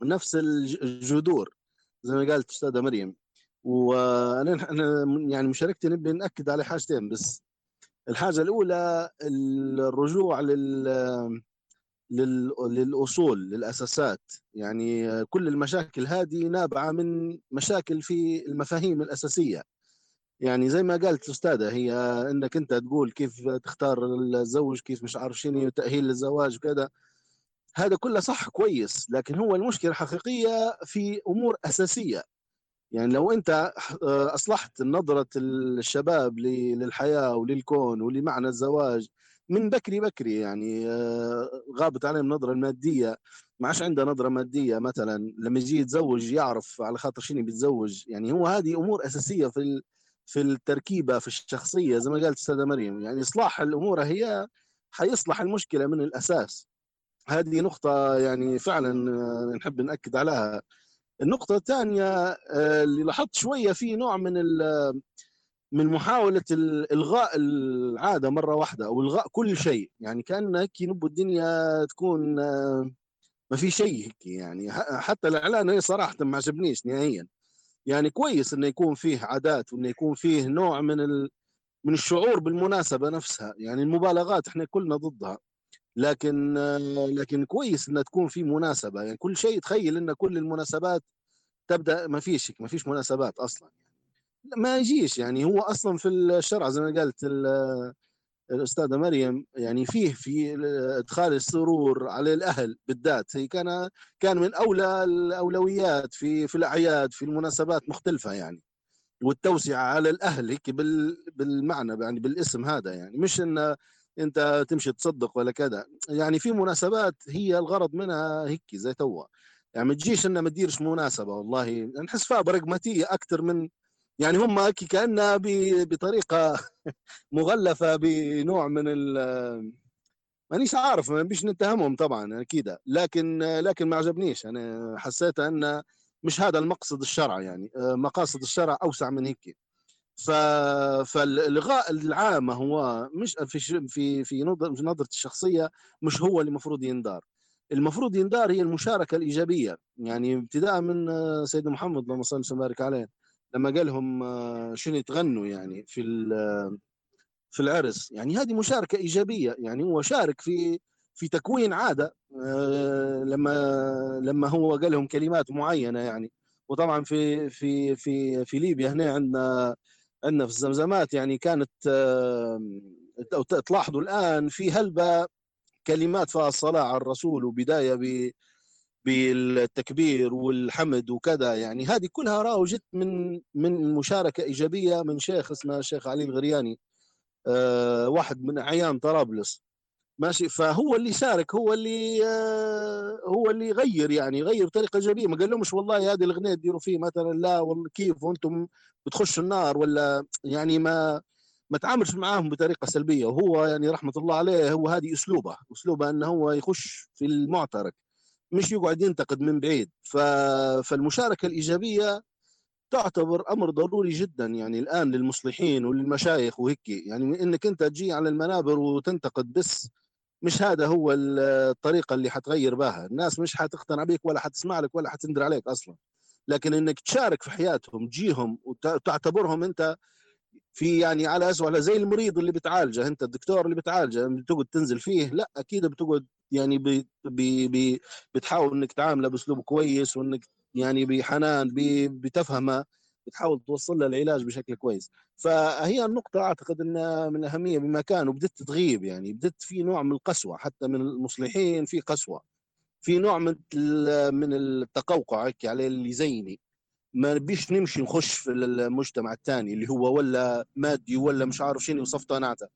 نفس الجذور زي ما قالت أستاذة مريم. وأنا أنا يعني مشاركتي نبي نأكد على حاجتين بس. الحاجة الأولى الرجوع لل للأصول للأساسات. يعني كل المشاكل هذه نابعة من مشاكل في المفاهيم الأساسية. يعني زي ما قالت الاستاذه هي إنك أنت تقول كيف تختار الزوج كيف مش عارف شنو تأهيل للزواج وكذا. هذا كله صح كويس لكن هو المشكلة الحقيقية في أمور أساسية. يعني لو أنت أصلحت نظرة الشباب للحياة وللكون ولمعنى الزواج من بكري بكري يعني آه، غابت عليه النظره الماديه ما عادش عنده نظرة مادية مثلا لما يجي يتزوج يعرف على خاطر شنو بيتزوج. يعني هو هذه أمور أساسية في في التركيبة في الشخصية زي ما قالت السيده مريم. يعني إصلاح الأمور هي حيصلح المشكلة من الأساس. هذه نقطة يعني فعلا آه، نحب نأكد عليها. النقطة الثانية آه، اللي لاحظت شوية في نوع من من محاولة إلغاء العادة مرة واحدة أو إلغاء كل شيء. يعني كأن هيك نبو الدنيا تكون آه، ما في شيء هيك يعني. حتى الإعلان صراحة ما عجبنيش نهائيا. يعني كويس إنه يكون فيه عادات وإنه يكون فيه نوع من ال... من الشعور بالمناسبة نفسها. يعني المبالغات إحنا كلنا ضدها. لكن لكن كويس إنها تكون في مناسبة. يعني كل شيء تخيل إن كل المناسبات تبدأ ما فيش ما فيش مناسبات أصلا. ما يجيش. يعني هو أصلا في الشرع زي ما قالت الأستاذة مريم يعني فيه في إدخال السرور على الأهل بالذات. هي كان كان من أولى الأولويات في في الأعياد في المناسبات مختلفة يعني. والتوسعة على الأهل هيك بالمعنى يعني بالاسم هذا يعني. مش إن أنت تمشي تصدق ولا كذا. يعني في مناسبات هي الغرض منها هيك زي توا. يعني ما تجيش إنها ما تديرش مناسبة والله. نحس فيها برقماتيه أكثر من يعني هم كأنها بطريقة مغلفة بنوع من ال مانيش عارف ما بيش نتهمهم طبعا أكيد. لكن لكن ما عجبنيش. أنا حسيت إن مش هذا المقصد الشرع يعني. مقاصد الشرع أوسع من هيك. ف فالغاء العامه هو مش في في في نظرة الشخصية مش هو اللي المفروض يندار. المفروض يندار هي المشاركة الإيجابية. يعني ابتداء من سيدنا محمد اللهم صل وسلم وبارك عليه لما قال لهم آه، شنو يتغنوا يعني في في العرس. يعني هذه مشاركة إيجابية. يعني هو شارك في في تكوين عادة آه، لما لما هو قال لهم كلمات معينة يعني. وطبعا في في في في ليبيا هنا عندنا عندنا في الزمزمات يعني كانت آه، تلاحظوا الآن في هلبة كلمات فيها الصلاة على الرسول وبداية بالتكبير والحمد وكذا يعني. هذه كلها راهو جت من من مشاركة إيجابية من شيخ اسمه الشيخ علي الغرياني آه واحد من أعيان طرابلس. ماشي؟ فهو اللي شارك هو اللي آه هو اللي غير يعني غير بطريقه ايجابيه ما قال لهمش والله هذه الأغنية تديروا فيه مثلا لا والله كيف وأنتم بتخشوا النار ولا يعني ما ما تعاملش معاهم بطريقة سلبية. وهو يعني رحمة الله عليه هو هذه أسلوبه أسلوبه إنه هو يخش في المعترك مش يقعد ينتقد من بعيد. فالمشاركة الإيجابية تعتبر أمر ضروري جدا يعني الآن للمصلحين وللمشايخ وهيك. يعني إنك أنت تجي على المنابر وتنتقد بس مش هذا هو الطريقة اللي حتغير بها. الناس مش حتقتنع بك ولا حتسمع لك ولا حتندر عليك أصلا. لكن إنك تشارك في حياتهم تجيهم وتعتبرهم أنت في يعني على اسوء زي المريض اللي بتعالجه. أنت الدكتور اللي بتعالجه بتقعد تنزل فيه؟ لا أكيد بتقعد يعني بي بي بتحاول إنك تعامله بأسلوب كويس وإنك يعني بحنان بتفهمه. بتحاول توصل له العلاج بشكل كويس. فهي النقطة أعتقد أنها من الأهمية بمكان وبدت تغيب يعني بدت في نوع من القسوة حتى من المصلحين في قسوة. في نوع من من التقوقع على اللي زيني. ما نبيش نمشي نخش في المجتمع الثاني اللي هو ولا مادي ولا مش عارف شنو وصفطاناته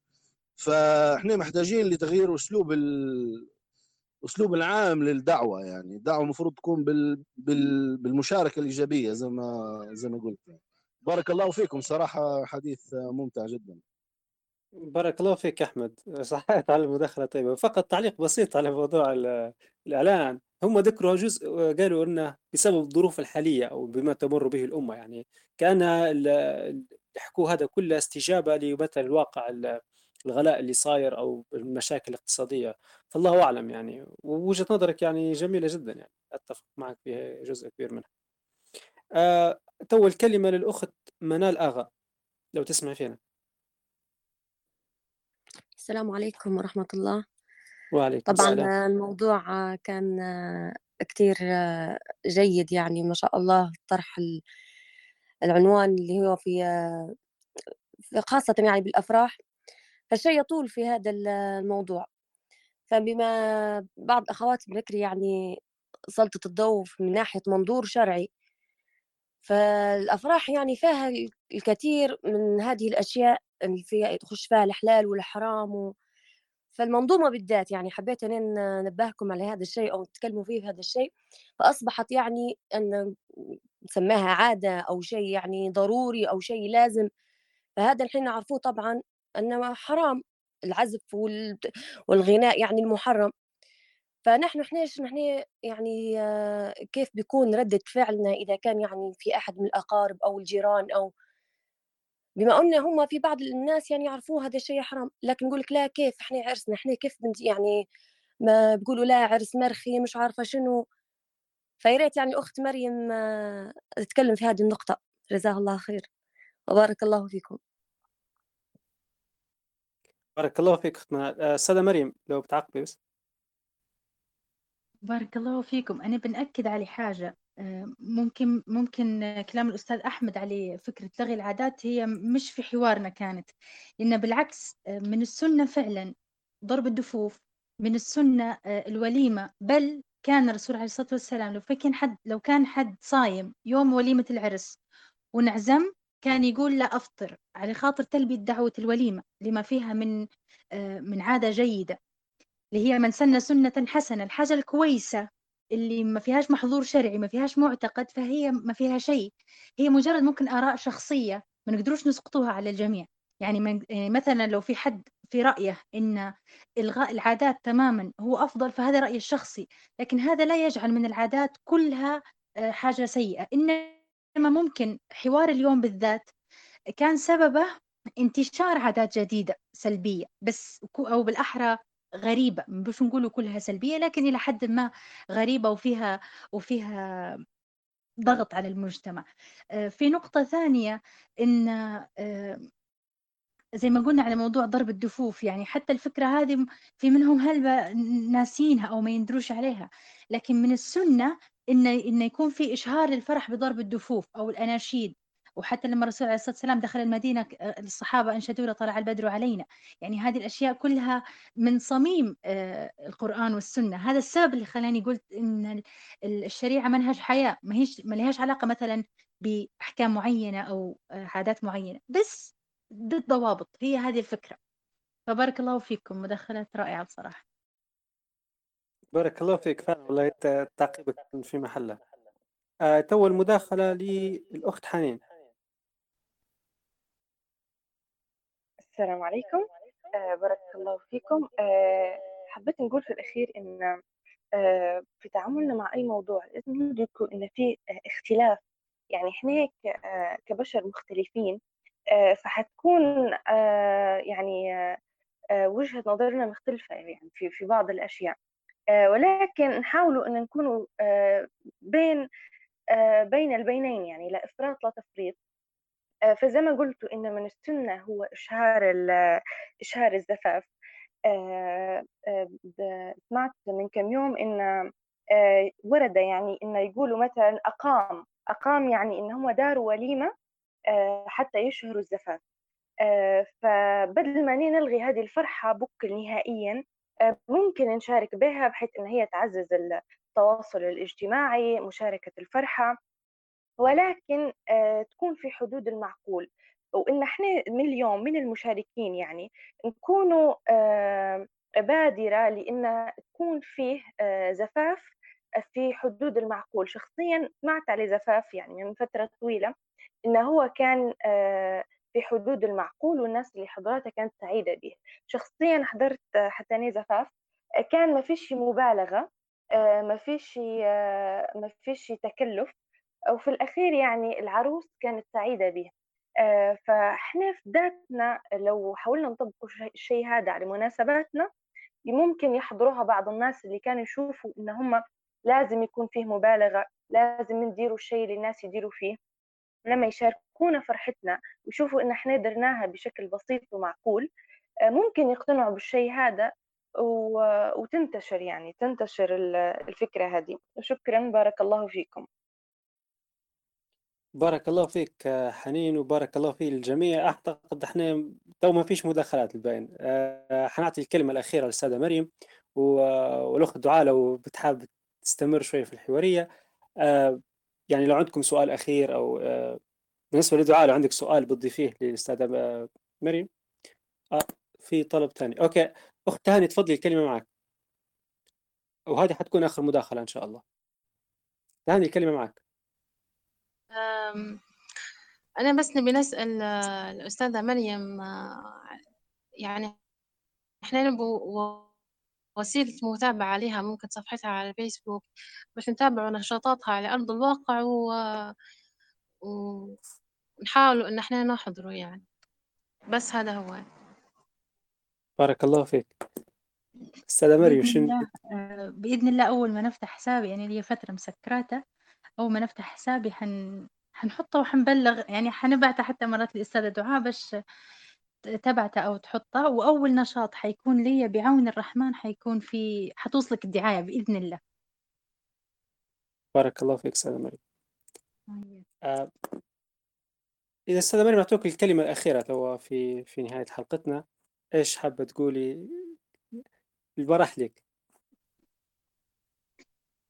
فإحنا محتاجين لتغيير أسلوب الاسلوب العام للدعوة يعني. الدعوة المفروض تكون بال... بال... بالمشاركة الإيجابية زي ما زي ما قلت. بارك الله فيكم. صراحة حديث ممتع جدا. بارك الله فيك أحمد. صحيت على المداخلة. طيبه فقط تعليق بسيط على موضوع الإعلان. هم ذكروا جزء قالوا إنه بسبب الظروف الحالية أو بما تمر به الأمة يعني. كان يحكوا هذا كله استجابة لمثل الواقع الغلاء اللي صاير أو المشاكل الاقتصادية فالله أعلم يعني ووجهة نظرك يعني جميلة جدا يعني أتفق معك في جزء كبير منها. آه تو الكلمة للأخت منال آغا لو تسمع فينا. السلام عليكم ورحمة الله. وعليكم طبعا السلام. الموضوع كان كتير جيد يعني ما شاء الله طرح العنوان اللي هو في خاصة يعني بالأفراح فالشيء يطول في هذا الموضوع. فبما بعض أخوات بكري يعني سلطت الضوء من ناحية منظور شرعي فالأفراح يعني فيها الكثير من هذه الأشياء اللي فيها تخش فيها الحلال والحرام و... فالمنظومة بالذات يعني حبيت أن ننبهكم على هذا الشيء أو تتكلموا فيه في هذا الشيء فأصبحت يعني أن نسماها عادة أو شيء يعني ضروري أو شيء لازم. فهذا الحين نعرفوه طبعا أنه حرام العزف والغناء يعني المحرم. فنحن إحنا نحن يعني آه، كيف بيكون ردة فعلنا إذا كان يعني في أحد من الأقارب أو الجيران أو بما أن هم في بعض الناس يعني يعرفوا هذا الشيء حرام لكن نقول لك لا كيف إحنا عرسنا؟ إحنا كيف بنت يعني ما بيقولوا لا عرس مرخي مش عارفة شنو. فياريت يعني الأخت مريم آه، تتكلم في هذه النقطة. جزاها الله خير. وبارك الله فيكم. بارك الله فيك أختنا. آه، أستاذة مريم لو بتعقبي بس. بارك الله فيكم. أنا بنأكد على حاجة. آه، ممكن ممكن كلام الأستاذ أحمد على فكرة لغي العادات هي مش في حوارنا كانت. إن بالعكس آه، من السنة فعلا ضرب الدفوف من السنة الوليمة. بل كان الرسول عليه الصلاة والسلام لو فكان حد لو كان حد صايم يوم وليمة العرس ونعزم كان يقول لا أفطر على خاطر تلبية دعوة الوليمة لما فيها من آه، من عادة جيدة اللي هي من سن سنة حسنة الحاجة الكويسة اللي ما فيهاش محظور شرعي ما فيهاش معتقد فهي ما فيها شيء. هي مجرد ممكن آراء شخصية ما نقدروش نسقطوها على الجميع. يعني آه، مثلا لو في حد في رأيه إن إلغاء العادات تماما هو أفضل فهذا رأيي الشخصي لكن هذا لا يجعل من العادات كلها آه، حاجة سيئة. إنما ممكن حوار اليوم بالذات كان سببه انتشار عادات جديدة سلبية بس أو بالأحرى غريبة مش نقولوا كلها سلبية لكن إلى حد ما غريبة وفيها وفيها ضغط على المجتمع. آه، في نقطة ثانية إن آه، زي ما قلنا على موضوع ضرب الدفوف يعني حتى الفكرة هذه في منهم هل ناسينها أو ما يندروش عليها. لكن من السنة إن إن يكون في إشهار للفرح بضرب الدفوف أو الأناشيد. وحتى لما الرسول عليه الصلاة والسلام دخل المدينة الصحابة أنشدوا له طلع البدر علينا. يعني هذه الأشياء كلها من صميم آه، القرآن والسنة. هذا السبب اللي خلاني قلت إن الشريعة منهج حياة. ما هيش ما لهاش علاقة مثلا بأحكام معينة أو آه، عادات معينة. بس ضد ضوابط. هي هذه الفكرة. فبارك الله فيكم مداخلات رائعة بصراحة. بارك الله فيك فعلا والله تعقيبك في محله. آه تو المداخلة للأخت حنين. السلام عليكم. آه بارك الله فيكم. آه حبيت نقول في الأخير إن آه في تعاملنا مع أي موضوع لازم ندرك إن في آه اختلاف. يعني إحنا آه كبشر مختلفين آه فحتكون آه يعني آه وجهة نظرنا مختلفة يعني في في بعض الأشياء. ولكن نحاولوا أن نكونوا بين بين البينين يعني لا إفراط لا تفريط. فزي ما قلت إن من السنة هو إشهار إشهار الزفاف. سمعت من كم يوم إن ورد يعني إنه يقولوا مثلا أقام. أقام يعني إن هم داروا وليمة. حتى يشهروا الزفاف. فبدل ما نلغي هذه الفرحة بكل نهائيا ممكن نشارك بها بحيث إن هي تعزز التواصل الاجتماعي مشاركة الفرحة ولكن آه، تكون في حدود المعقول. وإن إحنا من اليوم من المشاركين يعني نكونوا آه، بادرة لأن تكون فيه آه، زفاف في حدود المعقول. شخصيا سمعت على زفاف يعني من فترة طويلة. إنه هو كان في حدود المعقول والناس اللي حضرتها كانت سعيدة به شخصيا حضرت حتى أنا زفاف كان ما فيش مبالغة ما فيش ما فيش تكلف وفي الأخير يعني العروس كانت سعيدة به آه، فإحنا في ذاتنا لو حاولنا نطبق الشيء هذا على مناسباتنا ممكن يحضروها بعض الناس اللي كانوا يشوفوا إن هم لازم يكون فيه مبالغة لازم نديروا الشيء اللي الناس يديروا فيه. لما يشاركونا فرحتنا ويشوفوا إن إحنا درناها بشكل بسيط ومعقول آه، ممكن يقتنعوا بالشيء هذا وتنتشر يعني تنتشر الفكرة هذه. شكرا بارك الله فيكم. بارك الله فيك حنين وبارك الله في الجميع. أعتقد إحنا تو ما فيش مداخلات الباقين أه حنعطي الكلمة الأخيرة للأستاذة مريم والأخت دعاء لو بتحب تستمر شوية في الحوارية. يعني لو عندكم سؤال أخير أو أه بالنسبة لدعاء لو عندك سؤال بتضيفيه للاستاذه مريم. أه في طلب ثاني. أوكي. أخت هاني تفضلي الكلمة معك. وهذه حتكون آخر مداخلة إن شاء الله. هاني الكلمة معك. أنا بس نبي نسأل آه، الأستاذة مريم آه، يعني إحنا نبغى وسيلة متابعة عليها ممكن صفحتها على الفيسبوك باش نتابعوا نشاطاتها على أرض الواقع و... ونحاولوا إن إحنا نحضروا يعني. بس هذا هو. بارك الله فيك. أستاذة مريم بإذن شنو؟ الله آه، بإذن الله أول ما نفتح حسابي يعني لي فترة مسكراتة أول ما نفتح حسابي حن حنحطه وحنبلغ يعني حنبعته حتى مرات للأستاذة دعاء باش تبعته أو تحطه وأول نشاط حيكون لي بعون الرحمن حيكون في حتوصلك الدعاية بإذن الله. بارك الله فيك أستاذة مريم. آه، إذا أستاذة مريم أعطوك الكلمة الأخيرة تو في في نهاية حلقتنا. إيش حابة تقولي؟ البرح لك.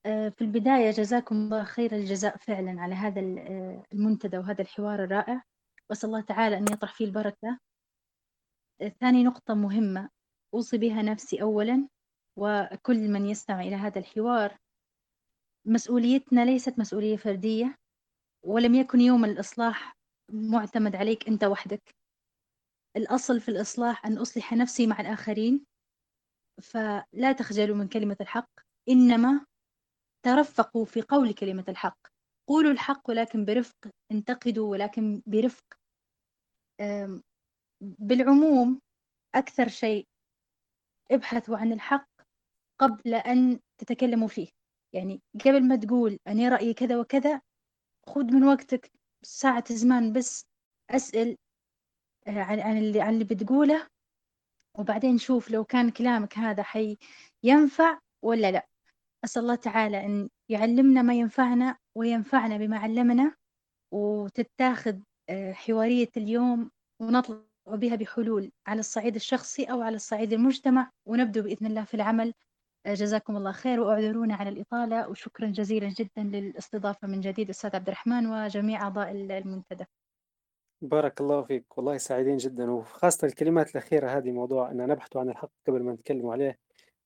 آه، في البداية جزاكم الله خير الجزاء فعلا على هذا آه، المنتدى وهذا الحوار الرائع. وأسأل الله تعالى أن يطرح فيه البركة. ثاني نقطة مهمة أوصي بها نفسي أولا وكل من يستمع إلى هذا الحوار. مسؤوليتنا ليست مسؤولية فردية ولم يكن يوم الإصلاح معتمد عليك أنت وحدك. الأصل في الإصلاح أن أصلح نفسي مع الآخرين فلا تخجلوا من كلمة الحق إنما ترفقوا في قول كلمة الحق. قولوا الحق ولكن برفق انتقدوا ولكن برفق. بالعموم أكثر شيء ابحثوا عن الحق قبل أن تتكلموا فيه. يعني قبل ما تقول أنا رأيي كذا وكذا خذ من وقتك ساعة زمان بس أسأل آه، عن عن اللي عن اللي بتقوله وبعدين شوف لو كان كلامك هذا حي ينفع ولا لا. أسأل الله تعالى أن يعلمنا ما ينفعنا وينفعنا بما علمنا وتتاخذ آه، حوارية اليوم ونطلع بها بحلول على الصعيد الشخصي أو على الصعيد المجتمع ونبدأ بإذن الله في العمل. آه، جزاكم الله خير وأعذرونا على الإطالة وشكرا جزيلا جدا للاستضافة من جديد أستاذ عبد الرحمن وجميع أعضاء المنتدى. بارك الله فيك والله سعيدين جدا وخاصة الكلمات الأخيرة هذه موضوع أن نبحث عن الحق قبل ما نتكلم عليه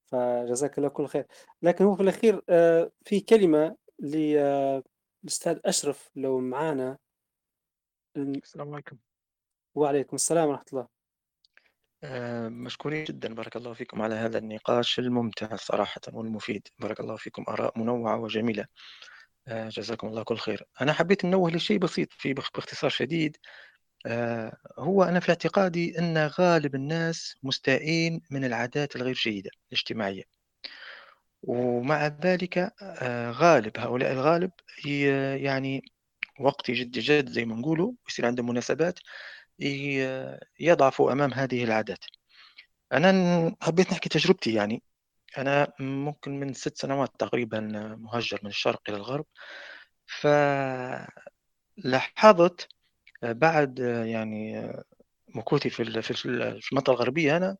فجزاك الله كل خير. لكن هو في الأخير آه، في كلمة للأستاذ أشرف لو معانا. السلام عليكم. وعليكم السلام ورحمة الله. آه، مشكورين جدا بارك الله فيكم على هذا النقاش الممتع صراحة والمفيد. بارك الله فيكم آراء منوعة وجميلة. آه، جزاكم الله كل خير. أنا حبيت ننوه لشيء بسيط في باخ- باختصار شديد. آه، هو أنا في اعتقادي أن غالب الناس مستائين من العادات الغير جيدة الاجتماعية. ومع ذلك غالب هؤلاء الغالب يعني وقت يجد جد زي ما نقولوا يصير عندهم مناسبات. ي- يضعفوا أمام هذه العادات. أنا ن- حبيت نحكي تجربتي يعني. أنا ممكن من ست سنوات تقريبا مهجر من الشرق إلى الغرب. فلاحظت بعد يعني مكوثي في في ال- في المنطقة الغربية أنا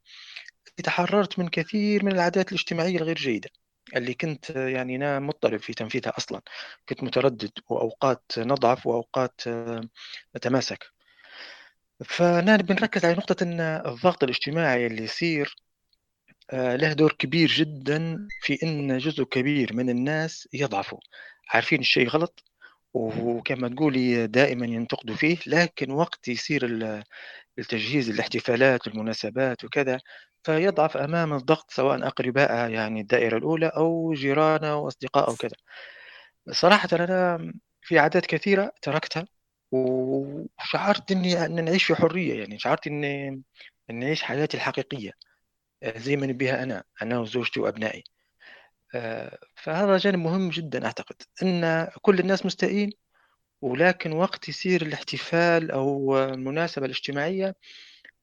تحررت من كثير من العادات الاجتماعية الغير جيدة اللي كنت يعني أنا مضطرب في تنفيذها أصلا. كنت متردد وأوقات نضعف وأوقات نتماسك فأنا بنركز على نقطة أن الضغط الاجتماعي اللي يصير آه، له دور كبير جدا في أن جزء كبير من الناس يضعفوا. عارفين الشيء غلط؟ وكما تقولي دائما ينتقدوا فيه لكن وقت يصير ال- التجهيز الاحتفالات والمناسبات وكذا فيضعف أمام الضغط سواء أقربائه يعني الدائرة الأولى أو جيرانه وأصدقائه وكذا. صراحة أنا في عادات كثيرة تركتها وشعرت إني أن نعيش في حرية يعني شعرت إني أن نعيش حياتي الحقيقية آه، زي ما نبيها أنا أنا وزوجتي وأبنائي. آه، فهذا جانب مهم جدا أعتقد أن كل الناس مستائين ولكن وقت يصير الاحتفال أو المناسبة الاجتماعية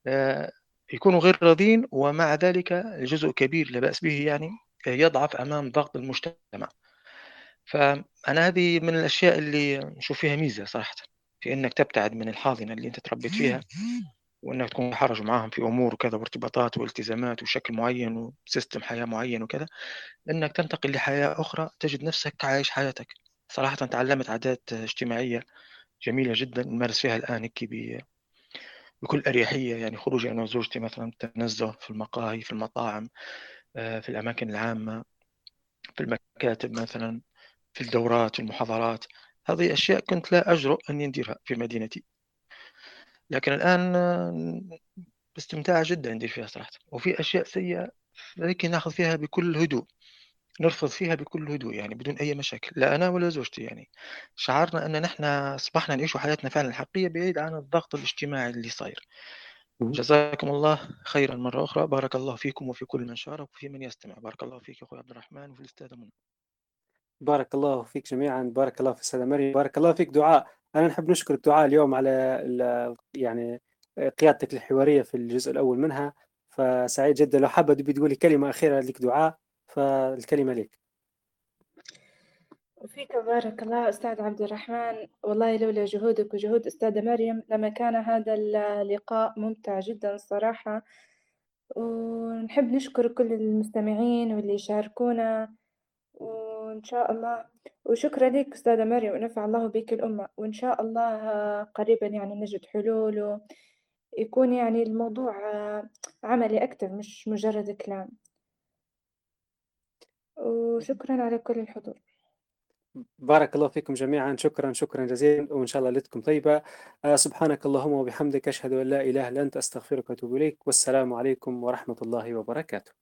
آه، يكونوا غير راضين ومع ذلك جزء كبير لا بأس به يعني يضعف أمام ضغط المجتمع. فأنا هذه من الأشياء اللي نشوف فيها ميزة صراحة. في أنك تبتعد من الحاضنة اللي أنت تربيت فيها وأنك تكون محرج معاهم في أمور وكذا وارتباطات والتزامات وشكل معين وسيستم حياة معين وكذا. أنك تنتقل لحياة أخرى تجد نفسك عايش حياتك. صراحة تعلمت عادات اجتماعية جميلة جدا نمارس فيها الآن هيك بكل أريحية يعني خروجي أنا وزوجتي مثلا تنزه في المقاهي في المطاعم في الأماكن العامة في المكاتب مثلا في الدورات في المحاضرات. هذه أشياء كنت لا أجرؤ أني نديرها في مدينتي. لكن الآن باستمتاع جدا ندير فيها صراحة. وفي أشياء سيئة لكن نأخذ فيها بكل هدوء. نرفض فيها بكل هدوء يعني بدون أي مشاكل. لا أنا ولا زوجتي يعني. شعرنا أن نحن أصبحنا نعيش حياتنا فعلا الحقيقية بعيد عن الضغط الاجتماعي اللي صاير. جزاكم الله خيرا مرة أخرى. بارك الله فيكم وفي كل من شارك وفي من يستمع. بارك الله فيك أخوي عبد الرحمن وفي الأستاذة منى. بارك الله فيك جميعا بارك الله في السيدة مريم بارك الله فيك. دعاء أنا نحب نشكر دعاء اليوم على يعني قيادتك الحوارية في الجزء الأول منها. فسعيد جدا. لو حابة تقولي كلمة أخيرة لك دعاء فالكلمة لك. وفيك بارك الله أستاذ عبد الرحمن. والله لولا جهودك وجهود أستاذة مريم لما كان هذا اللقاء ممتع جدا الصراحة ونحب نشكر كل المستمعين واللي يشاركونا. وإن شاء الله. وشكرا لك أستاذة مريم ونفع الله بك الأمة. وإن شاء الله قريبا يعني نجد حلول ويكون يعني الموضوع عملي أكثر مش مجرد كلام. وشكرا على كل الحضور. بارك الله فيكم جميعا. شكرا شكرا جزيلا وإن شاء الله ليلتكم طيبة. آه سبحانك اللهم وبحمدك أشهد أن لا إله إلا أنت أستغفرك وأتوب إليك. والسلام عليكم ورحمة الله وبركاته.